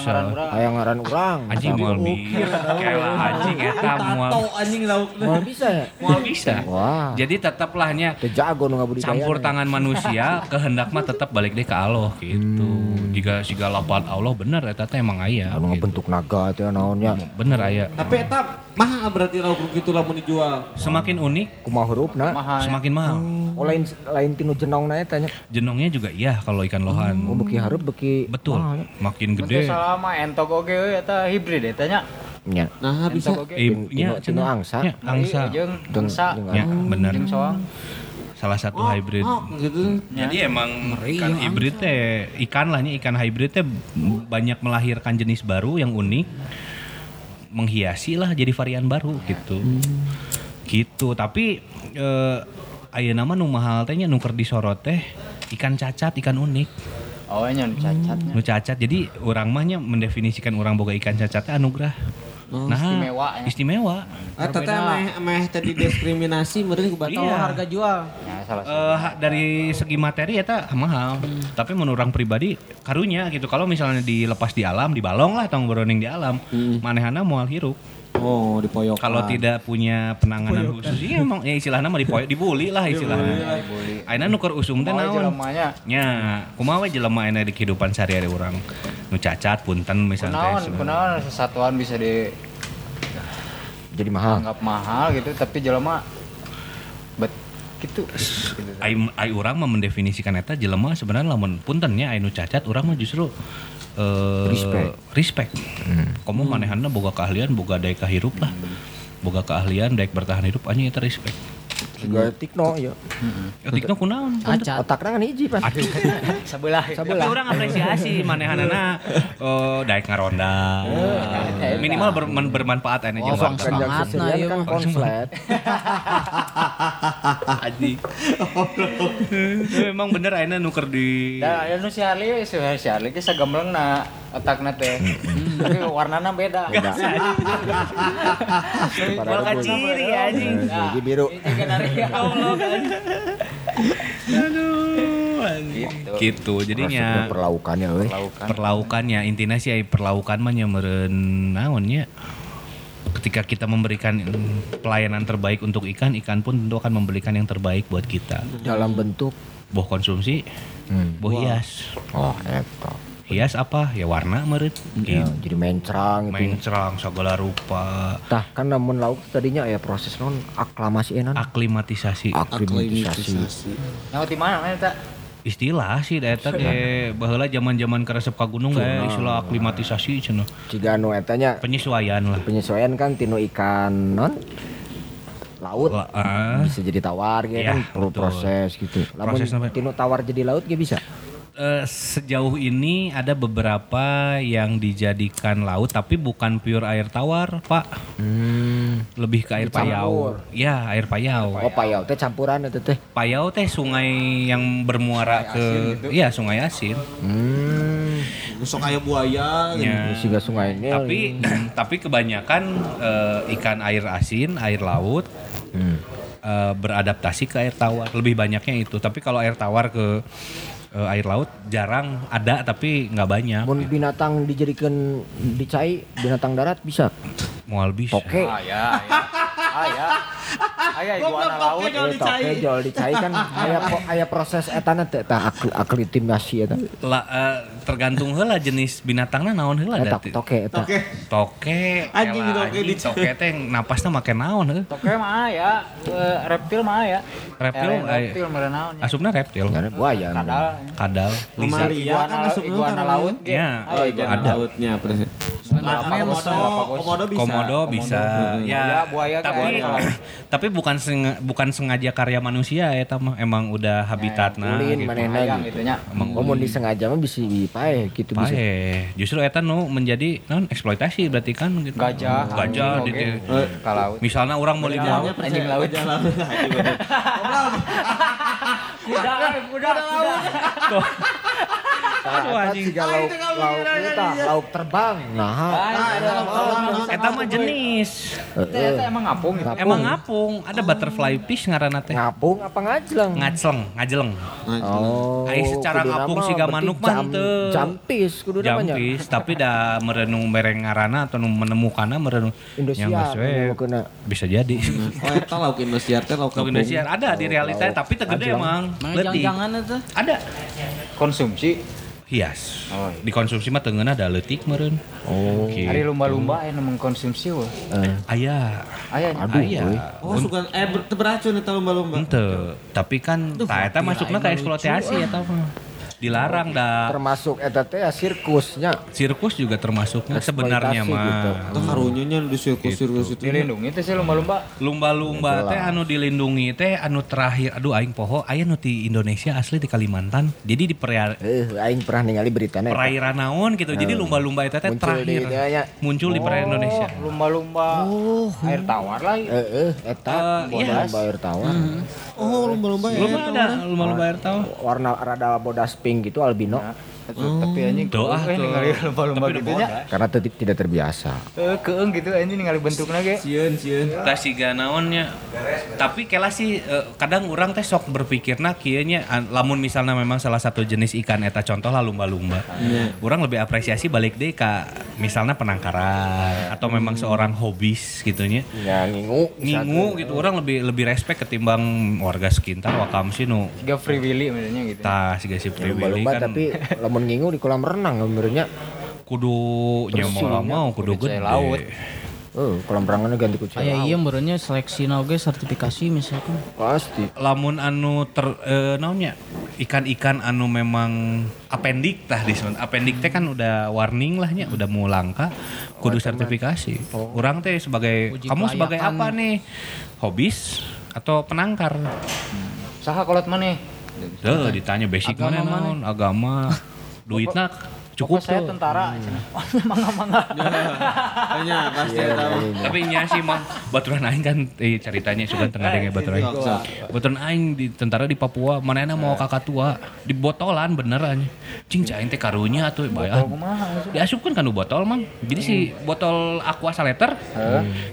Aya ngaran urang. anjing moal bisa kayak anjing eta moal anjing lauk. Moal bisa ya? moal bisa Wah. jadi teteplahnya Teu jago nu ngabudidaya. campur tangan manusia kehendak mah tetap balik deh ke Allah gitu jika jika lapat Allah bener eta teh emang aya Anu gitu. bentuk naga teh naonnya. bener aya Tapi eta mahal berarti lauk gitu lamun dijual. semakin unik Kumaha hurufna? Semakin mahal Oh lain lain tinu jenongna eta nya. jenongnya juga iya kalau ikan lohan Oh beki harup beki betul nya. makin Gede. gede selama entok oge we eta hibrid eta nya. Nya. Nah, bisa. Oge. Eh, nya, cenah. angsa. Nya, angsa Jeung angsa. jeung ya bener Jeung soang. salah satu hybrid Oh, gitu. Jadi emang ikan hybrid teh ikan lahnya ikan hybrid teh banyak melahirkan jenis baru yang unik menghiasi lah jadi varian baru gitu. Gitu, tapi eh aya nama nu mahal teh nya nu keur disorot teh ikan cacat, ikan unik. Oh nya nu cacatnya. Nu cacat. Jadi orang mahnya mendefinisikan orang boga ikan cacat teh anugerah. nah, istimewa, ya. Istimewa. Eta teh meh meh tadi diskriminasi meureun ku batal. Iya. harga jual. Ya salah satu. Eh, ha- dari segi materi ya mahal. Tapi menurut orang pribadi karunya gitu. Kalau misalnya dilepas di alam, dibalong lah tong beroning di alam, manehana moal hirup. Oh, dipoyok. Kalau tidak punya penanganan khusus, iya emang ya istilahnya mah dipoyok, dibuli lah istilahnya. Aina nuker usum teh naon? Nya, kumaha we jelema aina di kehidupan sehari-hari orang. Nu cacat punten misalnya Kunaon, teh. kunaon satuan bisa dianggap Jadi mahal. mahal gitu tapi jelema bet gitu. gitu. Ai, ai urang mah mendefinisikan eta jelema sebenarnya lamun puntennya anu cacat urang mah justru eh Respect. respect. Kamu manehana boga keahlian, boga daya kahirup lah. Boga keahlian, daya bertahan hidup anjing eta respect. Juga tikno ya. Ya tikna kunaon? Cacat. Otakna kan hiji pan. Aduh. Sebelah. Tapi orang apresiasi manehanana eh daek ngaronda. Minimal ber- men- bermanfaat ane Oh, jeung nah, seserian iya kan mah. konslet. Anjing. Memang bener ayeuna nuker di Da anu si Harley si Harley ge sagemlengna otakna teh. Tapi warnana beda. Mal kaciri anjing. Nah, Gigi biru. Kan kan. Gitu. Gitu. Jadinya Maksudnya perlaukannya euy. Laukan. perlaukannya intinya sih ai perlaukan mah nya meureun naon nya. Ketika kita memberikan mm, pelayanan terbaik untuk ikan, ikan pun tentu akan memberikan yang terbaik buat kita. Dalam bentuk Boh konsumsi, hmm. boh hias. Oh, eta. Hias apa? Ya warna meureun. Ya, Gitu. jadi mencrang itu. Mencrang segala rupa. Tah kan namun lauk tadinya ya proses non aklamasi enan. Aklimatisasi. Aklimatisasi. Nyawa di mana eta? istilah sih eta ge baheula zaman-zaman keresep ka gunung ge istilah aklimatisasi cenah. Jika anu etanya Penyesuaian lah. penyesuaian kan tinu ikan non laut Lah, ah. bisa jadi tawar gitu Iya, kan perlu betul. proses gitu. Lamun tinu tawar jadi laut gak bisa. Eh, sejauh ini ada beberapa yang dijadikan laut tapi bukan pure air tawar, Pak. Hmm. Lebih ke air payau. Ya, air payau. Oh payau teh campuran itu teh. Payau teh sungai yang bermuara ke Iya, sungai asin. Hmm. Sok aya buaya gitu. Ya. Siga sungai ini. Tapi tapi kebanyakan eh, ikan air asin, air laut Hmm. eh, beradaptasi ke air tawar. Lebih banyaknya itu. Tapi kalau air tawar ke eh, air laut jarang ada tapi nggak banyak. Mun binatang dijadikan dicai binatang darat bisa. Mual bisa. Toke. Aya, aya. Aya. Aya iguana laut. Eh, toke jual dicai kan aya po- aya proses etana teh tah akli- aklitimasi eta. La- eh, tergantung heula jenis binatangnya naon heula Eta dati. toke eta. Oke. Toke, Anjing toke di- toke teh napasna make naon heuh? Toke mah aya, Eh, reptil mah aya. Reptil, Eh, reptil mah naon. Asupna reptil, buaya. Kadal. kadal, kan Iguana, iguana laut. ge. Ya, Oh, iguana ada. lautnya Galapagos, Komodo, komodo bisa. Komodo bisa, ya. Buaya, buaya tapi ada. tapi bukan senga- bukan sengaja karya manusia ya mah emang udah habitatna Ulin gitu. Hayang gitu. gitu nya. Disengaja mah bisa pae gitu bisa. Justru eta nu menjadi non eksploitasi berarti kan gitu. Gajah, Gajah anjing, di oge. Ka laut. Misalnya orang mau lima Anjing laut. Kuda, eh, kuda, kuda. Aduh, anjing. siga lauk lauk eta lauk terbang. Nah, Eta mah jenis. Eta eta emang ngapung gitu. Emang ngapung, ada butterfly fish ngaranna teh. ngapung apa ngajleng? Ngacleng, ngajeleng. Oh. Ai secara ngapung siga manuk mah teu. Jampis kudu namanya. Jampis, tapi dah merenung mereng ngaranna atau nu menemukanna merenung Indosiar, we. menemukeunna. Bisa jadi. Oh, eta lauk Indosiar teh lauk. Indosiar ada di realita tapi tegede emang. Mana Leutik. jangan itu? Ada. Konsumsi. Hias. Oh, iya. Dikonsumsi mah teungeuna ada leutik meureun. Oh. Gitu. Hari lumba-lumba aya nu mengkonsumsi weh. Eh, Aya. Aya nya. Aduh, Aya. euy. Oh, suka eh beracun eta lomba-lomba. Ente, tapi kan ta eta masukna ke eksploitasi eta mah. Dilarang dah. termasuk eta teh ya sirkusnya. Sirkus juga termasuknya sebenarnya gitu. mah. Atau karunya nya di sirkus-sirkus itu. Dilindungi teh sih lumba-lumba. Lumba-lumba teh anu dilindungi teh anu terakhir aduh aing poho aya nu di Indonesia asli di Kalimantan. Jadi di peria- Eh, aing pernah ningali beritanya. perairan naon gitu. Jadi lumba-lumba itu teh Muncul di terakhir dia nya. muncul di perairan Indonesia. Oh, Lumba-lumba. Air tawar lah. Eh, eh, eta Eh, iya. bodas bayar tawar. Oh, lomba-lomba ya. Belum ada lumba-lumba air tahu. Warna rada bodas pink gitu albino. Tapi anjing Doa keung, eh, tuh. ningali lumba-lumba Tapi gitu nya. Karena tidak terbiasa. Eh, keung gitu anjing ningali bentukna ge. Sieun, sieun. Tah siga naonnya. Tapi kela sih eh, kadang orang teh sok berpikirna kieu nya lamun misalnya memang salah satu jenis ikan eta contoh lah lumba-lumba. Orang lebih apresiasi balik deh ka misalnya penangkaran atau memang seorang hobis gitu nya. Ya ngingu. Ngingu gitu orang lebih lebih respect ketimbang warga sekitar wakam sih nu Siga free willy maksudnya gitu. tah siga si Free Willy kan tapi lamun ngingu di kolam renang sebenarnya. kudu nya mau nggak mau kudu gede. laut. Oh, kolam renangnya ganti ku Kayak iya merenya seleksi oge sertifikasi misalkan. Pasti. lamun anu ter eh, naonnya? Ikan-ikan anu memang apendik tah disebut apendik teh kan udah warning lah nya udah mau langka kudu sertifikasi. Orang teh sebagai Uji kamu sebagai apa nih? Hobis atau penangkar? Saha kolot maneh? Tuh ditanya basic Agama mana naon? agama Luit nach. Cukup Pokok saya tuh tentara. Oh, mangga-mangga. Hanya pasti Iya, eta. iya, iya. tapi nya sih mah baturan aing kan eh, ceritanya suka tengah denge baturan aing. Baturan aing di tentara di Papua, manehna mau kakak tua, di botolan beneran. Cing cing teh karunya atuh bayan. Diasupkan kan nu botol mang. Jadi si botol aqua saleter.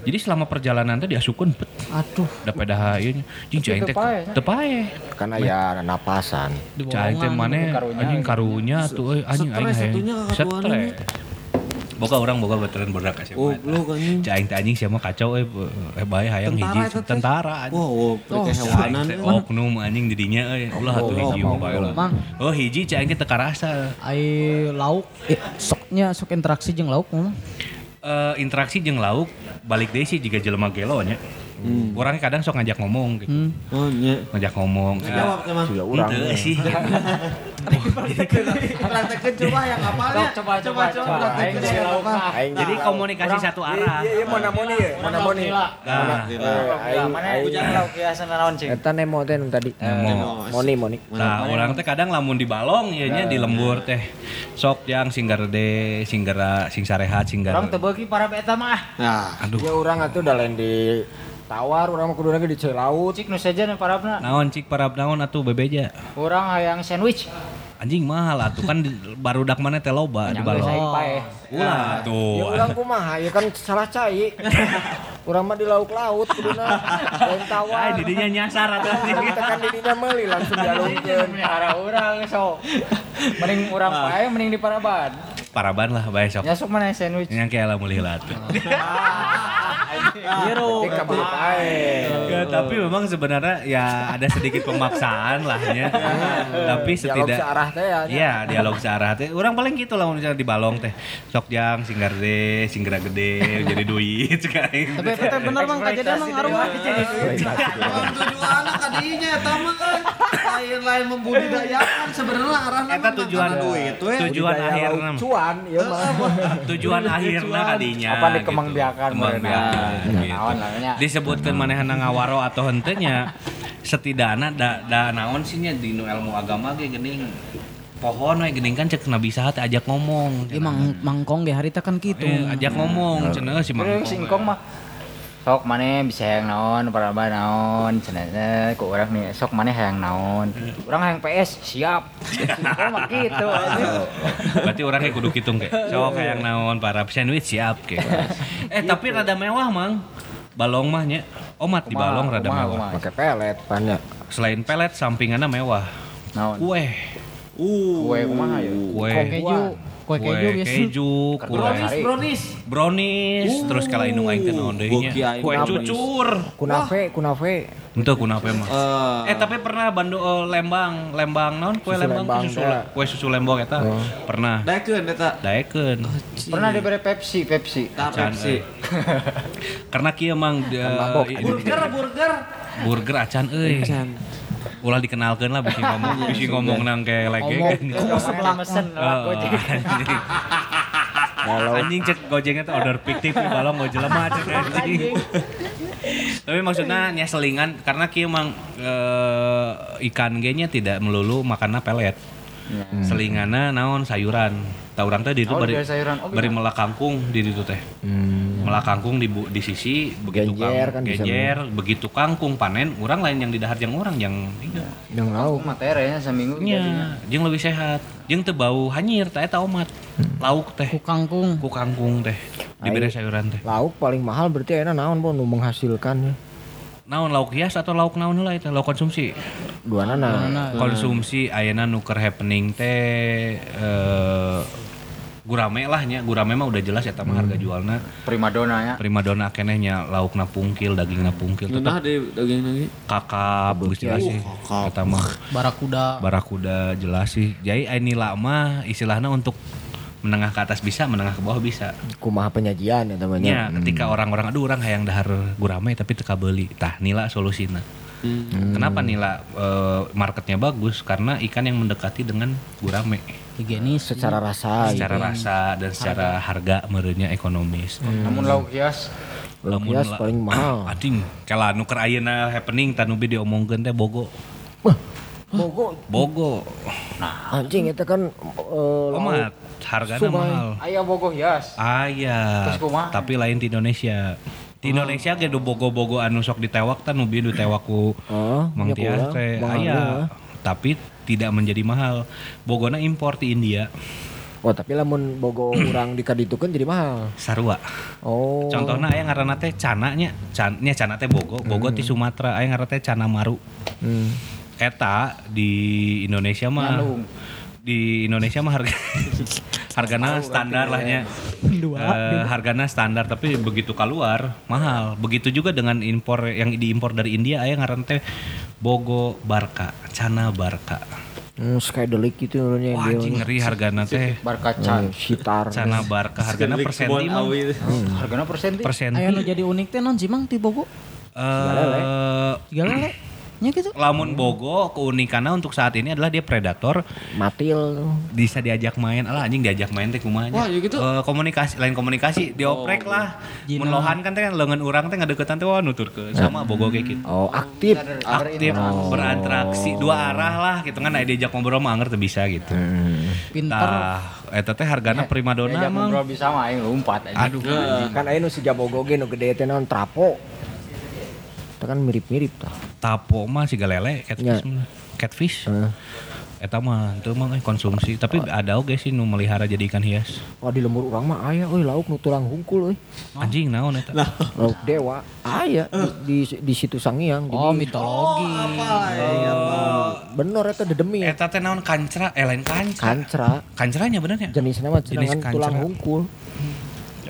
Jadi selama perjalanan teh diasupkan bet. Aduh, Da pedah ieu nya. Cing cing teh Teu pae. Kan aya napasan. Cing teh maneh karunya. anjing karunya tuh euy anjing aing Stres hayang. atunya kakatuan Stres. Boga orang boga baturan berak kasih. Oh, lu anjing. Cing teh anjing siapa kacau euy eh bae hayang Tentara hiji tentara anjing. Wow, wow, Oh, kehewanan. Aing teh oknum anjing didinya euy. Ulah atuh hiji mah bae lah. Mang. Oh hiji cai teh teu karasa. ai lauk eh, soknya sok interaksi jeung lauk mah. Eh, interaksi jeung lauk balik deui sih jiga jelema gelo nya. Orangnya kadang sok ngajak ngomong gitu. Hmm. Oh, nya. Ngajak ngomong. Jawab mah. Juga urang. Henteu sih. Praktekeun coba yang apalnya. Coba coba coba. Aing jadi komunikasi satu arah. Iya, iya mana moni ya? Mana moni? Nah, Eh, aing Mana aing. ujang lauk kiasan naon cing? Eta nemo teh tadi. Nemo. Moni moni. Nah, orang teh kadang lamun di balong ieu nya di lembur teh. Sok yang singgerde, singgera, sing sarehat, singgar. Orang teu beuki para beta mah. Nah, Aduh. Ya urang atuh da lain di tawar urang mah kudu lagi di cai laut. Cik nu saja nu parabna. Naon cik parab naon atuh bebeja. Orang hayang sandwich. anjing mahal atuh kan di- barudak mana teh loba di saing pae. Ulah Ya tuh. urang kumaha ya kan salah cai. Urang mah di lauk laut kuduna lain Ay, tawar. didinya nyasar atuh anjing. Kita kan didinya meuli langsung dialungkeun. Melihara orang sok. Mending orang pae mending di Paraban. Paraban lah bae sok. Ya sok mana sandwich. Yang kayak lah mulih lah tuh. Hero. Ya, tapi memang sebenarnya ya ada sedikit pemaksaan lah ya. tapi Dialog setidak searah teh ya. Iya, dialog searah teh. Orang paling gitu lah misalnya di balong teh. Sok jang singgar deh, singgara gede jadi duit sekali. Tapi eta bener Mang kajadian Mang ngaruh Mang. Emang tujuanna kadinya eta mah kan lain-lain membudidayakan sebenarnya arahna Eta mah tujuan duit tujuan akhirnya cuan ieu mah. tujuan akhirnya kadinya Apa gitu. Kembangbiakan, berenang. gitu. Naon namanya. disebutkan manehna ngawaro atau hentenya setidaknya da, da naon sih nya di ilmu agama ge geuning pohon we geuning kan cek nabi saha teh ajak ngomong Ieu Mang Mangkong ge harita kan kitu. Eh, ajak ngomong cenah si mangkong singkong mah sok mana bisa yang naon Paraban naon cenah ku urang nih sok mana yang naon. Urang yang PS siap. Singkong mah gitu berarti orangnya kudu kitung kayak sok kayak naon para sandwich siap kayak eh tapi rada mewah mang. Balong mahnya omat di balong rada mewah. Pakai pelet. Banyak. selain pelet sampingannya mewah. Naon? Kue. Kue kumaha ya? Kue. Kue keju, kue keju biasa. keju kue Brownies, Brownies. brownies terus kalau indung aing teh naon deui nya kue cucur Kunafe, kunafe. Ente kunape mah Eh, Eh tapi pernah Bandung eh, Lembang, Lembang naon kue Susu Lembang, Lembang, susu, kue susu Lembang eta pernah. daekeun eta. Daekeun. pernah diberi Pepsi Pepsi Tah Pepsi. eh. Karena kieu mang ini- Burger, burger. burger acan euy. Ulah dikenalkeun lah bisi ngomong, bisi ngomong nang kayak lege. Kumu sebelah mesen lah Oh, gojek anjing. Cek gojeknya tuh order fiktif balong gue jelema cek anjing. Tapi maksudnya nya selingan karena kieu mang eh, ikan ge nya tidak melulu makanna pelet. Selingana naon sayuran. Tah urang teh di ditu Oh, bari diberi sayuran. Oh, bari melak kangkung di ditu teh. Melak kangkung di bu- di sisi begitu Genjer kang- kan bisa genjer, begitu kangkung panen urang lain yang didahar yang orang yang iya. Yang lauk. materinya seminggu Nya, jadinya. jeung lebih sehat. Jeung teu bau hanyir tah eta omat. Lauk teh. Ku kangkung. Ku kangkung teh. Diberi sayuran teh. Lauk paling mahal berarti enak naon po nu menghasilkan. Naon lauk hias atau lauk naon heula eta? Lauk konsumsi. Dua nana. Konsumsi ayeuna nu keur happening teh eh gurame lah nya. Gurame mah udah jelas eta mah harga jualna primadona ya primadona keneh nya laukna pungkil, dagingna pungkil Nah di daging lagi. kakap geus jelas sih. Eta mah Barakuda. barakuda jelas sih. Jadi ini lama istilahnya untuk menengah ke atas bisa, menengah ke bawah bisa. Kumaha penyajian ya temannya. Ya, ketika orang-orang aduh orang hayang dahar gurame tapi teka beli. Tah nila solusina. Kenapa nila eh, marketnya bagus? Karena ikan yang mendekati dengan gurame Higienis. Secara rasa. secara rasa dan secara harga merenya ekonomis. namun lauk hias Lauk Lamun hias la- paling mahal. Ading, kala nu keur ayeuna happening tanubi diomongkeun teh bogo. Bogo Bogo. anjing itu kan eh, lauk Omat, hargana Sumai. mahal. ayah bogo hias Aya. Terus kumaha? Tapi lain di Indonesia. Di Indonesia ge do bogo-bogo anu sok ditewak tan nubi ditewak ku Oh, Mang nya Tias teh aya. Tapi tidak menjadi mahal. Bogona impor di India. Oh tapi lamun bogo urang dikaditukeun jadi mahal. Sarua. Oh. Contohnya aya ngaranna teh cana nya. Can, nya cana teh bogo. Bogo di Sumatera aya ngaranna teh cana maru. Hmm. Eta di Indonesia mah. Di Indonesia mah harga hargana standar lah nya. Eh, hargana standar tapi begitu keluar mahal. Begitu juga dengan impor yang diimpor dari India aya ngaran teh Bogo Barca, Cana Barca. Hmm, Skydelik gitu nurunya Wah anjing ngeri hargana teh. barkacan Sitar. Cana Barca hargana per senti mah. harganya persen Per senti. Aya nu jadi unik teh non sih Mang ti Bogo. Eh, Tiga lele. Nya gitu. lamun Bogo keunikannya untuk saat ini adalah dia predator Matil. bisa diajak main alah anjing diajak main teh kumaha Wah, ya gitu? Eh, komunikasi lain komunikasi dioprek lah Jina. mun lohan kan teh kan leungeun urang teh ngadeukeutan teh wah nuturkeun sama bogo kayak gitu Oh aktif. aktif berinteraksi dua arah lah gitu kan aya diajak ngobrol mah anger bisa gitu Hmm. Pinter. tah eta teh hargana primadona Diajak emang ngobrol bisa mah aing lompat aja. aduh Kan aya nu si jabogo ge nu gede teh naon trapo. Itu kan mirip-mirip tah. Tapo mah si galele Ya. catfish mah. catfish Heeh. Eta mah itu mah eh, konsumsi, tapi ada oge sih nu melihara jadi ikan hias. Oh di lembur urang mah aya euy lauk nu tulang hungkul euy. Anjing naon eta? Lauk dewa aya di, di, di situ Sangiang. Jadi, Oh, mitologi. bener eta dedemi. Eta teh naon kancra, eh lain kancra. Kancra Kancranya bener ya? jenisnya mah Jenis tulang hungkul.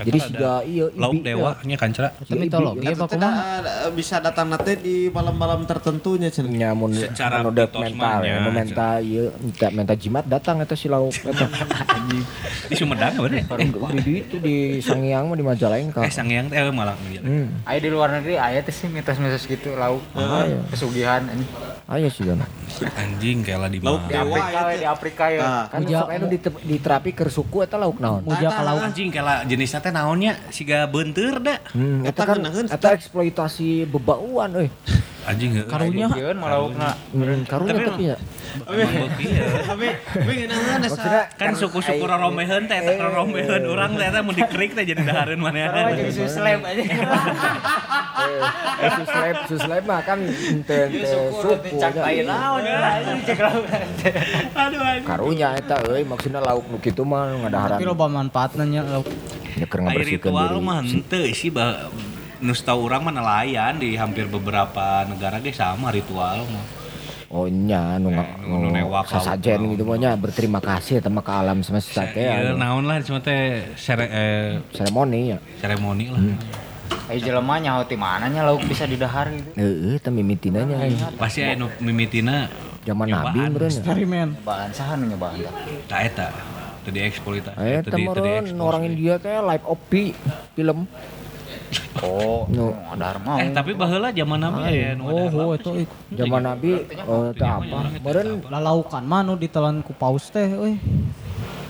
Eta Jadi ada siga iya lauk ibi dewa nya kancra. Itu mitologi apa teh kumaha? da- bisa datang nanti di malam-malam tertentunya cenah. nya mun Secara mental ya, mental ieu minta minta jimat datang eta si lauk eta. Di Sumedang bener ya? di, itu di Sangiang mah di Majalengka. Eh sangyang teh eh, malah Hmm. Aya di luar negeri aya teh sih mitos-mitos gitu lauk Aya. pesugihan anjing. Aya sih kan. anjing kayak lah di Lauk mana. Di Dewa Afrika ya, di Afrika ya. Nah, Kan Muja- sok anu dite- diterapi keur suku eta lauk naon. Muja ka lauk. Anjing kayak lah jenisnya teh naonnya siga beunteur da. Hmm, eta kan eta eksploitasi bebauan euy. Anjing heueuh. Karunya. Laukna. Hmm, karunya Tapi tapi ya. Ya. Tapi tapi ngeunaheun Maksudnya Kan suku-suku rorombeheun teh eta rorombeheun urang teh eta mun dikrik teh jadi dahareun Karena maneh. jadi suslem aja. eh suslep suslep mah kan ente suku Cak lain naon ya anjing cek lauk. Aduh anjing. Karunya eta euy maksudna lauk nu kitu mah ngadaharan. Tapi loba manfaatna nya lauk. Ya keur Air ngabersihkeun ritual diri. mah henteu sih bah nu tau urang mah nelayan di hampir beberapa negara ge sama ritual mah. Oh nya nu nga- Nu- sasajen gitu mah nya berterima kasih eta mah ka alam semesta teh Iya, anu, naon lah cuma teh sere, eh, seremoni ya. seremoni lah. Ayo jelema nyaho ti mana nya lauk bisa didahar gitu. Heeh, teh mimitina nya aya. Pasti aya nu mimitina Zaman. Nabi meureun. ya. Eksperimen. Nyobaan saha nu nyobaan tah? tak eta. Tadi eksploitasi. Aya teu teh di- teu meureun orang. India teh live opi film. Oh, Nu. ngadahar mau. Eh tapi baheula zaman nabi nu Oh, ada oh apa itu? Zaman Nabi eh teh apa? Meureun lalaukan mah nu ditelan ku paus teh euy.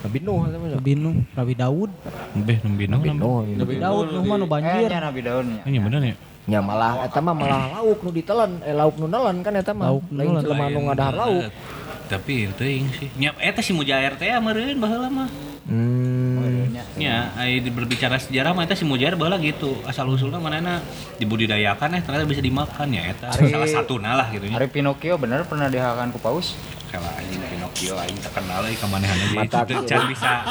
Nabi Nuh. Nabi Nuh, Nabi Daud. Nabi nabi. Nuh. Nabi Daud Nuh mah nu Eh, banjir. nya Nabi Daunnya. Ini bener ya? Nya malah eta mah malah lauk nu ditelan, eh lauk nu nelen kan eta mah. Lauk nu Lain jelema nu ngadahar lauk. Eh, Tapi teuing sih. Nya eta si Mujair teh meureun baheula mah. Hmm. Ya, ai di berbicara sejarah mah eta si Mujair baheula gitu. Asal usulna manehna dibudidayakan eh ternyata bisa dimakan ya eta Ari- salah satu lah gitu nya. Hari Pinocchio bener pernah dihakan ku paus. Kalah anjing Pinocchio aing terkenal euy ka manehan ge Mata itu can bisa.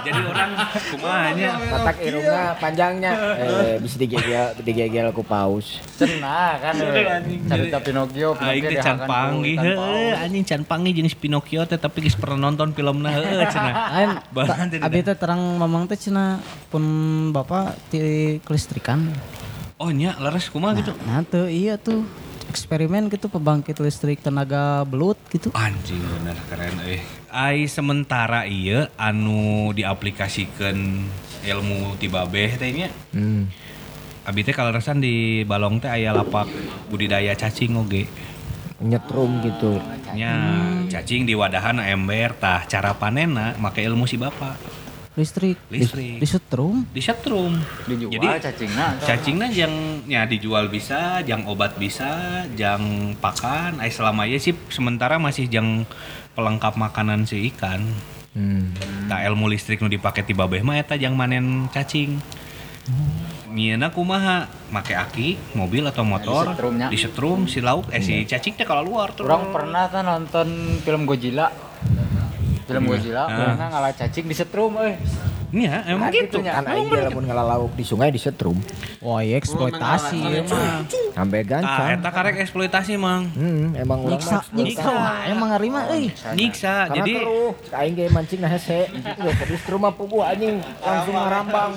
Jadi orang kumaha nya. Matak irungna panjangnya eh bisa digegel digegel ku paus. Cenah kan. Cerita Pinocchio, Aing teh can panggih heueuh paus. anjing can panggih jeung si Pinocchio teh tapi geus pernah nonton filmna heueuh cenah. Lain Bahan teh abi teh terang mamang teh cenah pun bapak ti kelistrikan. Oh nya leres kumaha gitu. Nah tuh iya tuh eksperimen gitu pembangkit listrik tenaga belut gitu. Anjing bener keren euy. Ai sementara ieu anu diaplikasikeun ilmu ti babeh teh nya. Hmm. Abi teh kaleresan di Balong teh aya lapak budidaya cacing oge. Nyetrum gitu. Nya cacing di wadahan ember tah cara panenna make ilmu si bapak. Listrik. Listrik. Disetrum. Disetrum. Dijual Jadi cacingna. cacingnya jang ya dijual bisa, jang obat bisa, jang pakan. Ay selama ya sih sementara masih jang pelengkap makanan si ikan. Hmm. Nah ilmu listrik nu dipake ti babeh mah eta jang manen cacing. Mieuna kumaha make aki, mobil atau motor, Disetrumnya. disetrum si lauk eh si cacing teh kalau luar tuh. Orang pernah kan nonton film Godzilla. Film Godzilla, Ah. pernah ngalah cacing di setrum euy. Iya, emang Nah, gitu. gitu. Kan aing lamun ngalauk di sungai disetrum. Wah, iya eksploitasi mah. Sampai Ah, gancang. eta karek eksploitasi mang. Hmm, emang urang Nyiksa, mah nyiksa emang ngarima euy. Nyiksa. Karena Jadi aing ge mancing na hese. Ke distro mah pugu anjing langsung ngarambang.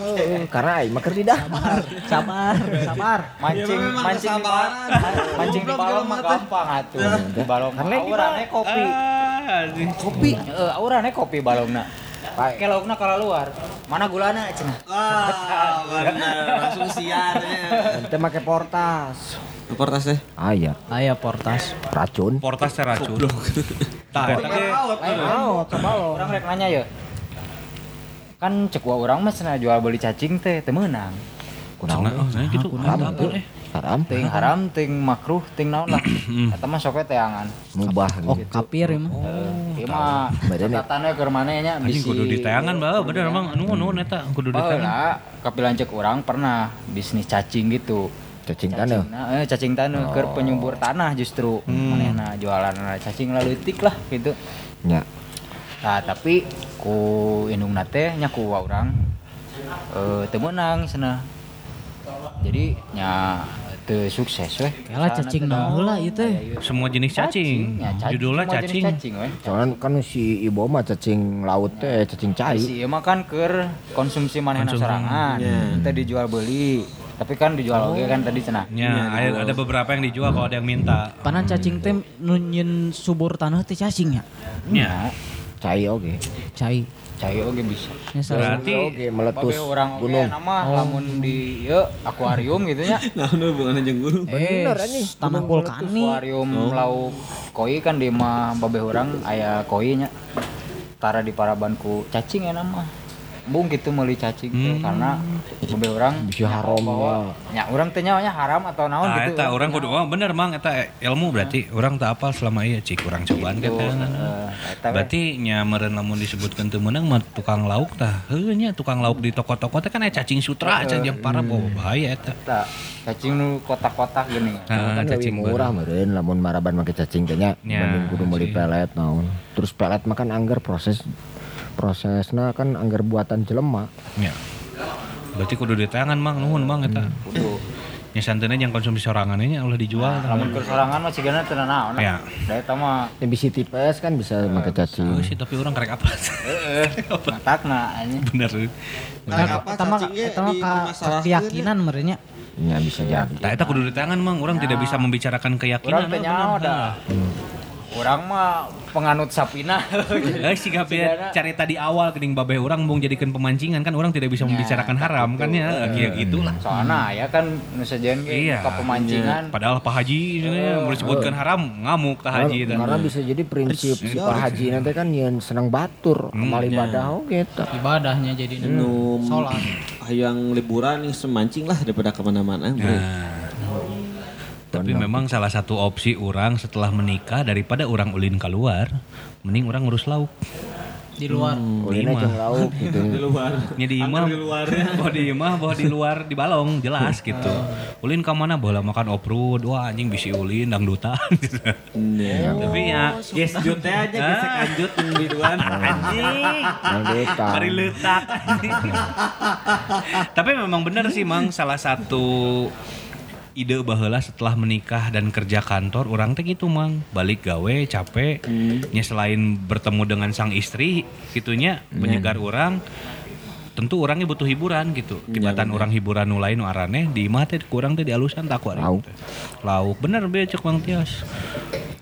Karena aing mah keur di dahar. Sabar, sabar. Mancing Ya, memang mancing di balong, mancing di balong mah gampang atuh. Di balong Kan mah lagi aurane kopi. Ah. Kopi, heeh, aurane kopi balongna. Pakai laukna kalau luar. Mana gulana cenah? Ah, bener. Langsung siarnya. Ente make portas. Portas teh. Aya, Aya portas. racun. Portas teh racun. Tah eta ge Lain kebalong. Orang rek nanya ya. Kan cek wa urang mah cenah jual beli cacing teh teu meunang. Cenah, oh, gitu. Tuh. eh. Haram. Ting haram, ting makruh, ting naon lah. Eta mah sok teangan. Mubah Oh, gitu. kapir ya mah. Ieu mah Badannya. catatannya keur maneh nya Anjing kudu diteangan bae bener emang anu nu eta kudu diteangan. Kapilan cek urang pernah bisnis cacing gitu. Cacing tanah. Nah, eh, cacing tanah keur penyubur tanah justru manehna jualan cacing leutik lah gitu. Ya. Nah, tapi ku indungna teh nya ku urang eh teu meunang cenah. Jadi nya teu sukses weh. Yalah, cacing naon heula ieu teh? Semua jenis cacing. ya, Judulnya semua cacing. cacing. Soalnya kan si ibu mah cacing laut teh cacing cai. Si ieu mah kan keur konsumsi manehna sorangan. Teu dijual beli. Tapi kan dijual oge kan tadi cenah. Ya, ada, ada beberapa yang dijual kalau ada yang minta. Panan cacing teh nu nyeun subur tanah teh cacing ya. Ya. Cai oke. Cai. Cai oge bisa. Berarti Oke meletus orang gunung. nama lamun di ieu akuarium gitu nya. Nah, nu hubungannya jeung gunung. Eh, Bener, anjing. tanah vulkanik. Akuarium lauk koi kan di mah babe orang aya koi nya. Tara di parabanku cacing ya nama. Bung gitu meuli cacing teh karena babe orang Bisa haram bahwa ya. nya urang teh nya haram atau naon Nah, gitu. eta orang kudu oh bener mang eta ilmu berarti orang tak apal selama iya cik orang cobaan Gitu, kata eh, eta we. Berarti nya meureun lamun disebutkeun teu meunang mah tukang lauk tah. Heuh nya tukang lauk di toko-toko teh kan aya cacing sutra cacing yang parah bawa bahaya eta. Cacing nu kotak-kotak gini. Nah, kan lebih cacing murah meureun lamun maraban make cacing teh nya Ya, dibanding kudu meuli pelet naon. Terus pelet mah kan anggar proses prosesna kan anggar buatan jelema. Ya. Berarti kudu di tangan mang nuhun mang eta. Kudu. Nya santeuna yang konsumsi sorangan nya ulah dijual. Lamun keur sorangan mah cigana teu naon. Ya. Da eta mah Yang bisi tipes kan bisa make Oh cacing. sih tapi orang karek apa? heeh. Matakna anjing. Bener. Apa Eta mah eta mah ka- keyakinan merenya. Ya bisa jadi. Nah, eta kudu di tangan mang orang tidak bisa membicarakan keyakinan. Urang teh nah, Urang mah penganut sapina. Eh si Gabriel cerita di awal kening babeh orang mau jadikan pemancingan kan orang tidak bisa membicarakan haram kan ya kayak gitulah. Soalna ya kan nu sajeun ge Iya. buka pemancingan. Padahal Pak Haji ini mau disebutkan haram ngamuk Pak Haji Karena, karena bisa jadi prinsip si Pak Haji nanti kan yang senang batur, Hmm, amal ya. ibadah oke gitu. Ibadahnya jadi Nu Sholat. hayang liburan nih semancing lah daripada ke mana-mana. Nah, tapi memang salah satu opsi orang setelah menikah daripada orang ulin keluar, mending orang ngurus lauk. di luar. Kulina Imah. jeung lauk gitu. Di luar. Nya di imah, di luarnya. bawa di imah, bawa di luar, di balong, jelas gitu. Ulin ke mana? Bola makan off-road, wah anjing bisi ulin, dangdutan. gitu. Iya. Tapi ya, Yes, jutnya aja gesek anjut di luar. anjing. Yang dekat. Mari letak. Tapi memang benar sih Mang salah satu ide baheula setelah menikah dan kerja kantor orang teh gitu Mang. Balik gawe capek. Nya selain bertemu dengan sang istri gitunya penyegar orang tentu orangnya butuh hiburan gitu. Tibatan orang hiburan nu lain nu arane di teh kurang teh dialusan tak kuat. Lauk. lauk. Bener be cek Mang Tias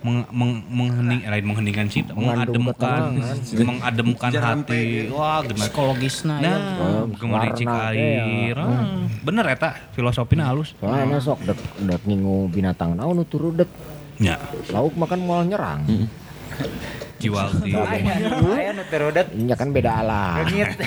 meng, meng, menghening, lain mengheningkan Mengandung mengademkan, ketenangan. mengademkan hati. Wah, gimana? Psikologisna ya. Nah, kemudian cik warna air. Ah, Bener eta filosofina halus. Soalnya sok dek dek ngingu binatang naon turu dek Ya, lauk makan moal nyerang. Jual di Aya nu kan beda alam. reungit.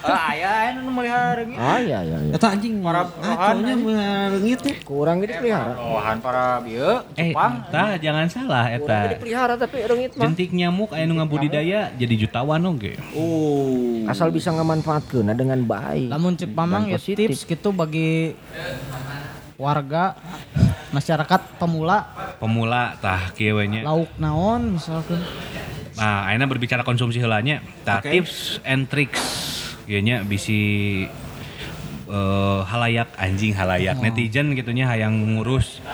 Ah aya aya nu melihara reungit. Ah iya iya iya. Eta anjing Para aconya mereungit teh. Kurang ini pelihara. Rohan para bieu Eh, Jepang. tah jangan salah Kurang eta. ini pelihara tapi reungit mah. Jentik nyamuk aya nu ngabudidaya jadi jutawan oge. Oh. Asal bisa ngamanfaatkeun dengan baik. Lamun cek mamang Dan ya tips gitu bagi warga masyarakat pemula. Pemula tah kieu we nya. lauk naon misalkan. Nah, ayeuna berbicara konsumsi heulanya, tah Oke. tips and tricks ieu nya bisi eh, halayak anjing halayak. Netizen gitunya hayang ngurus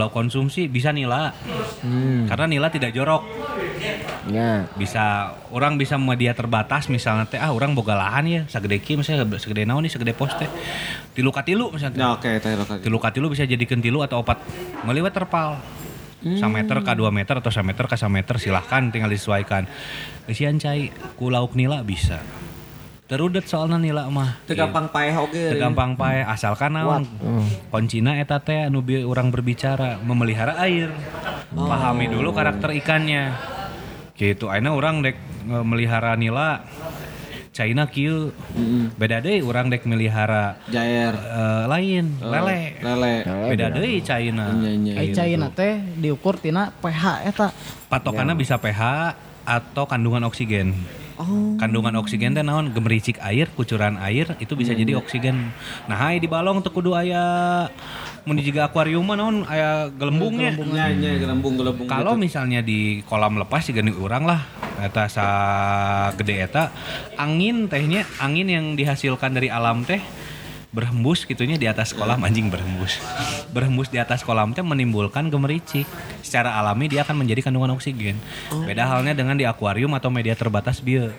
lauk konsumsi bisa nila. Karena nila tidak jorok. Ya. bisa orang bisa media terbatas misalnya teh ah orang boga lahan ya sagede kieu misalnya segede naon nih segede pos teh. Tilu ka tilu misalnya teh. Ya oke, teh oke. tilu. Ka tilu bisa jadikan tilu atau opat. Meliwat terpal. Sa meter ka 2 meter atau sa meter sa meter silahkan tinggal disesuaikan. Isian cai ku lauk nila bisa terudet soalnya nila mah. Teu gampang paeh oge. Teu gampang pae asalkan naon? Kuncina eta teh anu bi urang berbicara memelihara air. Pahami dulu karakter ikannya. Gitu ayeuna urang dek eh, melihara nila China kieu. Beda deui urang dek melihara Jair. eh, lain lele. Lele. beda deui China Nya nya. ai caina teh diukur tina pH eta. Patokannya bisa pH atau kandungan oksigen Kandungan oksigen teh naon gemericik air, kucuran air itu bisa jadi oksigen. Nah, hai di balong teu kudu aya mun di jiga akuarium mah naon aya gelembungnya. Nya nya gelembung gelembung. Kalau misalnya di kolam lepas juga nih orang lah eta sa gede eta angin tehnya angin yang dihasilkan dari alam teh berhembus gitunya di atas kolam anjing berhembus. Berhembus di atas kolam teh menimbulkan gemericik. Secara alami dia akan menjadi kandungan oksigen. Beda halnya dengan di akuarium atau media terbatas bio.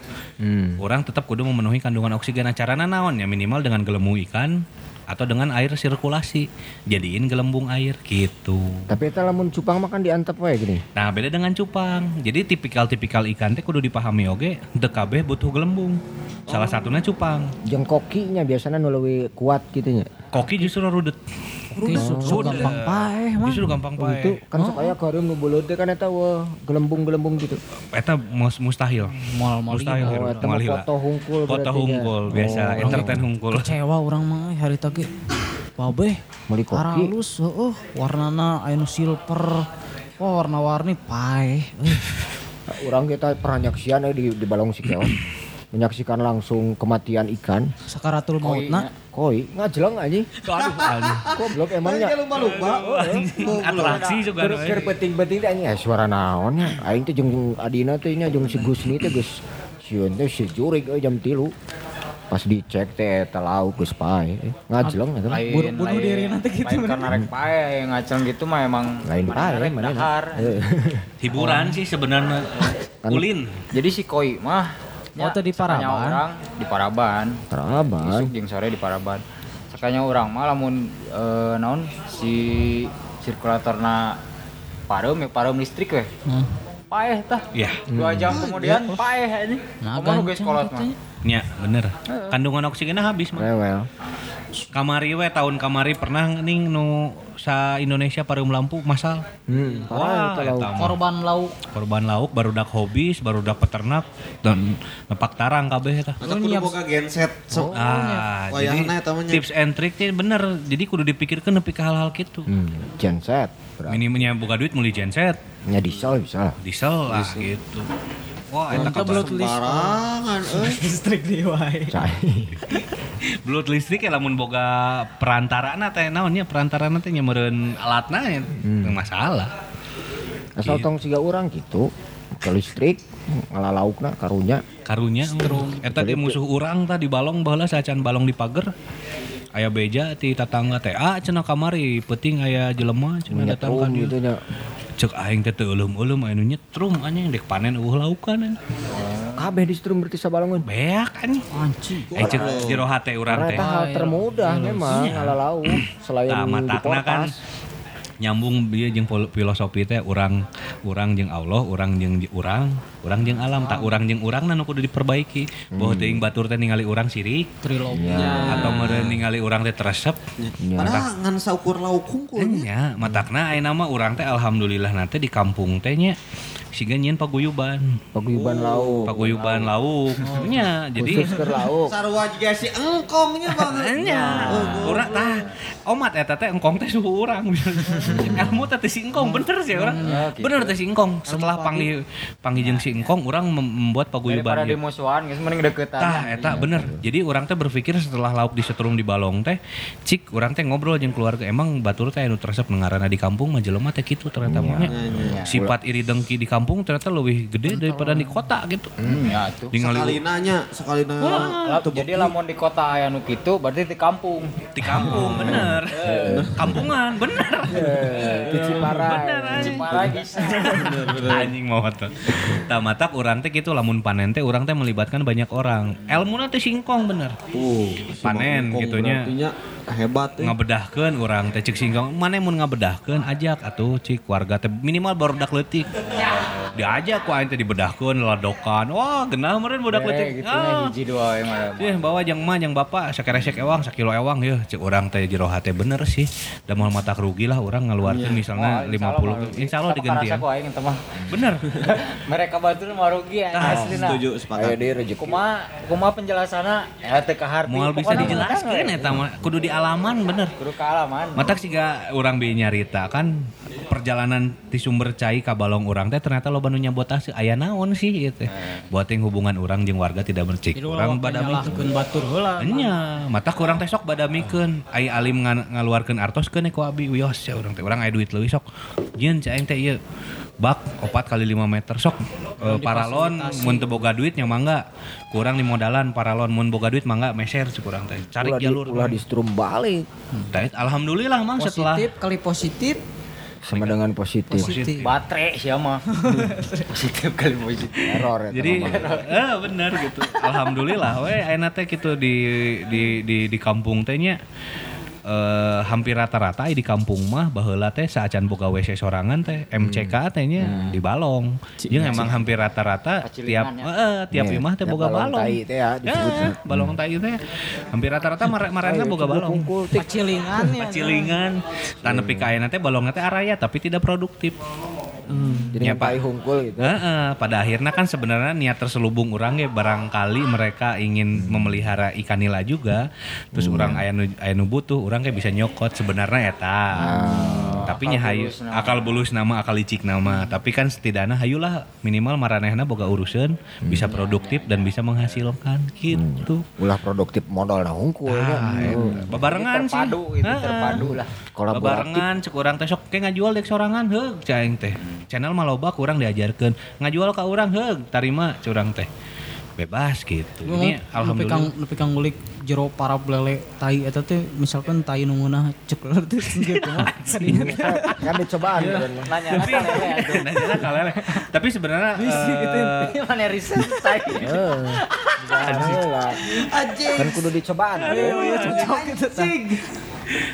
Hmm. orang tetap kudu memenuhi kandungan oksigen acarana naon ya minimal dengan gelembung ikan atau dengan air sirkulasi jadiin gelembung air gitu Tapi eta lamun cupang makan diantep wae gini. Nah beda dengan cupang. Jadi tipikal-tipikal ikan teh kudu dipahami oge. Teu kabeh butuh gelembung. Salah satunya cupang. Jeung kokinya biasanya nu leuwih kuat gitu nya. Koki justru rudet. Su gampang paeh mah. Justru gampang Oh, itu kan sok aya akuarium nu beuleut teh kan eta wah gelembung-gelembung gitu. Eta mus- mustahil. Mustahil. Oh, Hiru. eta mah Moal foto hungkul Foto berarti nya. hungkul biasa. Oh. Entertain hungkul. Kecewa orang mah eh, hari tadi. Babe, Meuli koki. halus, heeh, warnana aya nu silver. Wah, warna-warni paeh. Eh, Urang kita pernah nyaksian eh, di di balong Sikeo. menyaksikan langsung kematian ikan. Sakaratul mautna. Koi ngajeleng anjing. Aduh, aduh. Goblok emangnya. Kan lupa-lupa. Atraksi juga. Terus keur penting-penting teh anjing eh, suara naon ya? Aing teh jeung adina teh nya jeung si Gusni teh geus sieun teh si jurig euy jam 3. Pas dicek teh eta lauk geus pae. Eh, Ngajeleng eta. Bunuh- lain- diri nanti gitu, lain karena rek pae yang ngaceng gitu mah emang Lain pae mana. dahar. Hiburan sih sebenarnya. Kan- Ulin. jadi si koi mah Oh, teh di sakanya Paraban? orang di Paraban. Teraban. isuk jeung sore di Paraban. Sakanya orang mah lamun eh, naon si sirkulatorna pareum ya pareum listrik weh. Hmm. paeh tah. Ya. dua jam kemudian paeh ini Nah, Kumaha geus kolot mah bener. Kandungan oksigennya habis mah. Rewel. Kamari we tahun kamari pernah ning nu sa Indonesia pareum lampu masal. Hmm, Wah, eta lauk. Korban lauk. korban lauk barudak hobis barudak peternak dan nepak tarang kabeh eta Atau kudu boga genset. Sok. ah jadi Wayahna eta mah nya. tips and trick teh bener jadi kudu dipikirkan nepi ka hal-hal gitu Hmm, genset. Minimnya buka duit meuli genset Nya diesel bisa lah. diesel lah gitu wah Kita kabar belut listrik. Barangan euy. Listrik di wae. Cai. belut listrik ya lamun boga perantarana teh naonnya perantarana teh nyameureun alatna ya teu masalah Asal tong siga urang gitu. Ke listrik ngalalaukna karunya. karunya eta teh musuh urang tah di balong baheula sacan balong di pager aya beja ti tatangga teh ah cenah kamari penting aya jelema cenah datang ka Nyetrum dieu gitu nya. Cek aing teh euleuh-euleuh anu nyetrum anjing dek panen eueuh laukan anjing. Kabeh di strum berarti sabalongeun. beak anjing Anjing. aing cek jero hate urang teh eta hal termudah memang ngalalauk selain Tah di matakna kan. Nyambung jeung fil- filosofi teh urang urang jeung Allah urang jeung urang urang jeung alam. Tak urang jeung urang nu kudu diperbaiki. Bahwa teuing batur teh ningali urang sirik. Trilogi. atau meureun ningali urang teh teresep. Padahal ngan saukur lauk hungkul. nya matakna ayeuna mah urang teh alhamdulillah nanti di kampung teh nya siga nyieun paguyuban. Paguyuban lauk. paguyuban lauk. Nya jadi Khusus keur lauk. Sarua juga si engkongnya banget. nya urang tah. Omat eta teh engkong teh suhu urang ilmu teh teh si engkong. Bener sih urang bener teh si engkong. Setelah panggil panggil jeung si engkong urang mem- membuat daripada paguyuban di ieu. musuhan geus mending deketan Tah, eta bener. Jadi orang teh berpikir setelah lauk disetrum di balong teh, cik orang teh ngobrol jeung keluarga emang batur teh anu teresep nengarana di kampung mah jelema teh kitu ternyata mah nya. Sifat iri dengki di kampung ternyata lebih gede daripada di kota gitu. hmm, ya tuh Ningali Sekali nanya, sekali nanya. Lah, jadi lamun di kota aya nu kitu berarti di kampung. Di kampung bener. Kampungan bener. Di Ciparai. Ciparai bisa Anjing. Mau tuh. Tah matak urang teh kitu lamun panen teh urang teh melibatkan banyak orang. Elmuna teh singkong bener. Uh, Panen gitunya. Hebat ya. ngabedahkeun urang teh cik singkong. Mana mun ngabedahkeun ajak atuh cik. Warga teh minimal baru dak leutik. Diajak ku aing teh dibedahkeun ladokan. Wah genah meureun budak Eh, leutik. gitu ah. hiji dua Ih, bawa jeung mah jeung bapak sakeresek ewang sakilo ewang yeuh. Cek urang teh jero hate bener sih. Da moal matak rugi lah urang ngaluarkeun misalnya 50 insyaallah diganti ya Aku aing teh mah. bener Mereka batur mah rugi ya Tah, aslina. Setuju Ayo sepakat. deh rezeki. Kumaha kumaha penjelasanna ya teu kaharti. moal bisa mah eta mah kudu di alaman bener Kudu kealaman. Matak siga orang bi nyarita kan perjalanan di sumber cai ka balong urang teh ternyata loba nu nyabotah sih aya naon sih gitu. Buat yang hubungan urang jeung warga tidak bercik. Orang badami nyalahkeun batur heula. Enya, mata kurang teh sok badamikeun. Ai alim nga- ngaluarkeun artoskeun ku abi wios ya urang teh. Urang aya duit leuwih sok. Jieun cai teh ieu bak opat kali 5 meter sok Eh, paralon mun teu boga duit nya mangga kurang di modalan paralon mun boga duit mangga meser cik urang teh cari jalur ulah di strum balik Tah, alhamdulillah mang setelah Positif kali positif. sama dengan positif. Positif. Baterai siapa? Positif kali positif. Error ya. jadi eh bener gitu alhamdulillah we ayeuna teh gitu di di di di kampung teh eh, hampir rata-rata di kampung mah baheula teh saacan boga WC sorangan teh MCK teh nya di balong. Jeung emang hampir rata-rata tiap ya. heeh tiap Iya, imah teh boga balong balong. tai teh ya. Eh, balong tai teh hampir rata-rata marana boga balong. Pacilingan ya. Pacilingan. Tan nepi ka ayeuna teh balongna teh araya tapi tidak produktif. Jadi Ya, tai hungkul gitu. Heeh, pada akhirnya kan sebenarnya niat terselubung orang ya barangkali mereka ingin memelihara ikan nila juga. Terus orang aya nu aya nu butuh, orang kayak bisa nyokot sebenarnya eta. Tapi nya hayu akal bulus nama akal licik nama. Tapi kan setidaknya hayulah minimal maranehna boga urusan bisa produktif dan bisa menghasilkan gitu. Ulah produktif modal nah hungkul Ah, ya. eta. Babarengan sih. Terpadu itu Heeh. terpadu lah. Kolaboratif. Babarengan cek urang teh sok kayak ngajual dek sorangan heuh cai teh. Channel mah loba kurang diajarkeun. Ngajual ka urang heuh tarima curang teh. Bebas gitu. Ini Nepi alhamdulillah. kang nepi kang ngulik jero para belele tai eta teh misalkan tai nu meunah cek leuler teh gitu mah. kan dicobaan kan. Nanya Tapi nanya kalele. Tapi sebenarnya eh, Mana riset tai. Heeh. lah. Kan kudu dicobaan.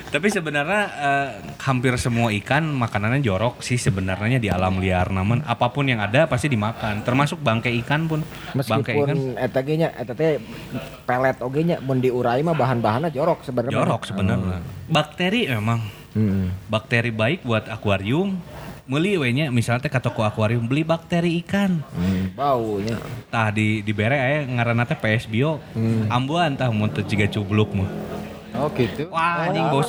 tapi sebenarnya eh, hampir semua ikan makanannya jorok sih sebenarnya di alam liar namun apa pun yang ada pasti dimakan termasuk bangkai ikan pun bangkai ikan Meskipun eta ge nya eta teh pelet oge nya mun diurai mah bahan-bahanna jorok sebenarnya. jorok sebenarnya bakteri memang Heeh. bakteri baik buat akuarium Meli we nya misalnya teh ka toko akuarium beli bakteri ikan. Hmm, baunya. Tah di di bere aya ngaranna teh PS Bio. Ambuan tah mun teu jiga cubluk mah. Oh gitu. Wah anjing bau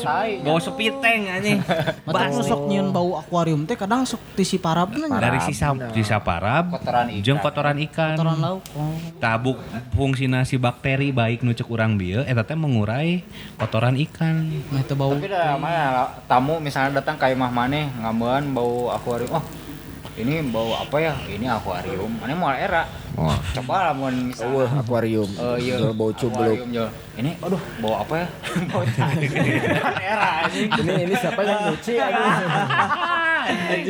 bau sepiteng anjing. Nu sok bau akuarium teh kadang sok ti si parabna nya. Dari sisa sisa parab Kotoran ikan. jeung kotoran ikan. Kotoran lauk. Oh. Tabuk fungsina si bakteri baik nu ceuk urang bieu eta teh mengurai kotoran ikan. Nah itu bau. Tapi dah mana tamu misalnya datang ke imah maneh ngambean bau akuarium. Oh, ini bau apa ya? Ini akuarium. Mana mau era. Wah. Coba lah mau misalnya. akuarium. Eh iya. Jual bau cubluk. Ini aduh bau apa ya? bau tai. era anjing. Ini ini siapa yang nyuci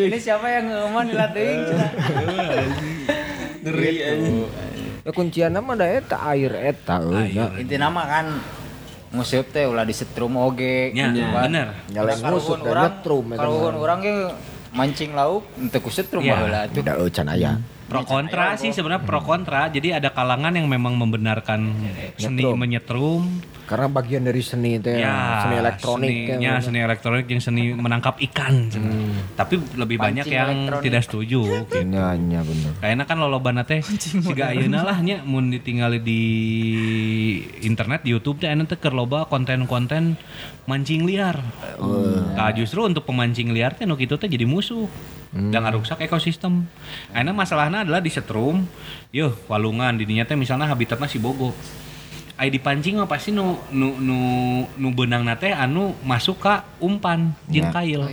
Ini siapa yang ngeman dilatih? Ngeri anjing. Ya kuncian mah da eta air eta. Inti nama kan nguseup teh ulah disetrum oge. Nya, gitu kan. bener. Nyalain Kalau ngusut dan nyetrum Kalau urang ge mancing lauk teu ku setrum Iya. baheula tuh. Da can aya. Pro kontra sih sebenarnya pro kontra. Jadi ada kalangan yang memang membenarkan seni Nyetrum. menyetrum. Karena bagian dari seni teh Ya, seni elektronik kan. seninya, seni elektronik yang seni menangkap ikan. sebenarnya. Tapi lebih banyak Pancing yang elektronik. tidak setuju. Gitu. Nya nya bener. Kayaknya kan lolobana teh siga ayeuna lah nya mun ditinggali di internet di YouTube teh anu teh keur loba konten-konten mancing liar. Nah, justru untuk pemancing liar teh nu kitu teh jadi musuh. Dan ngarusak ekosistem. Ayeuna masalahnya adalah di setrum, yuh walungan di dinya teh misalnya habitatnya si bogo. Ai dipancing mah pasti nu nu nu nu beunang teh anu masuk ka umpan jeung Ya. kail.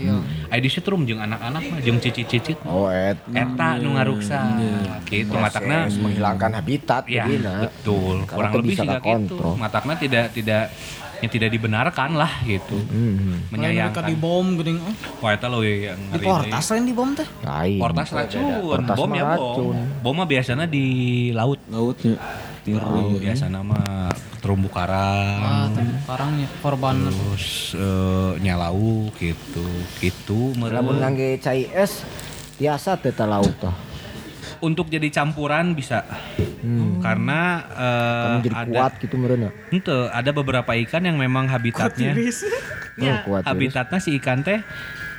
Ai di setrum jeung anak-anak mah jeung cicit-cicit Oh et. eta nu ngaruksa gitu matakna Proses menghilangkan habitat ya jadina. betul Karena kurang lebih sih gitu matakna tidak tidak yang tidak dibenarkan lah gitu Hmm. Mereka menyayangkan di bom geuning. oh. wah eta lo yang Di ngeri portas lain di bom teh. Lain. portas racun Portas bom ya bom bom mah biasanya di laut lautnya laut biasanya mah terumbu Ah, karang teh karangnya korban. terus eh, nyalau gitu gitu Lamun meureun. ngangge cai es tiasa teh teh laut tah. Untuk jadi campuran bisa karena eh, Kamu jadi ada kuat gitu meureun. Ente, ada beberapa ikan yang memang habitatnya Oh, kuat habitatnya si ikan teh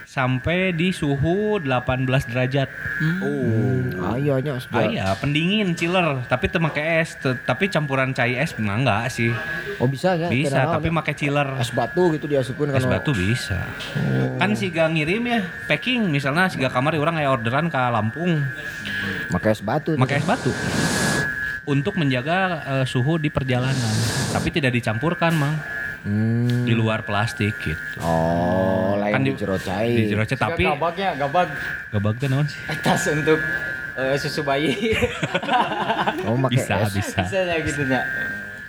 sampai di suhu 18 derajat. Oh, ayo nya Ah iya, pendingin chiller, tapi teu make es, te- tapi campuran cai es mah enggak sih. Oh bisa ya? Bisa, tapi nya? make chiller. es batu gitu diasupin Es kan. batu bisa. Kan siga ngirim ya, packing misalnya siga kamar orang kayak orderan ke Lampung, Pakai es batu. pakai es batu. Untuk menjaga eh, suhu di perjalanan, tapi tidak dicampurkan, Mang. Hmm. Di luar plastik gitu. Oh, lain Kan di di- jero cai. Di jero cai, tapi gabagnya gabag gabag teh naon sih? tas untuk eh, susu bayi. Oh, pakai Bisa, es. bisa. Bisa ya gitu nya.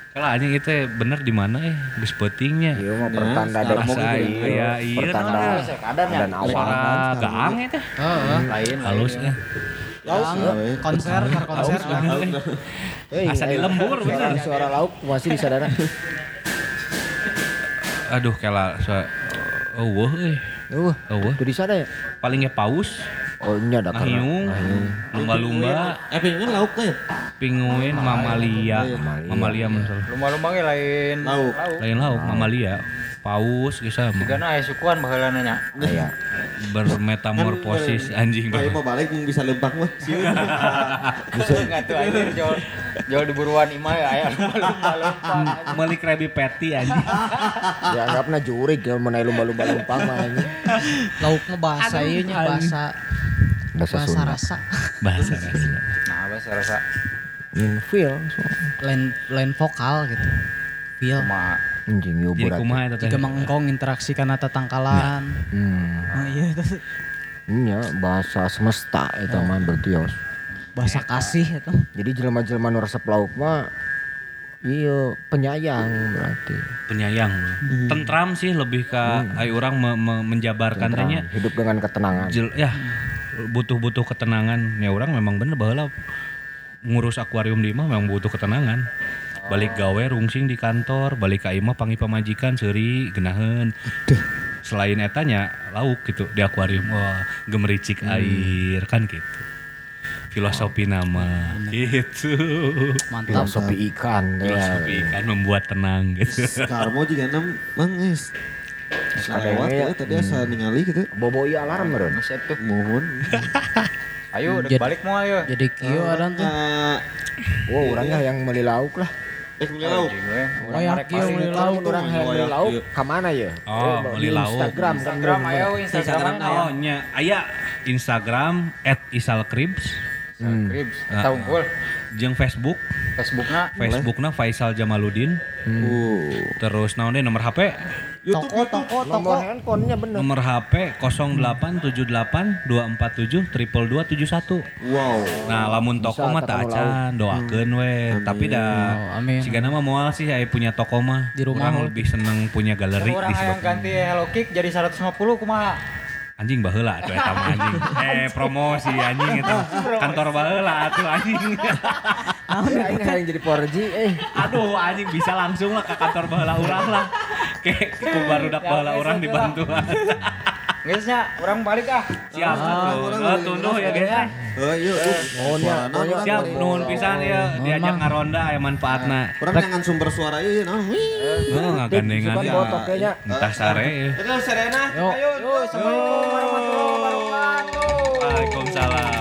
Kalau anjing itu bener di mana eh geus pentingnya. Iya mah pertanda ada mau gitu iya, iya, Pertanda naon ya? Dan awal. Suara gaang eta. Lain Halus lain. Eh. Yang konser, ker konser kan. Eh, Asa di eh, lembur, suara, bener. suara lauk masih di sadara. Aduh kela suara Oh, wah, eh. Uh, Oh, wah. itu di sana ya? Paling ya paus, Oh, nya ada karena. ngahiung, lumba-lumba, Eh pengen lauk teh. pinguin, mamalia, mamalia masalah. Lumba-lumba lain Lauk. Lain lauk, mamalia, paus bisa Digana aya sukuan baheula nya. Iya. bermetamorfosis anjing Ayo mau balik mau bisa lembak mah. Enggak tuh anjir jual jual di buruan imah ya aya lumba-lumba lempang. Meuli Krabby Patty anjing. Dianggapna jurig ya menai lumba-lumba lempang mah ini. Lauknya bahasa ieu nya bahasa Bahasa bahasa Sunda. rasa. Bahasa rasa. Nah, bahasa rasa Infil. Lain lain vokal gitu. Feel. kumaha. Anjing yo Jadi berat. kumaha eta teh? Jika mengengkong interaksi karena tatangkalan. Hmm. Oh iya itu Nya bahasa semesta eta mah berarti ya. bahasa kasih itu. Jadi jelema-jelema nu resep lauk mah iya penyayang berarti. penyayang. Tentram sih lebih ke ai orang me- me- menjabarkan tanya. hidup dengan ketenangan. Jel- ya butuh-butuh ketenangan. Ya orang memang bener bahwa ngurus akuarium di imah memang butuh ketenangan. Balik gawe rungsing di kantor, balik ke imah pangi pamajikan seuri genaheun. Selain etanya lauk gitu di akuarium. Wah, gemericik air kan gitu. Filosofi nama gitu. Mantap. Filosofi ikan ya. Filosofi kan membuat tenang gitu. Karmo juga nam mang geus. Ada Lewat ya tadi asa ningali gitu. Bobo ieu alarm tuh. Mohon. Ayo dek balik mau ayo. Jadi kio ada tuh. Ah, Wow, orangnya yang meuli lauk lah. Eh punya lauk. Ya kio meuli lauk. Orang yang meuli Lauk, lauk iya. ka mana ya? Oh, Eh, meuli di lauk. Instagram kan. Instagram ayo Instagram Oh, nya aya Instagram @isalkribs Kribs. Tahu unggul. jeung Facebook Facebookna Facebookna Faisal Jamaluddin Uh. terus naon deh nomor HP YouTube Toko toko Nomor toko. handphonenya bener. nomor HP 0878 247 271 Wow. Nah, lamun toko mah tak acan, doakeun we. Tapi dah Oh, amin. sigana mah moal sih aya punya toko mah. Di rumah Urang mah. lebih seneng punya galeri orang di yang situ. ganti Hello Kick jadi 150 kumaha? Anjing baheula atuh eta mah anjing. Eh promosi anjing eta. Kantor baheula atuh anjing. Aing yang jadi 4G eh. Aduh anjing bisa langsung lah ke kantor baheula urang lah. Kayak ku barudak Ya, baheula urang atuh dibantu. Geusnya orang balik ah. Siap atuh. orang Eh, boleh tunduh ya guys. ya. Oh iya. Oh, oh, orang Siap bari. nuhun pisan ya diajak ngaronda aya manfaatna. Orang jangan sumber suara ieu. Oh, ngagandengan Sukan ya. Entah sare ya. Terus Serena. Yuk. Ayo. Assalamualaikum warahmatullahi wabarakatuh. Waalaikumsalam.